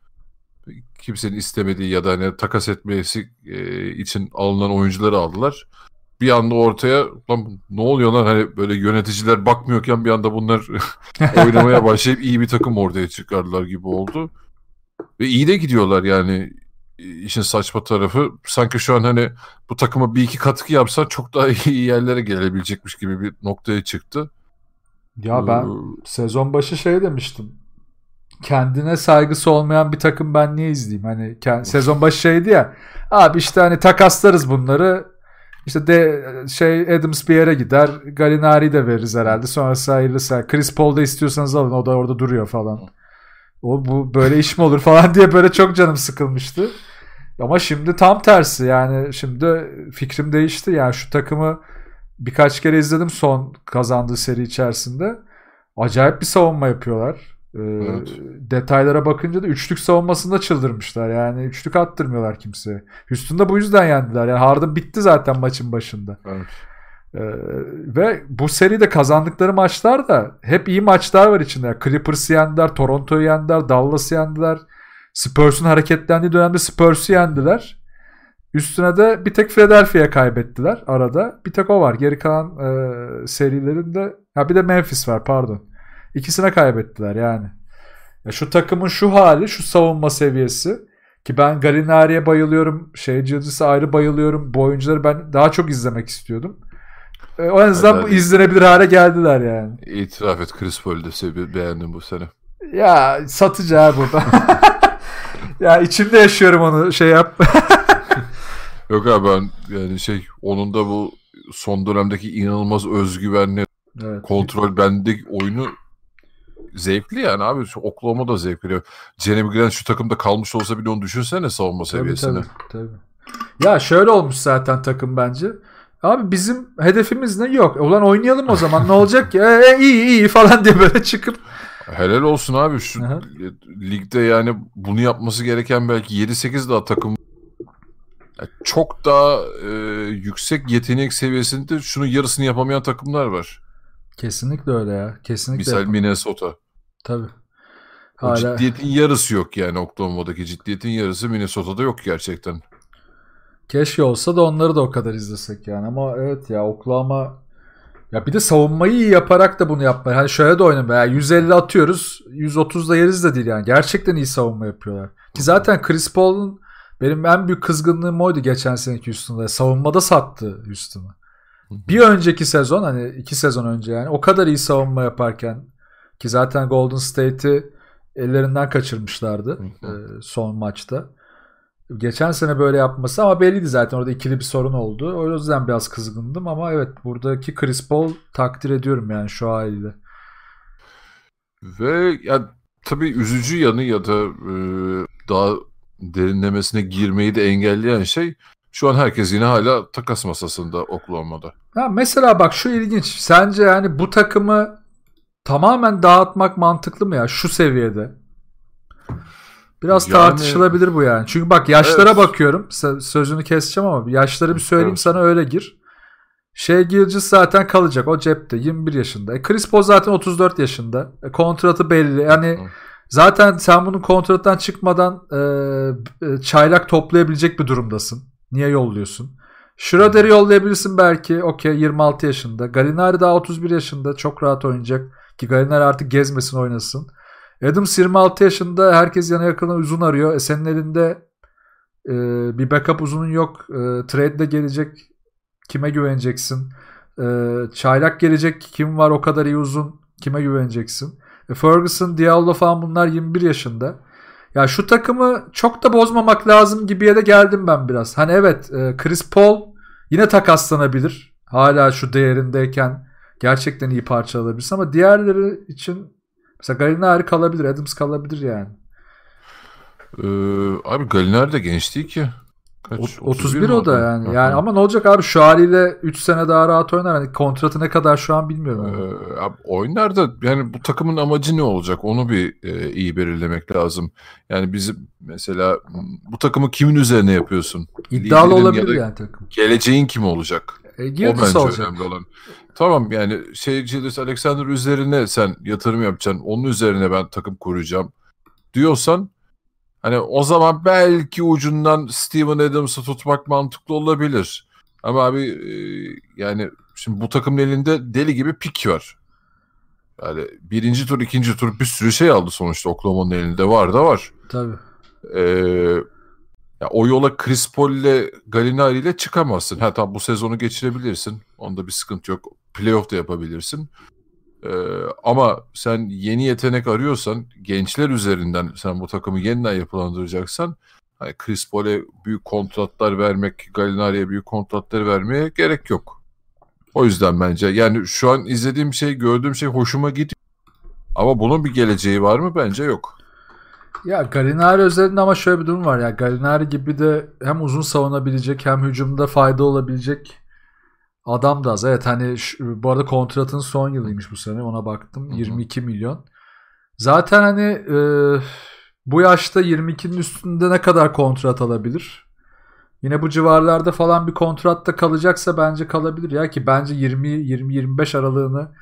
Kimsenin istemediği ya da hani takas etmesi e, için alınan oyuncuları aldılar. Bir anda ortaya lan ne oluyor lan hani böyle yöneticiler bakmıyorken bir anda bunlar [LAUGHS] [LAUGHS] oynamaya başlayıp iyi bir takım ortaya çıkardılar gibi oldu. Ve iyi de gidiyorlar yani işin saçma tarafı sanki şu an hani bu takıma bir iki katkı yapsa çok daha [LAUGHS] iyi yerlere gelebilecekmiş gibi bir noktaya çıktı. Ya ben ee, sezon başı şey demiştim. Kendine saygısı olmayan bir takım ben niye izleyeyim? Hani sezon başı şeydi ya. Abi işte hani takaslarız bunları. İşte de şey Adams bir yere gider. Galinari de veririz herhalde. Sonrası hayırlısı. Chris Paul da istiyorsanız alın. O da orada duruyor falan. O bu böyle iş mi olur falan [LAUGHS] diye böyle çok canım sıkılmıştı. Ama şimdi tam tersi yani şimdi fikrim değişti. Yani şu takımı birkaç kere izledim son kazandığı seri içerisinde. Acayip bir savunma yapıyorlar. Ee, evet. Detaylara bakınca da üçlük savunmasında çıldırmışlar. Yani üçlük attırmıyorlar kimseye. Houston'da bu yüzden yendiler. Yani Harden bitti zaten maçın başında. Evet. Ee, ve bu seride kazandıkları maçlar da hep iyi maçlar var içinde. Clippers'ı yendiler, Toronto'yu yendiler, Dallas'ı yendiler. Spurs'un hareketlendiği dönemde Spurs'u yendiler. Üstüne de bir tek Philadelphia'ya kaybettiler arada. Bir tek o var. Geri kalan e, serilerinde ha bir de Memphis var pardon. İkisine kaybettiler yani. Ya şu takımın şu hali, şu savunma seviyesi ki ben Galinari'ye bayılıyorum. Şey Cildis'e ayrı bayılıyorum. Bu oyuncuları ben daha çok izlemek istiyordum. E, o yüzden evet, bu izlenebilir hale geldiler yani. İtiraf et Chris Paul'u da beğendim bu sene. Ya satıcı ha burada. [LAUGHS] ya içimde yaşıyorum onu şey yap. [LAUGHS] Yok abi ben yani şey onun da bu son dönemdeki inanılmaz özgüvenli evet. kontrol bendeki oyunu zevkli yani abi. Şu Oklahoma da zevk veriyor. Jeremy Grant şu takımda kalmış olsa bile onu düşünsene savunma tabii, seviyesine. Tabii, tabii. Ya şöyle olmuş zaten takım bence. Abi bizim hedefimiz ne? Yok. Ulan oynayalım o zaman ne olacak ki? E, e, iyi iyi falan diye böyle çıkıp Helal olsun abi şu Aha. ligde yani bunu yapması gereken belki 7-8 daha takım çok daha e, yüksek yetenek seviyesinde şunun yarısını yapamayan takımlar var. Kesinlikle öyle ya. Kesinlikle. Misal yapamayan. Minnesota. Tabii. Hala... O ciddiyetin yarısı yok yani Oklahoma'daki ciddiyetin yarısı Minnesota'da yok gerçekten. Keşke olsa da onları da o kadar izlesek yani ama evet ya Oklahoma ya bir de savunmayı iyi yaparak da bunu yapmaya. Hani şöyle de oynamıyor. Yani 150 atıyoruz. 130 da yeriz de değil yani. Gerçekten iyi savunma yapıyorlar. Ki zaten Chris Paul'un benim en büyük kızgınlığım oydu geçen seneki Houston'da. Savunmada sattı Houston'ı. Bir önceki sezon hani iki sezon önce yani o kadar iyi savunma yaparken ki zaten Golden State'i ellerinden kaçırmışlardı e, son maçta. Geçen sene böyle yapması ama belliydi zaten orada ikili bir sorun oldu. O yüzden biraz kızgındım ama evet buradaki Chris Paul takdir ediyorum yani şu haliyle. Ve ya tabii üzücü yanı ya da e, daha derinlemesine girmeyi de engelleyen şey şu an herkes yine hala takas masasında Oklahoma'da. Ha, mesela bak şu ilginç. Sence yani bu takımı tamamen dağıtmak mantıklı mı ya şu seviyede? Biraz yani, tartışılabilir bu yani. Çünkü bak yaşlara evet. bakıyorum. Sözünü keseceğim ama yaşları bir söyleyeyim evet. sana öyle gir. Şey Gilgis zaten kalacak. O cepte. 21 yaşında. E Chris Paul zaten 34 yaşında. E, kontratı belli. Yani zaten sen bunun kontrattan çıkmadan e, e, çaylak toplayabilecek bir durumdasın. Niye yolluyorsun? Schroeder'i yollayabilirsin belki. Okey 26 yaşında. Galinari daha 31 yaşında. Çok rahat oynayacak. Ki Galinari artık gezmesin oynasın. Adams 26 yaşında herkes yana yakına uzun arıyor. E senin elinde e, bir backup uzunun yok. E, trade de gelecek. Kime güveneceksin? E, çaylak gelecek. Kim var o kadar iyi uzun? Kime güveneceksin? E, Ferguson, Diallo falan bunlar 21 yaşında. Ya şu takımı çok da bozmamak lazım gibiye de geldim ben biraz. Hani evet e, Chris Paul yine takaslanabilir. Hala şu değerindeyken gerçekten iyi parça alabilirsin ama diğerleri için Mesela Galinari kalabilir. Adams kalabilir yani. Ee, abi Galinari de genç değil ki. Kaç? 31, 31 o da yani. yani ama ne olacak abi şu haliyle 3 sene daha rahat oynar. Hani kontratı ne kadar şu an bilmiyorum. Ee, abi oynar da yani bu takımın amacı ne olacak? Onu bir e, iyi belirlemek lazım. Yani bizim mesela bu takımı kimin üzerine yapıyorsun? İddialı Liderin olabilir yani takım. Geleceğin kim olacak? E, o bence olacak. önemli olan. Tamam yani şey Julius Alexander üzerine sen yatırım yapacaksın. Onun üzerine ben takım kuracağım diyorsan hani o zaman belki ucundan Steven Adams'ı tutmak mantıklı olabilir. Ama abi e, yani şimdi bu takımın elinde deli gibi pik var. Yani birinci tur, ikinci tur bir sürü şey aldı sonuçta Oklahoma'nın elinde var da var. Tabii. Ee, ya o yola Chris Paul ile Gallinari ile çıkamazsın. Ha tamam bu sezonu geçirebilirsin. Onda bir sıkıntı yok. Playoff da yapabilirsin. Ee, ama sen yeni yetenek arıyorsan gençler üzerinden sen bu takımı yeniden yapılandıracaksan hani Chris Paul'e büyük kontratlar vermek, Gallinari'ye büyük kontratlar vermeye gerek yok. O yüzden bence yani şu an izlediğim şey, gördüğüm şey hoşuma gidiyor. Ama bunun bir geleceği var mı? Bence yok. Ya Gallinari özelinde ama şöyle bir durum var ya Gallinari gibi de hem uzun savunabilecek hem hücumda fayda olabilecek adam da az. Evet hani şu, bu arada kontratın son yılıymış bu sene ona baktım. Hı hı. 22 milyon. Zaten hani e, bu yaşta 22'nin üstünde ne kadar kontrat alabilir? Yine bu civarlarda falan bir kontratta kalacaksa bence kalabilir ya ki bence 20 20 25 aralığını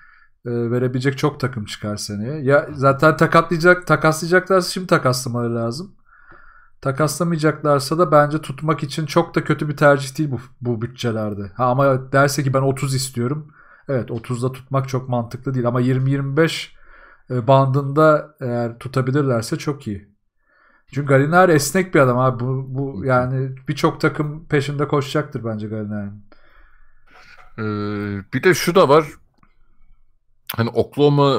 e, verebilecek çok takım çıkar seneye. Ya zaten takatlayacak takaslayacaklarsa şimdi takaslamaları lazım. Takaslamayacaklarsa da bence tutmak için çok da kötü bir tercih değil bu bu bütçelerde. Ha ama derse ki ben 30 istiyorum. Evet 30'da tutmak çok mantıklı değil ama 20-25 e, bandında eğer tutabilirlerse çok iyi. Çünkü Galinari esnek bir adam abi. Bu, bu yani birçok takım peşinde koşacaktır bence Galinari'nin. Ee, bir de şu da var hani Oklahoma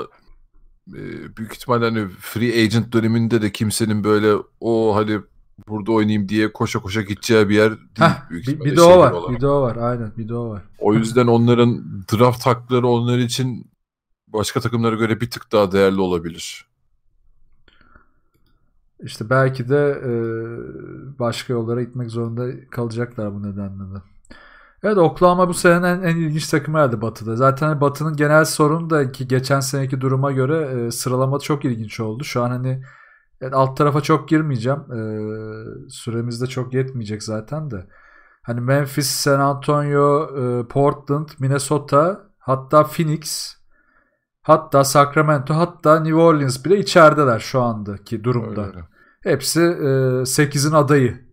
büyük ihtimalle hani free agent döneminde de kimsenin böyle o hani burada oynayayım diye koşa koşa gideceği bir yer değil. Heh, büyük bir, bir de o var. Olarak. Bir de o var. Aynen bir de o var. O yüzden onların draft hakları onlar için başka takımlara göre bir tık daha değerli olabilir. İşte belki de e, başka yollara gitmek zorunda kalacaklar bu nedenle de. Evet Oklahoma bu senenin en, en ilginç takımı herhalde Batı'da. Zaten Batı'nın genel sorunu da ki geçen seneki duruma göre e, sıralama çok ilginç oldu. Şu an hani evet, alt tarafa çok girmeyeceğim. E, süremiz de çok yetmeyecek zaten de. Hani Memphis, San Antonio, e, Portland, Minnesota, hatta Phoenix, hatta Sacramento, hatta New Orleans bile içerideler şu andaki durumda. Öyle. Hepsi e, 8'in adayı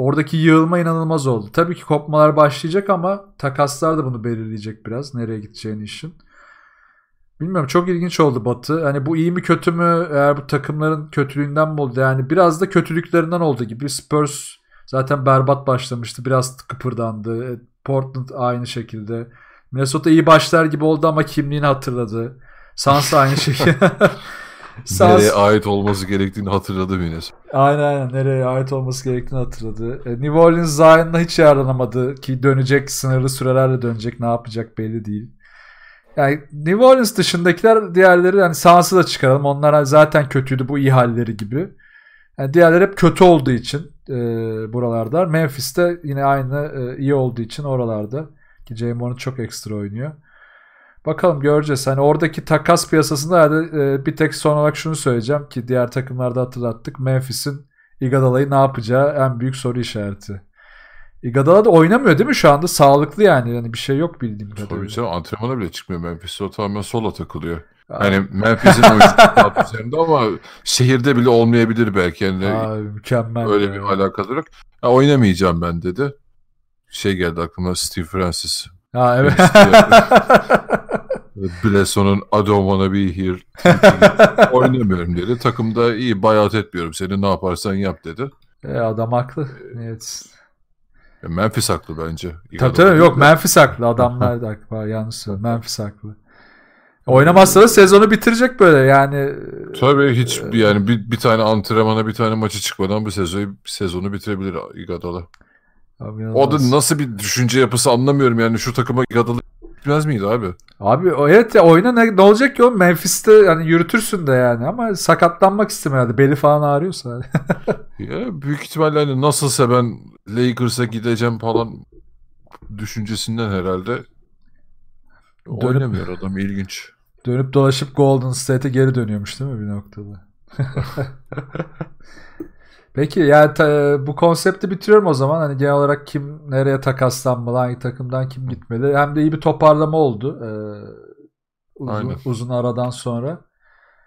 Oradaki yığılma inanılmaz oldu. Tabii ki kopmalar başlayacak ama takaslar da bunu belirleyecek biraz. Nereye gideceğini işin. Bilmiyorum çok ilginç oldu Batı. Hani bu iyi mi kötü mü eğer bu takımların kötülüğünden mi oldu? Yani biraz da kötülüklerinden oldu gibi. Spurs zaten berbat başlamıştı. Biraz kıpırdandı. E, Portland aynı şekilde. Minnesota iyi başlar gibi oldu ama kimliğini hatırladı. Suns aynı [LAUGHS] şekilde. Sağ nereye ait olması gerektiğini hatırladı Mines. Aynen aynen nereye ait olması gerektiğini hatırladı. E, New Orleans Zion'la hiç yararlanamadı ki dönecek sınırlı sürelerle dönecek ne yapacak belli değil. Yani New Orleans dışındakiler diğerleri yani Suns'ı da çıkaralım. Onlar zaten kötüydü bu iyi halleri gibi. Yani diğerleri hep kötü olduğu için e, buralarda. Memphis'te yine aynı e, iyi olduğu için oralarda. Ki J. çok ekstra oynuyor. Bakalım göreceğiz. Hani oradaki takas piyasasında e, bir tek son olarak şunu söyleyeceğim ki diğer takımlarda hatırlattık. Memphis'in Iguodala'yı ne yapacağı en büyük soru işareti. Iguodala da oynamıyor değil mi şu anda? Sağlıklı yani. Yani bir şey yok bildiğim kadarıyla. Tabii canım antrenmana bile çıkmıyor. Memphis o tamamen sola takılıyor. Hani Memphis'in oyuncu [LAUGHS] üzerinde ama şehirde bile olmayabilir belki. Yani Abi, mükemmel. Öyle ya. bir alakalı yok. Ya, oynamayacağım ben dedi. Şey geldi aklıma Steve Francis. Ha evet. Blesson'un I don't wanna be here oynamıyorum dedi. Takımda iyi bayat etmiyorum seni ne yaparsan yap dedi. E, adam haklı. Evet. E, Memphis haklı bence. Tabii tabii yok Memphis haklı. Adamlar da haklı. Yanlış söylüyorum. Memphis haklı. Oynamazsa da sezonu bitirecek böyle yani. Tabii hiç e, yani bir, bir tane antrenmana bir tane maçı çıkmadan bir sezonu, sezonu bitirebilir Iguodala. O da nasıl bir düşünce yapısı anlamıyorum yani şu takıma Iguodala Bitmez miydi abi? Abi evet ya oyuna ne, ne olacak ki o Memphis'te yani yürütürsün de yani ama sakatlanmak istemiyordu. Beli falan ağrıyorsa. [LAUGHS] ya büyük ihtimalle hani nasılsa ben Lakers'a gideceğim falan düşüncesinden herhalde dönüp, oynamıyor adam ilginç. Dönüp dolaşıp Golden State'e geri dönüyormuş değil mi bir noktada? [LAUGHS] Peki yani ta- bu konsepti bitiriyorum o zaman. Hani genel olarak kim nereye takaslanmalı, hangi takımdan kim gitmeli. Hem de iyi bir toparlama oldu. Ee, uzun, Aynen. uzun aradan sonra.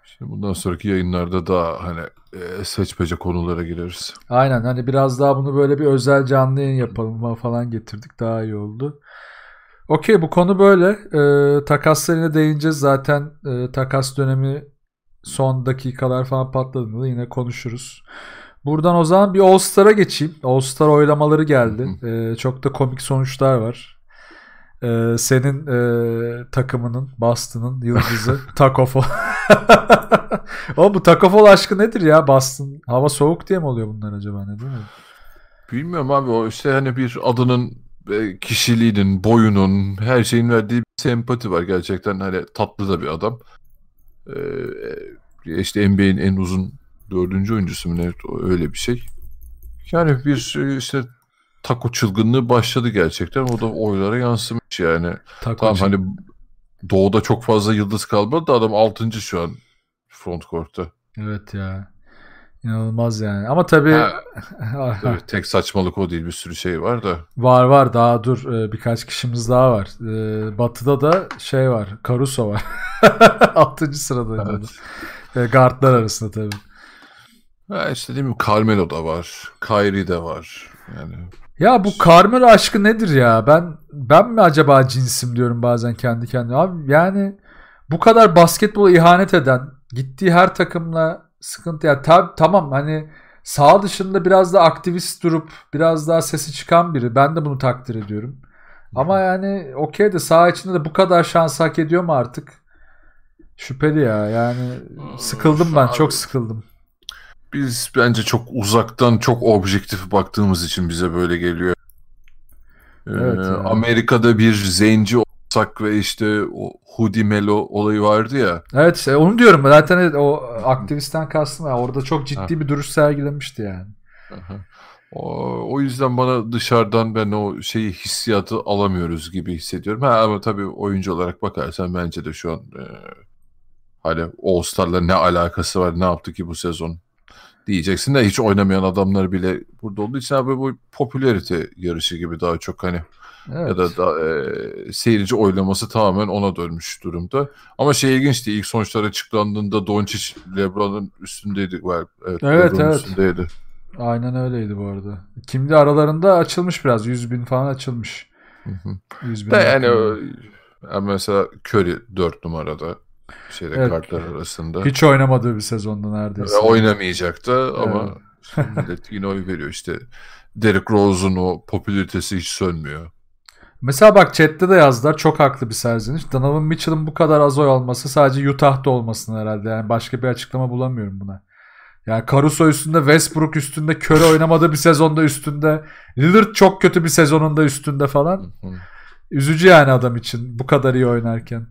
Şimdi bundan sonraki yayınlarda daha hani e, seçmece konulara gireriz. Aynen hani biraz daha bunu böyle bir özel canlı yayın yapalım falan getirdik. Daha iyi oldu. Okey bu konu böyle. Ee, takaslarına değineceğiz. Zaten e, takas dönemi son dakikalar falan patladığında yine konuşuruz. Buradan o zaman bir All Star'a geçeyim. All Star oylamaları geldi. Ee, çok da komik sonuçlar var. Ee, senin e, takımının, Boston'ın yıldızı [LAUGHS] Takofol. [LAUGHS] o bu Takofol aşkı nedir ya Boston? Hava soğuk diye mi oluyor bunlar acaba ne değil mi? Bilmiyorum abi o işte hani bir adının e, kişiliğinin, boyunun, her şeyin verdiği bir sempati var. Gerçekten hani tatlı da bir adam. Ee, işte NBA'in en uzun dördüncü oyuncusu mu ne öyle bir şey. Yani bir e, işte taco çılgınlığı başladı gerçekten. O da oylara yansımış yani. Tako Tamam hani doğuda çok fazla yıldız kalmadı da adam 6. şu an front court'ta. Evet ya. İnanılmaz yani. Ama tabii Ha, [LAUGHS] Tabii tek saçmalık o değil bir sürü şey var da. var var daha dur Ee, birkaç kişimiz daha var. Ee, Batı'da da şey var. Caruso var. [LAUGHS] 6. sırada. Evet. Guardlar arasında tabii. Ha işte değil mi Carmelo da var. Kyrie de var. Yani Ya bu Carmelo aşkı nedir ya? Ben ben mi acaba cinsim diyorum bazen kendi kendime. Abi yani bu kadar basketbola ihanet eden, gittiği her takımla sıkıntı ya tab- tamam hani sağ dışında biraz da aktivist durup biraz daha sesi çıkan biri. Ben de bunu takdir ediyorum. Ama yani okey de sağ içinde de bu kadar şans hak ediyor mu artık? Şüpheli ya. Yani sıkıldım ben. Abi. Çok sıkıldım. Biz bence çok uzaktan çok objektif baktığımız için bize böyle geliyor. Ee, Evet ya. Amerika'da bir zenci olsak ve işte o Hudi Melo olayı vardı ya. Evet onu diyorum. Zaten evet, o aktivistten kastım ya. Orada çok ciddi bir duruş sergilemişti yani. Aha. O, o yüzden bana dışarıdan ben o şeyi hissiyatı alamıyoruz gibi hissediyorum. Ha, ama tabii oyuncu olarak bakarsan bence de şu an e, hani All Star'la ne alakası var ne yaptı ki bu sezon diyeceksin de hiç oynamayan adamlar bile burada olduğu için abi bu popülarite yarışı gibi daha çok hani Evet. ya da, da e, seyirci oylaması tamamen ona dönmüş durumda. Ama şey ilginçti ilk sonuçlar açıklandığında Doncic LeBron'un üstündeydi. Well, evet, Evet, evet. üstündeydi. Aynen öyleydi bu arada. Kimdi aralarında açılmış biraz. 100 bin falan açılmış. Hı hı. 100 bin De yani yani mesela Curry 4 numarada şeyde Evet. kartlar arasında. Hiç oynamadığı bir sezonda neredeyse. Oynamayacaktı ama Evet. [LAUGHS] millet yine oy veriyor işte. Derrick Rose'un o popülaritesi hiç sönmüyor. Mesela bak chatte de yazdılar. Çok haklı bir serzeniş. Donovan Mitchell'ın bu kadar az oy alması sadece Utah'ta olmasın herhalde. Yani başka bir açıklama bulamıyorum buna. Yani Caruso üstünde, Westbrook üstünde, Curry oynamadığı bir sezonda üstünde, Lillard çok kötü bir sezonunda üstünde falan. Üzücü yani adam için bu kadar iyi oynarken.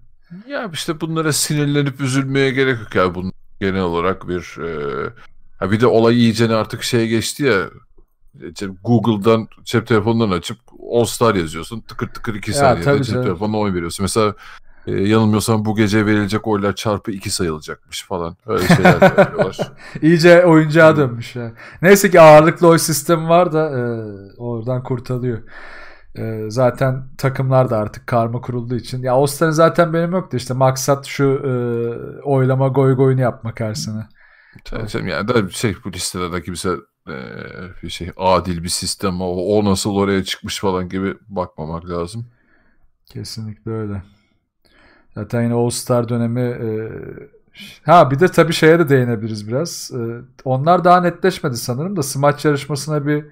Ya işte bunlara sinirlenip üzülmeye gerek yok ya. Bunun genel olarak bir e, ha bir de olay iyicene artık şeye geçti ya. Google'dan cep telefonundan açıp All Star yazıyorsun. Tıkır tıkır 2 Ya, saniyede tabii cep canım. telefonuna oy veriyorsun. Mesela e, yanılmıyorsam bu gece verilecek oylar çarpı 2 sayılacakmış falan. Öyle şeyler de yapıyorlar. [LAUGHS] İyice oyuncağa dönmüş ya. Neyse ki ağırlıklı oy sistemi var da e, oradan kurtarıyor. E, zaten takımlar da artık karma kurulduğu için. Ya All-Star'ın zaten benim yoktu işte. Maksat şu e, oylama goy goyunu yapmak her sene. Tabii canım yani da şey bu listede de kimse e, bir şey adil bir sistem o, o nasıl oraya çıkmış falan gibi bakmamak lazım. Kesinlikle öyle. Zaten yine All-Star dönemi e, ha bir de tabii şeye de değinebiliriz biraz. E, onlar daha netleşmedi sanırım da smaç yarışmasına bir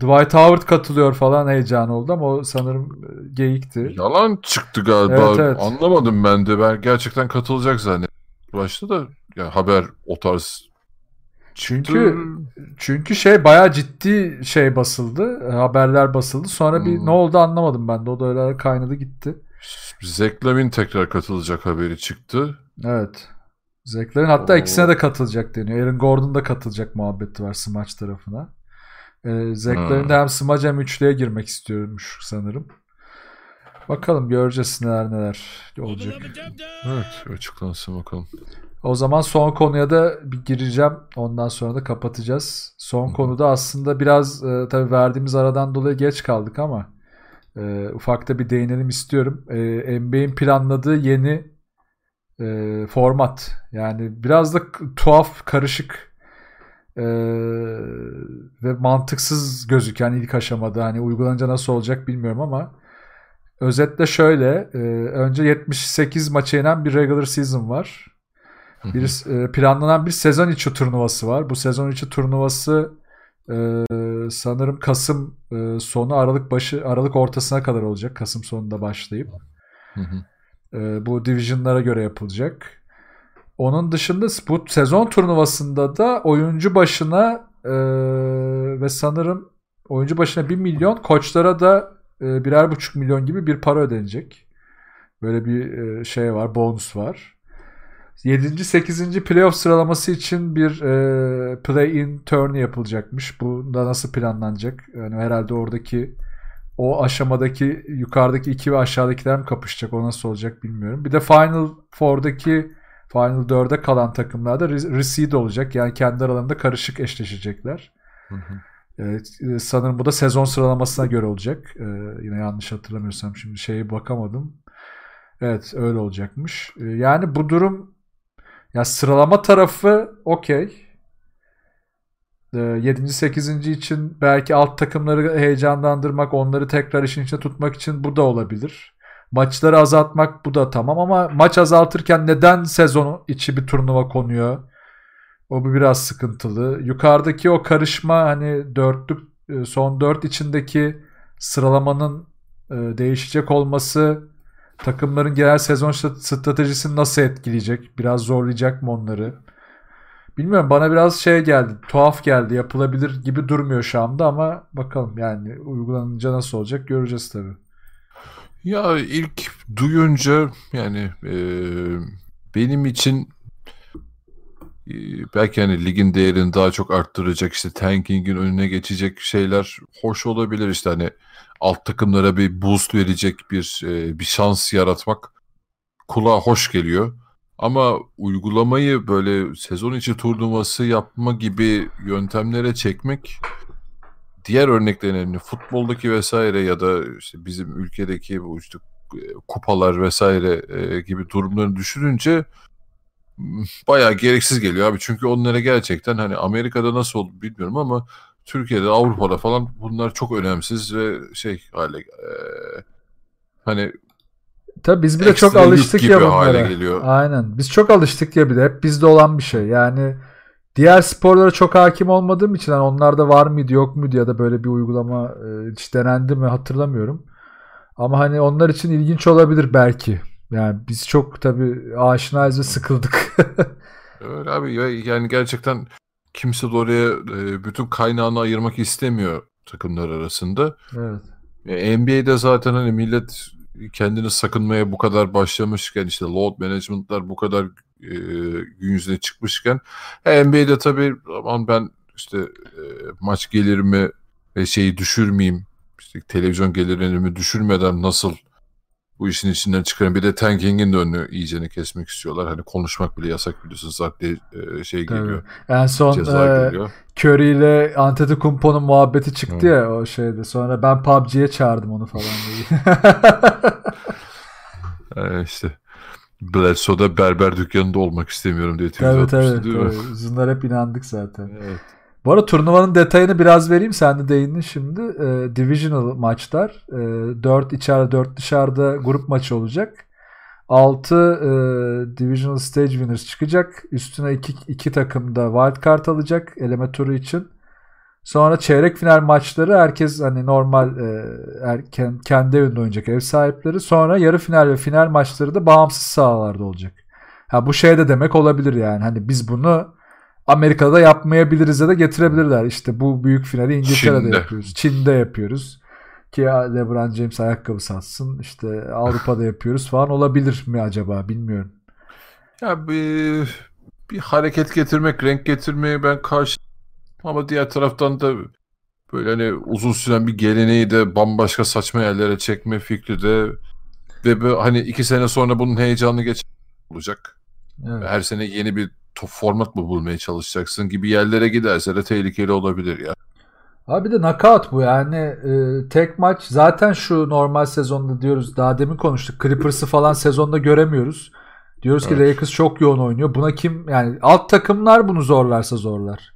Dwight Howard katılıyor falan heyecan oldu ama o sanırım e, geyikti. Yalan çıktı galiba. Evet, evet. Anlamadım ben de. Ben gerçekten katılacak zannettim. Başta da ya haber o tarz Çünkü çünkü şey bayağı ciddi şey basıldı. Haberler basıldı. Sonra bir Hmm. ne oldu anlamadım ben de. O da öyle kaynadı gitti. Zach Lavin tekrar katılacak haberi çıktı. Evet. Zeklerin hatta Oo. ikisine de katılacak deniyor. Aaron Gordon da katılacak muhabbeti var Smaç tarafına. Ee, Zeklerin Hmm. hem Smaç hem üçlüye girmek istiyormuş sanırım. Bakalım göreceğiz neler neler olacak. Evet açıklansın bakalım. O zaman son konuya da bir gireceğim. Ondan sonra da kapatacağız. Son konuda aslında biraz e, tabii verdiğimiz aradan dolayı geç kaldık ama e, ufakta bir değinelim istiyorum. E, NBA'in planladığı yeni e, format. Yani biraz da tuhaf, karışık e, ve mantıksız gözüken ilk aşamada. Hani uygulanınca nasıl olacak bilmiyorum ama özetle şöyle. E, önce 78 maça inen bir regular season var. Bir e, planlanan bir sezon içi turnuvası var. Bu sezon içi turnuvası e, sanırım Kasım e, sonu Aralık başı Aralık ortasına kadar olacak. Kasım sonunda başlayıp. Hı hı. E, bu divisionlara göre yapılacak. Onun dışında bu sezon turnuvasında da oyuncu başına e, ve sanırım oyuncu başına 1 milyon koçlara da e, birer buçuk milyon gibi bir para ödenecek. Böyle bir e, şey var, bonus var. 7. 8. playoff sıralaması için bir e, play-in turn yapılacakmış. Bu da nasıl planlanacak? Yani herhalde oradaki o aşamadaki yukarıdaki iki ve aşağıdakiler mi kapışacak? O nasıl olacak bilmiyorum. Bir de Final Four'daki Final 4'e kalan takımlarda reseed olacak. Yani kendi aralarında karışık eşleşecekler. Hı hı. Evet, sanırım bu da sezon sıralamasına göre olacak. Ee, yine yanlış hatırlamıyorsam şimdi şeye bakamadım. Evet öyle olacakmış. Ee, yani bu durum ya sıralama tarafı okey. 7. 8. için belki alt takımları heyecanlandırmak, onları tekrar işin içine tutmak için bu da olabilir. Maçları azaltmak bu da tamam ama maç azaltırken neden sezon içi bir turnuva konuyor? O bu biraz sıkıntılı. Yukarıdaki o karışma hani dörtlük e, son dört içindeki sıralamanın e, değişecek olması takımların genel sezon stratejisini nasıl etkileyecek? Biraz zorlayacak mı onları? Bilmiyorum bana biraz şey geldi, tuhaf geldi. Yapılabilir gibi durmuyor şu anda ama bakalım yani uygulanınca nasıl olacak göreceğiz tabii. Ya ilk duyunca yani e, benim için e, belki hani ligin değerini daha çok arttıracak işte tankingin önüne geçecek şeyler hoş olabilir işte hani alt takımlara bir boost verecek bir e, bir şans yaratmak kulağa hoş geliyor. Ama uygulamayı böyle sezon içi turnuvası yapma gibi yöntemlere çekmek diğer örneklerin hani futboldaki vesaire ya da işte bizim ülkedeki bu işte e, kupalar vesaire e, gibi durumları düşününce bayağı gereksiz geliyor abi. Çünkü onlara gerçekten hani Amerika'da nasıl oldu bilmiyorum ama Türkiye'de, Avrupa'da falan bunlar çok önemsiz ve şey hale e, hani Tabii biz bir de çok alıştık ya bunlara. Aynen. Biz çok alıştık ya bir de. Hep bizde olan bir şey. Yani diğer sporlara çok hakim olmadığım için yani onlarda var mıydı yok muydu ya da böyle bir uygulama e, hiç denendi mi hatırlamıyorum. Ama hani onlar için ilginç olabilir belki. Yani biz çok tabii aşinayız ve sıkıldık. [LAUGHS] Öyle abi yani gerçekten kimse de oraya e, bütün kaynağını ayırmak istemiyor takımlar arasında. Evet. E, NBA'de zaten hani millet kendini sakınmaya bu kadar başlamışken işte load management'lar bu kadar e, gün yüzüne çıkmışken e, NBA'de tabii aman ben işte e, maç gelirimi ve şeyi düşürmeyeyim işte televizyon gelirlerimi düşürmeden nasıl bu işin içinden çıkarın. Bir de tanking'in de önünü iyicene kesmek istiyorlar. Hani konuşmak bile yasak biliyorsunuz. Zaten e, şey Tabii. geliyor. En son e, Curry ile Antetokounmpo'nun muhabbeti çıktı Hı. ya o şeyde. Sonra ben PUBG'ye çağırdım onu falan diye. [LAUGHS] e, işte Bledsoe'da berber dükkanında olmak istemiyorum diye tweet değil tabii. mi? Bunlar hep inandık zaten. Evet. Bu arada turnuvanın detayını biraz vereyim. Sen de değindin şimdi. E, divisional maçlar. E, 4 içeride 4 dışarıda grup maçı olacak. 6 e, Divisional Stage Winners çıkacak. Üstüne 2 iki takım da wild card alacak eleme turu için. Sonra çeyrek final maçları herkes hani normal e, erken, kendi evinde oynayacak ev sahipleri. Sonra yarı final ve final maçları da bağımsız sahalarda olacak. Ha bu şey de demek olabilir yani. Hani biz bunu Amerika'da yapmayabiliriz ya da getirebilirler. İşte bu büyük finali İngiltere'de Çin'de. yapıyoruz. Çin'de yapıyoruz. Ki LeBron James ayakkabı satsın. İşte Avrupa'da [LAUGHS] yapıyoruz falan olabilir mi acaba bilmiyorum. Ya bir, bir hareket getirmek, renk getirmeye ben karşı ama diğer taraftan da böyle hani uzun süren bir geleneği de bambaşka saçma yerlere çekme fikri de ve böyle hani iki sene sonra bunun heyecanını geç olacak. Evet. Her sene yeni bir format mı bulmaya çalışacaksın gibi yerlere giderse de tehlikeli olabilir ya. Abi de knockout bu yani e, tek maç zaten şu normal sezonda diyoruz daha demin konuştuk Clippers'ı falan sezonda göremiyoruz. Diyoruz evet. ki Lakers çok yoğun oynuyor. Buna kim yani alt takımlar bunu zorlarsa zorlar.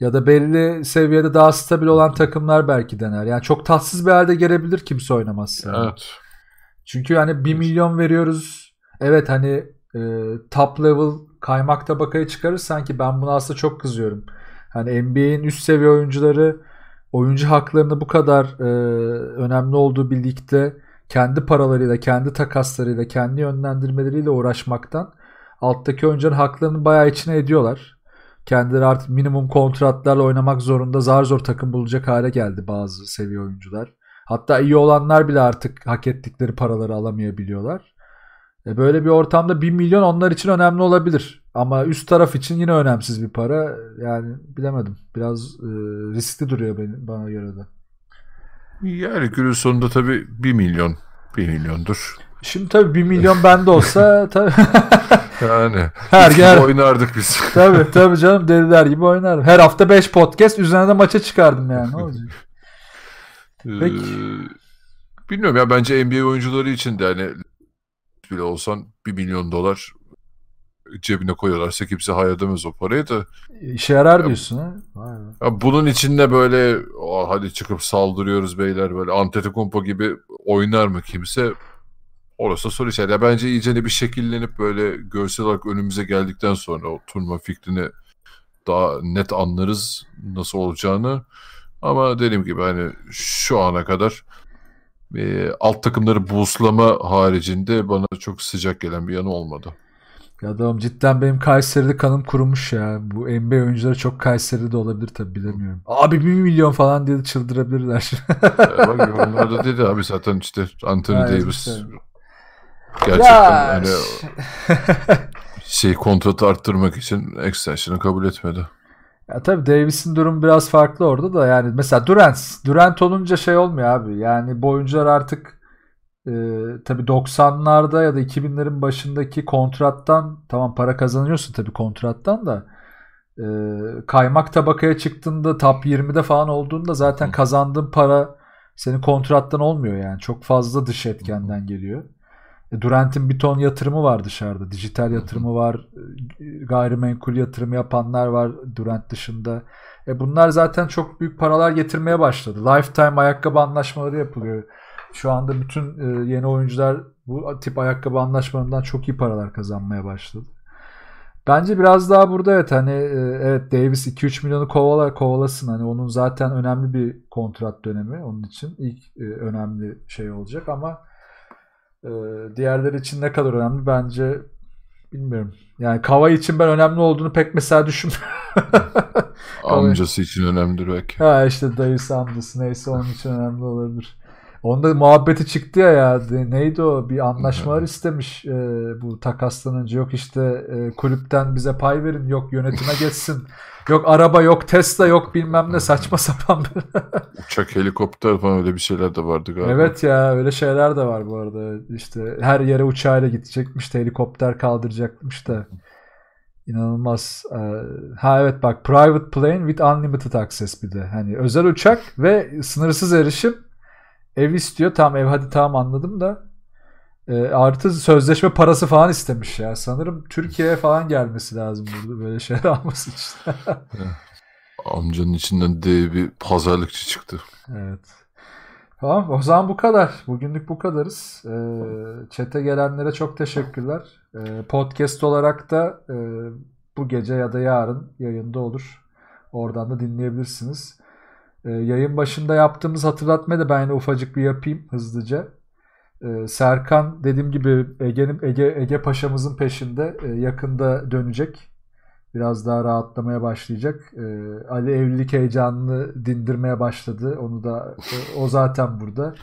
Ya da belli seviyede daha stabil olan takımlar belki dener. Yani çok tatsız bir halde gelebilir kimse oynamazsa. Evet. Çünkü hani 1 milyon veriyoruz. Evet hani e, top level kaymak tabakaya çıkarır sanki ben buna aslında çok kızıyorum. Hani NBA'in üst seviye oyuncuları oyuncu haklarını bu kadar e, önemli olduğu bir kendi paralarıyla, kendi takaslarıyla, kendi yönlendirmeleriyle uğraşmaktan alttaki oyuncuların haklarını bayağı içine ediyorlar. Kendileri artık minimum kontratlarla oynamak zorunda zar zor takım bulacak hale geldi bazı seviye oyuncular. Hatta iyi olanlar bile artık hak ettikleri paraları alamayabiliyorlar. E böyle bir ortamda 1 milyon onlar için önemli olabilir. Ama üst taraf için yine önemsiz bir para. Yani bilemedim. Biraz e, riskli duruyor benim, bana göre de. Yani günün sonunda tabii 1 milyon 1 milyondur. Şimdi tabii 1 milyon bende olsa [LAUGHS] tabii. yani [LAUGHS] her yer oynardık biz. [LAUGHS] tabii tabii canım deliler gibi oynarım. Her hafta 5 podcast üzerine de maça çıkardım yani. Ne olacak? Ee, Peki. Ee, bilmiyorum ya bence NBA oyuncuları için de hani bile olsan 1 milyon dolar cebine koyuyorlarsa kimse hayal edemez o parayı da. İşe yarar diyorsun ha? Ya bunun içinde böyle hadi çıkıp saldırıyoruz beyler böyle Antetokounmpo gibi oynar mı kimse? Orası soru işareti. Ya bence iyice bir şekillenip böyle görsel olarak önümüze geldikten sonra o turnuva fikrini daha net anlarız nasıl olacağını. Ama dediğim gibi hani şu ana kadar e, alt takımları booslama haricinde bana çok sıcak gelen bir yanı olmadı. Ya adamım cidden benim Kayseri'de kanım kurumuş ya. Bu NBA oyuncuları çok Kayseri'de olabilir tabi bilemiyorum. Abi 1 milyon falan diye çıldırabilirler. e, bak [LAUGHS] onlar da dedi abi zaten işte Anthony ha, Davis işte. gerçekten ya. hani şey kontratı arttırmak için extension'ı kabul etmedi. Ya tabii Davis'in durum biraz farklı orada da yani mesela Durant, Durant olunca şey olmuyor abi. Yani bu oyuncular artık e, tabii 90'larda ya da 2000'lerin başındaki kontrattan tamam para kazanıyorsun tabii kontrattan da e, kaymak tabakaya çıktığında top 20'de falan olduğunda zaten kazandığın para senin kontrattan olmuyor yani. Çok fazla dış etkenden geliyor. E, Durant'in bir ton yatırımı var dışarıda. Dijital yatırımı var. E, gayrimenkul yatırımı yapanlar var Durant dışında. E bunlar zaten çok büyük paralar getirmeye başladı. Lifetime ayakkabı anlaşmaları yapılıyor. Şu anda bütün e, yeni oyuncular bu tip ayakkabı anlaşmalarından çok iyi paralar kazanmaya başladı. Bence biraz daha burada evet hani evet Davis 2-3 milyonu kovala kovalasın hani onun zaten önemli bir kontrat dönemi onun için ilk önemli şey olacak ama diğerleri için ne kadar önemli bence bilmiyorum. Yani Kava için ben önemli olduğunu pek mesela düşünmüyorum. [LAUGHS] Amcası için önemlidir belki. Ha işte dayısı amcası neyse onun için önemli olabilir. Onda muhabbeti çıktı ya ya neydi o? Bir anlaşmalar istemiş e, bu takastan önce yok işte e, kulüpten bize pay verin yok yönetime geçsin. Yok araba yok Tesla yok bilmem ne saçma sapan. [LAUGHS] Uçak helikopter falan öyle bir şeyler de vardı galiba. Evet ya öyle şeyler de var bu arada. İşte her yere uçağıyla gidecekmiş de helikopter kaldıracakmış da. İnanılmaz. E, ha evet bak private plane with unlimited access bir de. Hani özel uçak ve sınırsız erişim Ev istiyor. Tamam ev hadi tamam anladım da e, artı sözleşme parası falan istemiş ya. Sanırım Türkiye'ye falan gelmesi lazım burada böyle şeyler [LAUGHS] alması için. [LAUGHS] Amcanın içinden de bir pazarlıkçı çıktı. Evet. Tamam o zaman bu kadar. Bugünlük bu kadarız. Ee, çete gelenlere çok teşekkürler. Ee, podcast olarak da e, bu gece ya da yarın yayında olur. Oradan da dinleyebilirsiniz. E, yayın başında yaptığımız hatırlatmayı da ben yine ufacık bir yapayım hızlıca. E, Serkan dediğim gibi Ege'nin Ege, Ege Paşa'mızın peşinde e, yakında dönecek. Biraz daha rahatlamaya başlayacak. E, Ali evlilik heyecanını dindirmeye başladı. Onu da e, o zaten burada.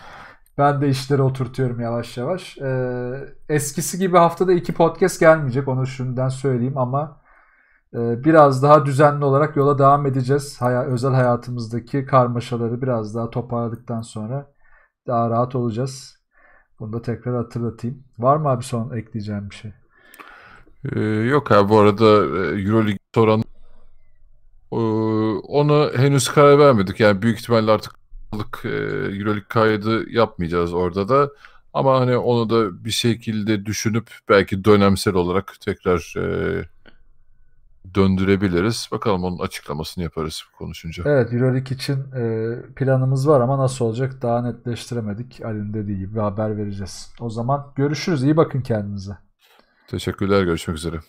Ben de işleri oturtuyorum yavaş yavaş. Eskisi gibi haftada iki podcast gelmeyecek. Onu şimdiden söyleyeyim ama ee, biraz daha düzenli olarak yola devam edeceğiz. Hay özel hayatımızdaki karmaşaları biraz daha toparladıktan sonra daha rahat olacağız. Bunu da tekrar hatırlatayım. Var mı abi son ekleyeceğim bir şey? Ee, yok abi bu arada e, Euroleague soran Ee, onu henüz karar vermedik. Yani büyük ihtimalle artık e, Euroleague kaydı yapmayacağız orada da. Ama hani onu da bir şekilde düşünüp belki dönemsel olarak tekrar e, döndürebiliriz. Bakalım onun açıklamasını yaparız konuşunca. Evet Euroleague için e, planımız var ama nasıl olacak daha netleştiremedik. Ali'nin dediği gibi haber vereceğiz. O zaman görüşürüz. İyi bakın kendinize. Teşekkürler. Görüşmek üzere.